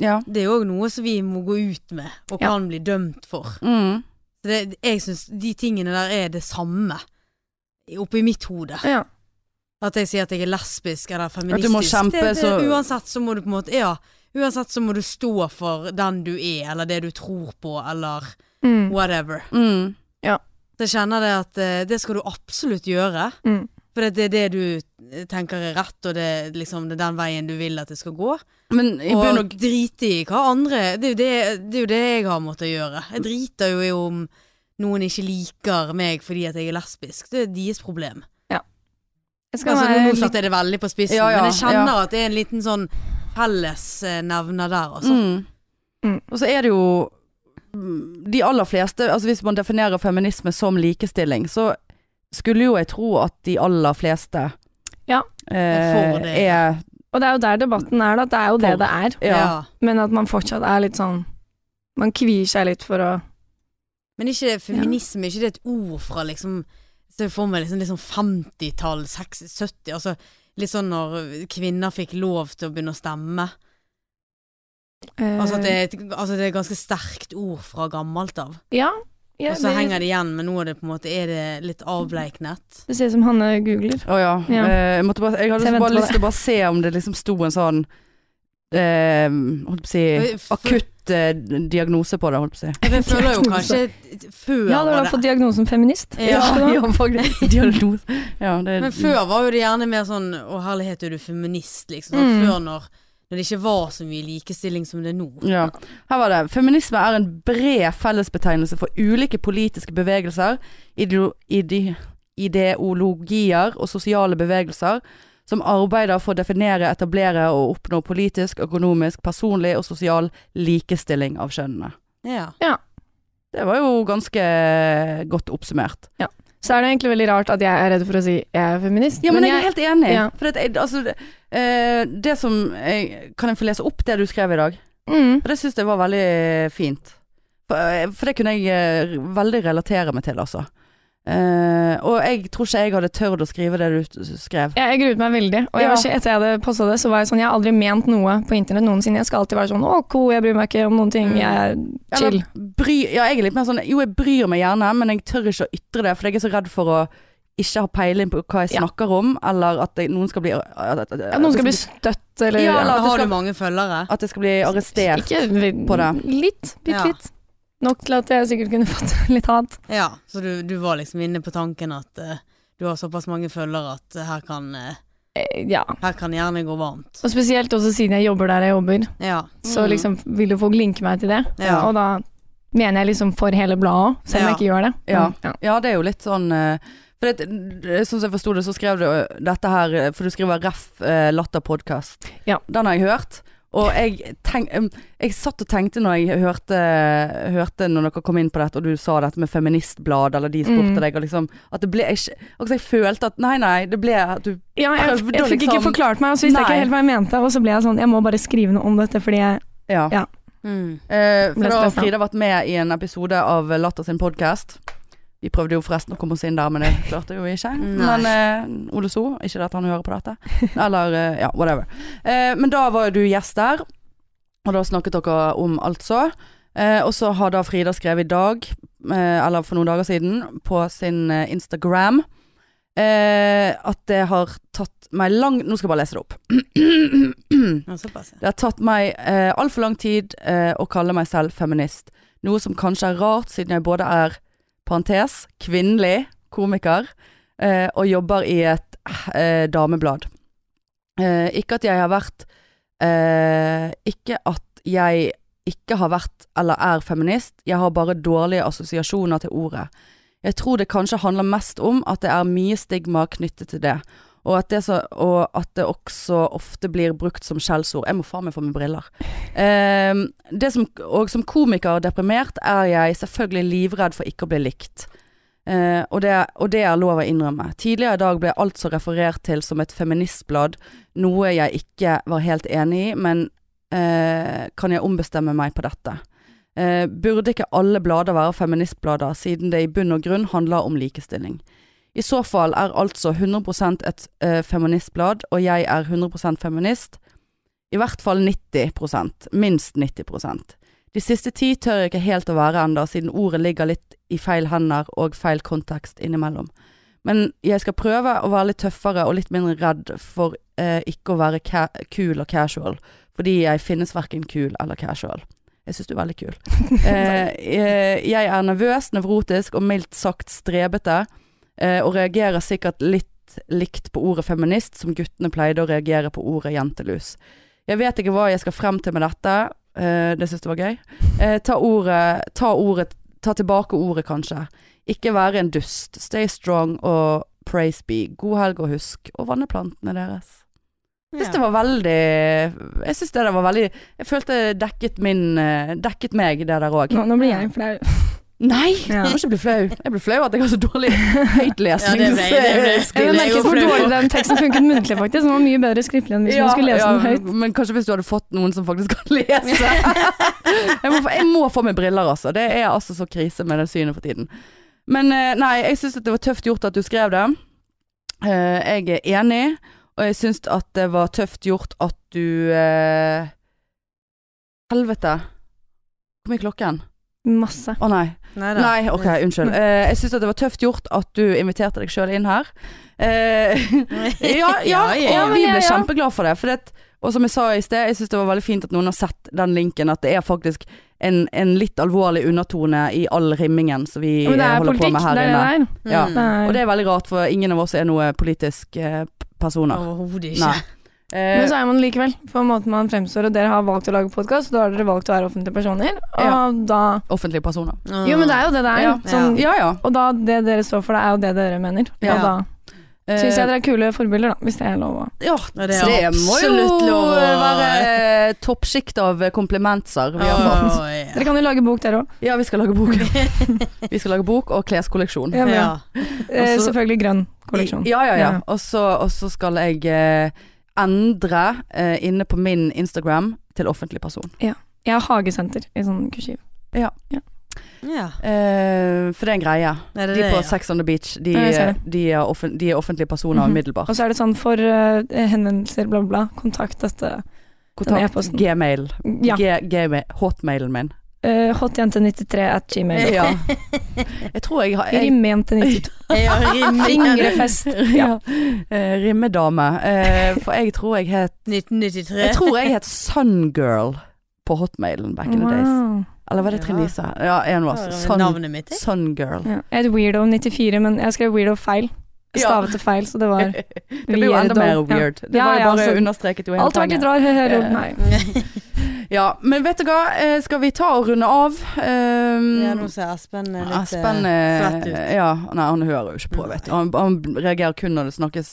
Speaker 2: ja.
Speaker 1: Det er jo òg noe som vi må gå ut med, og
Speaker 3: Ja.
Speaker 1: kan bli dømt for.
Speaker 2: Mm.
Speaker 1: Så det, jeg syns de tingene der er det samme oppi mitt hode.
Speaker 3: Ja.
Speaker 1: At jeg sier at jeg er lesbisk eller feministisk.
Speaker 2: At du må kjempe,
Speaker 1: det, det,
Speaker 2: så-
Speaker 1: Uansett så må du på en måte Ja. Uansett så må du stå for den du er, eller det du tror på, eller
Speaker 3: Mm.
Speaker 1: whatever.
Speaker 2: Mm.
Speaker 1: Så jeg kjenner det at eh, det skal du absolutt gjøre.
Speaker 3: Mm.
Speaker 1: For det er det du tenker er rett, og det liksom det er den veien du vil at det skal gå.
Speaker 2: Men jeg
Speaker 1: Og
Speaker 2: og
Speaker 1: drite i hva andre Det er jo det, det, er jo det jeg har måttet gjøre. Jeg driter jo i om noen ikke liker meg fordi at jeg er lesbisk. Det er deres problem.
Speaker 3: Skal
Speaker 1: Altså, nå satte jeg det veldig på spissen,
Speaker 2: Ja, ja,
Speaker 1: men jeg kjenner at det er en liten sånn fellesnevner der, altså.
Speaker 2: mm.
Speaker 3: Mm.
Speaker 2: Og så er det jo de aller fleste Altså hvis man definerer feminisme som likestilling, så skulle jo jeg tro at de aller fleste
Speaker 3: Ja.
Speaker 2: eh,
Speaker 1: For det.
Speaker 2: Er
Speaker 3: Og det er jo der debatten er, da. Det er jo det det er.
Speaker 2: Ja.
Speaker 3: Men at man fortsatt er litt sånn Man kvier seg litt for å
Speaker 1: Men ikke feminisme, ikke det et ord fra liksom Se for meg liksom, liksom 50-tall, 60, 70 Altså litt sånn når kvinner fikk lov til å begynne å stemme.
Speaker 3: eh,
Speaker 1: Altså at det altså det er et ganske sterkt ord fra gammelt av.
Speaker 3: Ja, Ja,
Speaker 1: og så
Speaker 3: det-
Speaker 1: henger det igjen, men nå er det på en måte Er det litt avbleiknet?
Speaker 3: Det ser ut som Hanne googler.
Speaker 2: Å ja.
Speaker 3: Ja.
Speaker 2: Eh, jeg, måtte bare, jeg hadde
Speaker 3: jeg
Speaker 2: bare lyst til å bare se om det liksom sto en sånn eh, Holdt på å si akutt eh, diagnose på det, holdt på å si.
Speaker 1: Jeg føler jo kanskje før
Speaker 3: Ja, du har fått diagnosen feminist.
Speaker 1: Ja,
Speaker 2: ja, faktisk. Diagnose. Ja, det,
Speaker 1: Men før var jo det gjerne mer sånn Å herlighet, er du feminist, liksom.
Speaker 3: Mm.
Speaker 1: Før når, når det ikke var så mye likestilling som det er nå.
Speaker 2: Ja. Her var det. Feminisme er en bred fellesbetegnelse for ulike politiske bevegelser, ideo, ide, ideologier og sosiale bevegelser som arbeider for å definere, etablere og oppnå politisk, økonomisk, personlig og sosial likestilling av kjønnene.
Speaker 1: Ja. ja.
Speaker 2: Det var jo ganske godt oppsummert.
Speaker 3: Så er det egentlig veldig rart at jeg er redd for å si jeg er feminist.
Speaker 2: Ja, men, jeg er helt enig.
Speaker 3: ja.
Speaker 2: For det, altså, det, eh, det som Kan jeg få lese opp det du skrev i dag?
Speaker 3: mm.
Speaker 2: For det syns jeg var veldig fint. For, eh, det kunne jeg eh, veldig relatere meg til, altså. Eh, og jeg tror ikke jeg hadde tørt å skrive det du skrev.
Speaker 3: Jeg, jeg gruet meg veldig. Og jeg
Speaker 2: Ja.
Speaker 3: var ikke, etter jeg hadde posta det, så var jeg sånn Jeg har aldri ment noe på internett noensinne. Jeg skal alltid være sånn Å, cool, jeg bryr meg ikke om noen ting. Jeg er chill.
Speaker 2: Eller bry, ja, jeg er litt mer sånn Jo, jeg bryr meg gjerne, men jeg tør ikke å ytre det, for jeg er så redd for å ikke ha peiling på hva jeg
Speaker 3: Ja.
Speaker 2: snakker om, eller at jeg, noen skal bli at, at, at,
Speaker 3: at noen skal bli støtt, eller
Speaker 2: Ja, eller- at det
Speaker 1: Har
Speaker 2: skal-
Speaker 1: du mange følgere?
Speaker 2: at jeg skal bli arrestert.
Speaker 3: Ikke
Speaker 2: på det.
Speaker 3: Litt. Bitte
Speaker 1: Ja.
Speaker 3: litt. Nok til at jeg sikkert kunne fått litt hat.
Speaker 1: Ja, så du, du var liksom inne på tanken at uh, du har såpass mange følgere at eh, her kan Eh,
Speaker 3: Ja.
Speaker 1: Her kan gjerne gå varmt.
Speaker 3: Og spesielt også siden jeg jobber der jeg jobber,
Speaker 1: Ja.
Speaker 3: så
Speaker 2: Mm.
Speaker 3: liksom vil jo folk linke meg til det.
Speaker 1: Ja.
Speaker 3: Og da mener jeg liksom for hele bladet òg, selv om
Speaker 1: Ja.
Speaker 3: jeg ikke gjør det.
Speaker 2: Ja.
Speaker 3: ja.
Speaker 2: Ja, det er jo litt sånn For det, det, sånn som jeg forsto det, så skrev du dette her For du skriver ref eh, latterpodkast.
Speaker 3: Ja.
Speaker 2: Den har jeg hørt. Og jeg, tenk, jeg satt og tenkte når jeg hørte, hørte når dere kom inn på dette, og du sa dette med feministblad, eller de spurte
Speaker 3: Mm.
Speaker 2: deg, og liksom At det ble ikke Altså, jeg følte at Nei, nei, det ble at du
Speaker 3: Ja, jeg,
Speaker 2: Prøvde
Speaker 3: jeg
Speaker 2: å
Speaker 3: fikk ikke
Speaker 2: liksom-
Speaker 3: forklart meg, og så visste jeg ikke helt hva jeg mente. Og så ble jeg sånn, jeg må bare skrive noe om dette, fordi jeg
Speaker 2: Ja.
Speaker 3: Ja.
Speaker 1: Mm.
Speaker 2: Eh, for da har. Frida vært med i en episode av Latter sin podkast. Vi prøvde jo forresten å komme oss inn der, men det klarte jo ikke.
Speaker 1: Nei.
Speaker 2: Men uh, Ole So, ikke at han hører på dette. Eller uh, ja, whatever. Uh, men da var du gjest der, og da snakket dere om altså. Eh, og så har da Frida skrevet i dag, eller for noen dager siden, på sin Instagram, at det har tatt meg lang Nå skal jeg bare lese det opp. Det har tatt meg eh, altfor lang tid å kalle meg selv feminist. Noe som kanskje er rart, siden jeg både er parentes, kvinnelig komiker eh, og jobber i et eh, dameblad. Eh, ikke at jeg har vært eh, Ikke at jeg ikke har vært eller er feminist, jeg har bare dårlige assosiasjoner til ordet. Jeg tror det kanskje handler mest om at det er mye stigma knyttet til det. Og at, det så, og at det også ofte blir brukt som skjellsord. Jeg må faen meg få meg briller. Det som, og som komiker og deprimert er jeg selvfølgelig livredd for ikke å bli likt. Eh, og, det, og det er lov å innrømme. Tidligere i dag ble altså referert til som et feministblad, noe jeg ikke var helt enig i, men eh, kan jeg ombestemme meg på dette? Eh, burde ikke alle blader være feministblader, siden det i bunn og grunn handler om likestilling? I så fall er altså 100 et eh, feministblad, og jeg er 100% feminist. I hvert fall 90% minst 90% De siste ti tør jeg ikke helt å være enda, siden ordet ligger litt i feil hender og feil kontekst innimellom. Men jeg skal prøve å være litt tøffere og litt mindre redd for eh, ikke å være kul og casual, fordi jeg finnes verken kul eller casual. Jeg syns du er veldig kul. Eh, eh, jeg er nervøs, nevrotisk og mildt sagt strebete, eh, og reagerer sikkert litt likt på ordet feminist som guttene pleide å reagere på ordet jentelus. Jeg vet ikke hva jeg skal frem til med dette. Eh, det syns jeg var gøy. Eh, ta ordet Ta ordet Ta tilbake ordet, kanskje. Ikke være en dust. Stay strong og praise be. God helg og husk å vanne plantene deres. Jeg syns det var veldig Jeg syns det der var veldig Jeg følte dekket min eh, Dekket meg, det der òg.
Speaker 3: Nå, nå blir jeg flau.
Speaker 2: Nei!
Speaker 3: Ja.
Speaker 2: Du må ikke bli flau. Jeg blir flau at jeg har så dårlig
Speaker 1: Ja,
Speaker 2: høytlesning.
Speaker 1: ble-
Speaker 3: Jeg merket hvor dårlig den teksten funket muntlig, faktisk. Den var mye bedre skriftlig enn hvis man skulle lese den høyt.
Speaker 2: Men kanskje hvis du hadde fått noen som faktisk kan lese. jeg, må, få- jeg må få meg briller, altså. Det er altså så krise med det synet for tiden. Men eh, nei, jeg syns det var tøft gjort at du skrev det. Eh, jeg er enig, og jeg syns at det var tøft gjort at du eh, Helvete. Hvor mye klokken?
Speaker 3: Masse.
Speaker 2: Å nei.
Speaker 1: Neida.
Speaker 2: Nei, ok, unnskyld. Eh, jeg syns det var tøft gjort at du inviterte deg sjøl inn her. Eh, ja, ja,
Speaker 1: Ja, ja.
Speaker 2: og vi ble
Speaker 3: ja.
Speaker 2: kjempeglade for det. For det og som jeg sa i sted, jeg syns det var veldig fint at noen har sett den linken. At det er faktisk en, en litt alvorlig undertone i all rimmingen som vi
Speaker 3: holder
Speaker 2: eh,
Speaker 3: er
Speaker 2: holder på med her
Speaker 3: er
Speaker 2: inne.
Speaker 3: det der.
Speaker 2: Ja.
Speaker 3: Er.
Speaker 2: Og det er veldig rart, for ingen av oss er noe politisk eh, personer.
Speaker 1: Overhodet ikke.
Speaker 2: Nei. Eh,
Speaker 3: Men så er man likevel, på måten man fremstår, og dere har valgt å lage podkast, da har dere valgt å være offentlige personer, og
Speaker 2: Ja.
Speaker 3: da
Speaker 2: offentlige personer.
Speaker 3: Jo, men det er jo det det er.
Speaker 2: Ja.
Speaker 3: Sånn,
Speaker 2: Ja ja.
Speaker 3: Og da det dere står for, det er jo det dere mener.
Speaker 2: Ja.
Speaker 3: Og da
Speaker 2: Eh,
Speaker 3: syns jeg dere er kule forbilder, da, hvis det er lov å
Speaker 2: ja,
Speaker 1: det
Speaker 2: det,
Speaker 1: er
Speaker 2: må jo
Speaker 1: absolutt lov å-
Speaker 2: være toppsjikt av komplimenter vi har fått.
Speaker 1: Å.
Speaker 3: Dere kan jo lage bok, dere òg.
Speaker 2: Ja, vi skal lage bok. vi skal lage bok og kleskolleksjon.
Speaker 3: Ja,
Speaker 1: Ja.
Speaker 3: Eh,
Speaker 2: Altså-
Speaker 3: selvfølgelig grønn kolleksjon.
Speaker 2: Ja, ja, ja.
Speaker 3: Ja.
Speaker 2: Og så, og så skal jeg eh, endre eh, inne på min Instagram til offentlig person.
Speaker 3: Jeg har hagesenter i sånn kursiv.
Speaker 1: ja.
Speaker 2: Eh, for det er en greie.
Speaker 1: Er det
Speaker 2: De
Speaker 1: det,
Speaker 2: på
Speaker 1: ja?
Speaker 2: Sex on the Beach, de,
Speaker 3: Ja,
Speaker 2: de, er, offent de er offentlige personer umiddelbart. Mm -hmm.
Speaker 3: Og så er det sånn for uh, henvendelser, bla, bla, bla. Kontakt dette.
Speaker 2: Kontakt
Speaker 3: e-posten.
Speaker 2: gmail.
Speaker 3: Ja.
Speaker 2: G, gmail. Hotmailen min.
Speaker 3: Uh, Hotjente93 at gmail.
Speaker 2: Ja. Jeg tror jeg har jeg,
Speaker 3: Rimmejente92.
Speaker 1: Ja, rimelig.
Speaker 3: Fingrefest.
Speaker 2: ja. uh, rimmedame. Uh, for jeg tror jeg het
Speaker 1: 1993.
Speaker 2: Jeg tror jeg het Sungirl på hotmailen back in the days. Eller var det
Speaker 1: Ja.
Speaker 2: Trinise? Ja, en var Sun,
Speaker 1: Navnet mitt. jeg.
Speaker 2: Sungirl.
Speaker 3: Ja. Jeg het Weirdo94, men jeg skrev Weirdo feil.
Speaker 2: Stavete
Speaker 3: Stavet det feil, så det var
Speaker 2: Det ble jo enda mer weird. Det var jo
Speaker 3: ja,
Speaker 2: bare
Speaker 3: altså,
Speaker 2: understreket jo hele
Speaker 3: Alt har vært litt
Speaker 2: hører
Speaker 3: du
Speaker 2: Eh,
Speaker 3: Nei.
Speaker 2: Ja, men vet du hva, Eh, skal vi ta og runde av? Um,
Speaker 1: Ja, nå ser Espen litt
Speaker 2: Espen
Speaker 1: eh,
Speaker 2: eh,
Speaker 1: svett ut.
Speaker 2: Ja, nei, han hører jo ikke på, vet du. Han, han reagerer kun når det snakkes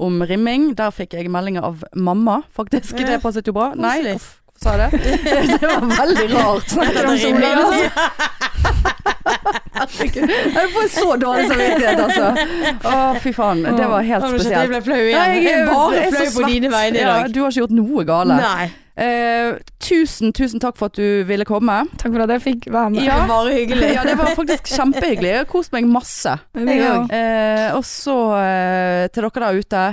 Speaker 2: om rimming. Der fikk jeg meldinger av mamma, faktisk. Det passet jo bra. Nei, uff, sa jeg det? det var veldig rart.
Speaker 3: Snakker om sola.
Speaker 1: altså.
Speaker 2: Herregud, Jeg får så dårlig samvittighet, altså. Å, fy faen. Det var helt spesielt.
Speaker 1: Jeg ble flau igjen.
Speaker 2: Nei,
Speaker 1: Jeg er bare
Speaker 2: jeg er
Speaker 1: flau på dine vegne i
Speaker 2: Ja,
Speaker 1: dag.
Speaker 2: du har ikke gjort noe gale.
Speaker 1: Nei.
Speaker 2: Eh, tusen, tusen takk for at du ville komme.
Speaker 3: Takk for at jeg fikk være med.
Speaker 1: Det var hyggelig.
Speaker 2: Ja, det var faktisk kjempehyggelig. Jeg har kost meg masse.
Speaker 3: Vi
Speaker 1: Jeg
Speaker 3: òg.
Speaker 1: òg.
Speaker 2: Eh, og så eh, til dere der ute,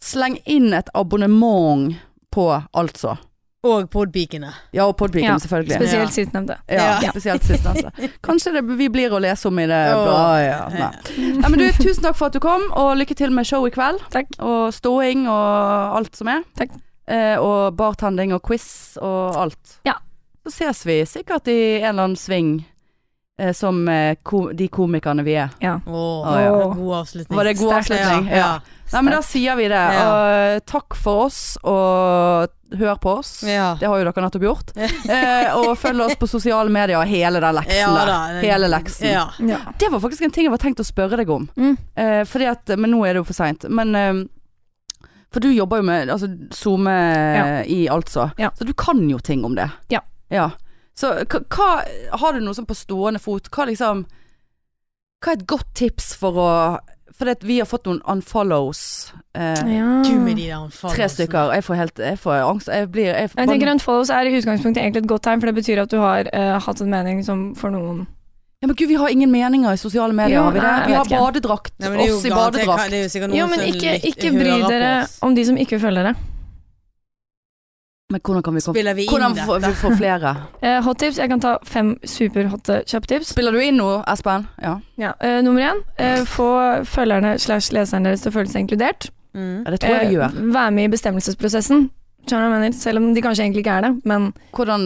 Speaker 2: sleng inn et abonnement på altså.
Speaker 1: Og podpikene.
Speaker 2: Ja, og podpikene,
Speaker 3: Ja,
Speaker 2: selvfølgelig.
Speaker 3: Spesielt
Speaker 1: Ja.
Speaker 3: sistnevnte.
Speaker 2: Ja,
Speaker 1: Ja.
Speaker 2: spesielt sistnevnte. Kanskje det vi blir å lese om i det oh. Ja. Nei. Nei, men du, tusen takk for at du kom, og lykke til med show i kveld.
Speaker 3: Takk.
Speaker 2: Og ståing og alt som er.
Speaker 3: Takk.
Speaker 2: Eh, og bartending og quiz og alt.
Speaker 3: Ja.
Speaker 2: Så ses vi sikkert i en eller annen sving, eh, som eh, ko de komikerne vi er.
Speaker 3: Ja.
Speaker 1: Åh,
Speaker 2: oh, ja.
Speaker 1: god avslutning.
Speaker 2: Var det god avslutning?
Speaker 1: Ja. ja.
Speaker 2: Nei, men da sier vi det.
Speaker 1: Ja.
Speaker 2: Og takk for oss, og hør på oss.
Speaker 1: ja.
Speaker 2: Det har jo dere nettopp gjort. Eh, og følg oss på sosiale medier, hele den leksen
Speaker 1: Ja
Speaker 2: der. Hele leksen.
Speaker 1: Ja.
Speaker 3: Ja.
Speaker 2: Det var faktisk en ting jeg var tenkt å spørre deg om.
Speaker 3: Mm.
Speaker 2: Eh, fordi at, men nå er det jo for seint. Men eh, For du jobber jo med altså, SoMe
Speaker 3: Ja.
Speaker 2: i altså.
Speaker 3: Ja.
Speaker 2: Så du kan jo ting om det.
Speaker 3: Ja.
Speaker 2: ja. Så hva, Har du noe sånn på stående fot? Hva liksom Hva er et godt tips for å For vi har fått noen unfollows. Eh,
Speaker 3: Ja.
Speaker 1: Du med de der anfallene.
Speaker 2: Tre stykker. Jeg får helt Jeg får angst. Jeg blir jeg,
Speaker 3: Jeg tenker Unfollows er i utgangspunktet egentlig et godt tegn, for det betyr at du har eh, hatt en mening som for noen
Speaker 2: Ja, men gud, vi har ingen meninger i sosiale medier,
Speaker 3: ja,
Speaker 2: har vi det?
Speaker 3: nei,
Speaker 2: Vi har
Speaker 3: ikke.
Speaker 2: badedrakt.
Speaker 1: Nei, men det er jo
Speaker 2: oss i badedrakt.
Speaker 1: Det er jo sikkert noen
Speaker 3: Jo, men
Speaker 1: som
Speaker 3: ikke, ikke bry dere om de som ikke følger dere.
Speaker 2: Men hvordan kan vi komme
Speaker 1: vi
Speaker 2: Hvordan får vi får flere?
Speaker 3: Eh, hot tips. Jeg kan ta fem superhotte kjøpetips.
Speaker 2: Spiller du inn nå, Espen? Ja.
Speaker 3: Ja, eh, nummer én. Eh, få følgerne slash leserne deres til å føle seg inkludert.
Speaker 1: Mm.
Speaker 2: ja det tror jeg
Speaker 3: Eh,
Speaker 2: gjør.
Speaker 3: Vær med i bestemmelsesprosessen. Jeg mener? Selv om de kanskje egentlig ikke er det. Men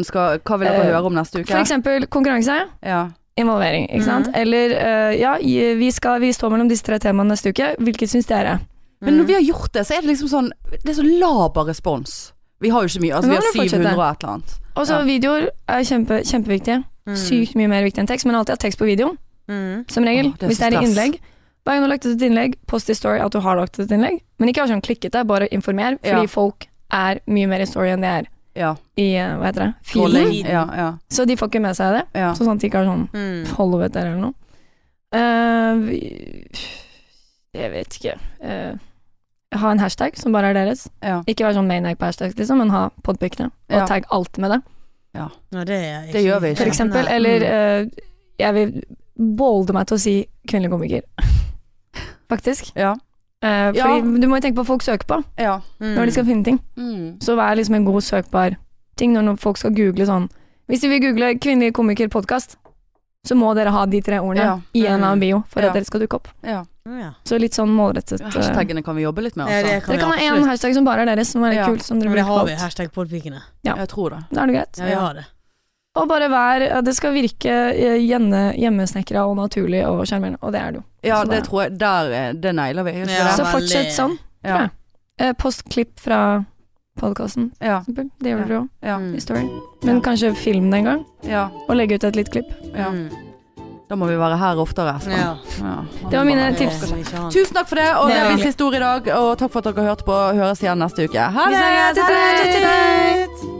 Speaker 2: skal, hva vil dere
Speaker 3: Eh,
Speaker 2: høre om neste uke?
Speaker 3: for eksempel konkurranse.
Speaker 2: Ja.
Speaker 3: Involvering, ikke sant.
Speaker 1: Mm.
Speaker 3: Eller uh, ja, vi, skal, vi står mellom disse tre temaene neste uke. Hvilket syns dere?
Speaker 2: Men når vi har gjort det, så er det liksom sånn Det er så laber respons. Vi har jo ikke mye. Altså, vi har
Speaker 3: må fortsette.
Speaker 2: 700 og et eller annet.
Speaker 3: Og så
Speaker 2: Ja.
Speaker 3: videoer er kjempe, kjempeviktige.
Speaker 1: Mm.
Speaker 3: Sykt mye mer viktig enn tekst, men alltid ha tekst på videoen.
Speaker 1: Mm.
Speaker 3: Som regel.
Speaker 2: Oh, det
Speaker 3: hvis det er i innlegg. Hver gang du har lagt ut et innlegg, post i story at du har lagt ut et innlegg. Men ikke vær sånn klikkete, bare informer. Fordi
Speaker 2: Ja.
Speaker 3: folk er mye mer i story enn de er
Speaker 2: Ja.
Speaker 3: i eh, hva heter det, feeden.
Speaker 2: Ja, ja,
Speaker 3: Så de får ikke med seg det.
Speaker 2: ja.
Speaker 3: Så sånn at de ikke har sånn
Speaker 1: Mm.
Speaker 3: follow it eller noe. Uh, vi, jeg vet ikke. Uh, ha en hashtag som bare er deres.
Speaker 2: ja.
Speaker 3: Ikke vær sånn maniac på hashtags, liksom, men ha podpicene. Og
Speaker 2: Ja.
Speaker 3: tagg alt med det,
Speaker 1: Ja, det, er ikke-
Speaker 2: Det gjør vi ikke.
Speaker 3: for eksempel.
Speaker 1: Nei.
Speaker 3: Eller eh, jeg vil bolde meg til å si kvinnelig komiker. Faktisk.
Speaker 2: Ja.
Speaker 3: Eh,
Speaker 2: Ja.
Speaker 3: du må jo tenke på hva folk søker på
Speaker 2: ja.
Speaker 1: Mm.
Speaker 3: når de skal finne ting.
Speaker 2: Mm.
Speaker 3: Så vær liksom en god søkbar ting når folk skal google sånn Hvis de vil google 'kvinnelig komiker-podkast', så må dere ha de tre ordene
Speaker 2: Ja.
Speaker 3: i en annen bio for
Speaker 2: Ja.
Speaker 3: at dere skal dukke opp.
Speaker 2: Ja.
Speaker 1: Å, ja.
Speaker 3: Så litt sånn målrettet.
Speaker 2: Hashtagene kan vi jobbe litt med,
Speaker 1: Ja, det
Speaker 2: altså.
Speaker 1: kan
Speaker 3: Dere kan ha én hashtag som bare er deres, som er litt
Speaker 2: Ja.
Speaker 3: kul. Som dere
Speaker 1: Men det har vi, hashtag podpikene.
Speaker 3: Ja.
Speaker 2: Jeg tror det.
Speaker 3: Da er det greit.
Speaker 1: Ja, vi har det.
Speaker 3: Og bare vær Det skal virke eh, hjemmesnekra og naturlig og sjarmerende, og det er det jo.
Speaker 2: Ja,
Speaker 3: Så
Speaker 2: det tror jeg Der, eh, det nailer vi.
Speaker 1: Ja.
Speaker 3: Så fortsett sånn.
Speaker 2: Ja.
Speaker 3: jeg. Eh, post klipp fra podkasten,
Speaker 2: Ja.
Speaker 3: Det gjør dere òg,
Speaker 2: Ja.
Speaker 1: Mm.
Speaker 3: i storyen. Men kanskje film det en gang,
Speaker 2: ja.
Speaker 3: og legge ut et lite klipp.
Speaker 2: ja.
Speaker 1: Mm.
Speaker 2: Da må vi være her oftere,
Speaker 1: Ja.
Speaker 2: Ja.
Speaker 3: Det var mine tips.
Speaker 2: Tusen takk for det, og
Speaker 3: Det er
Speaker 2: blir siste ord i dag. Og takk for at dere hørte på. Høres igjen neste uke. Ha det!
Speaker 1: snakkes. Ha det.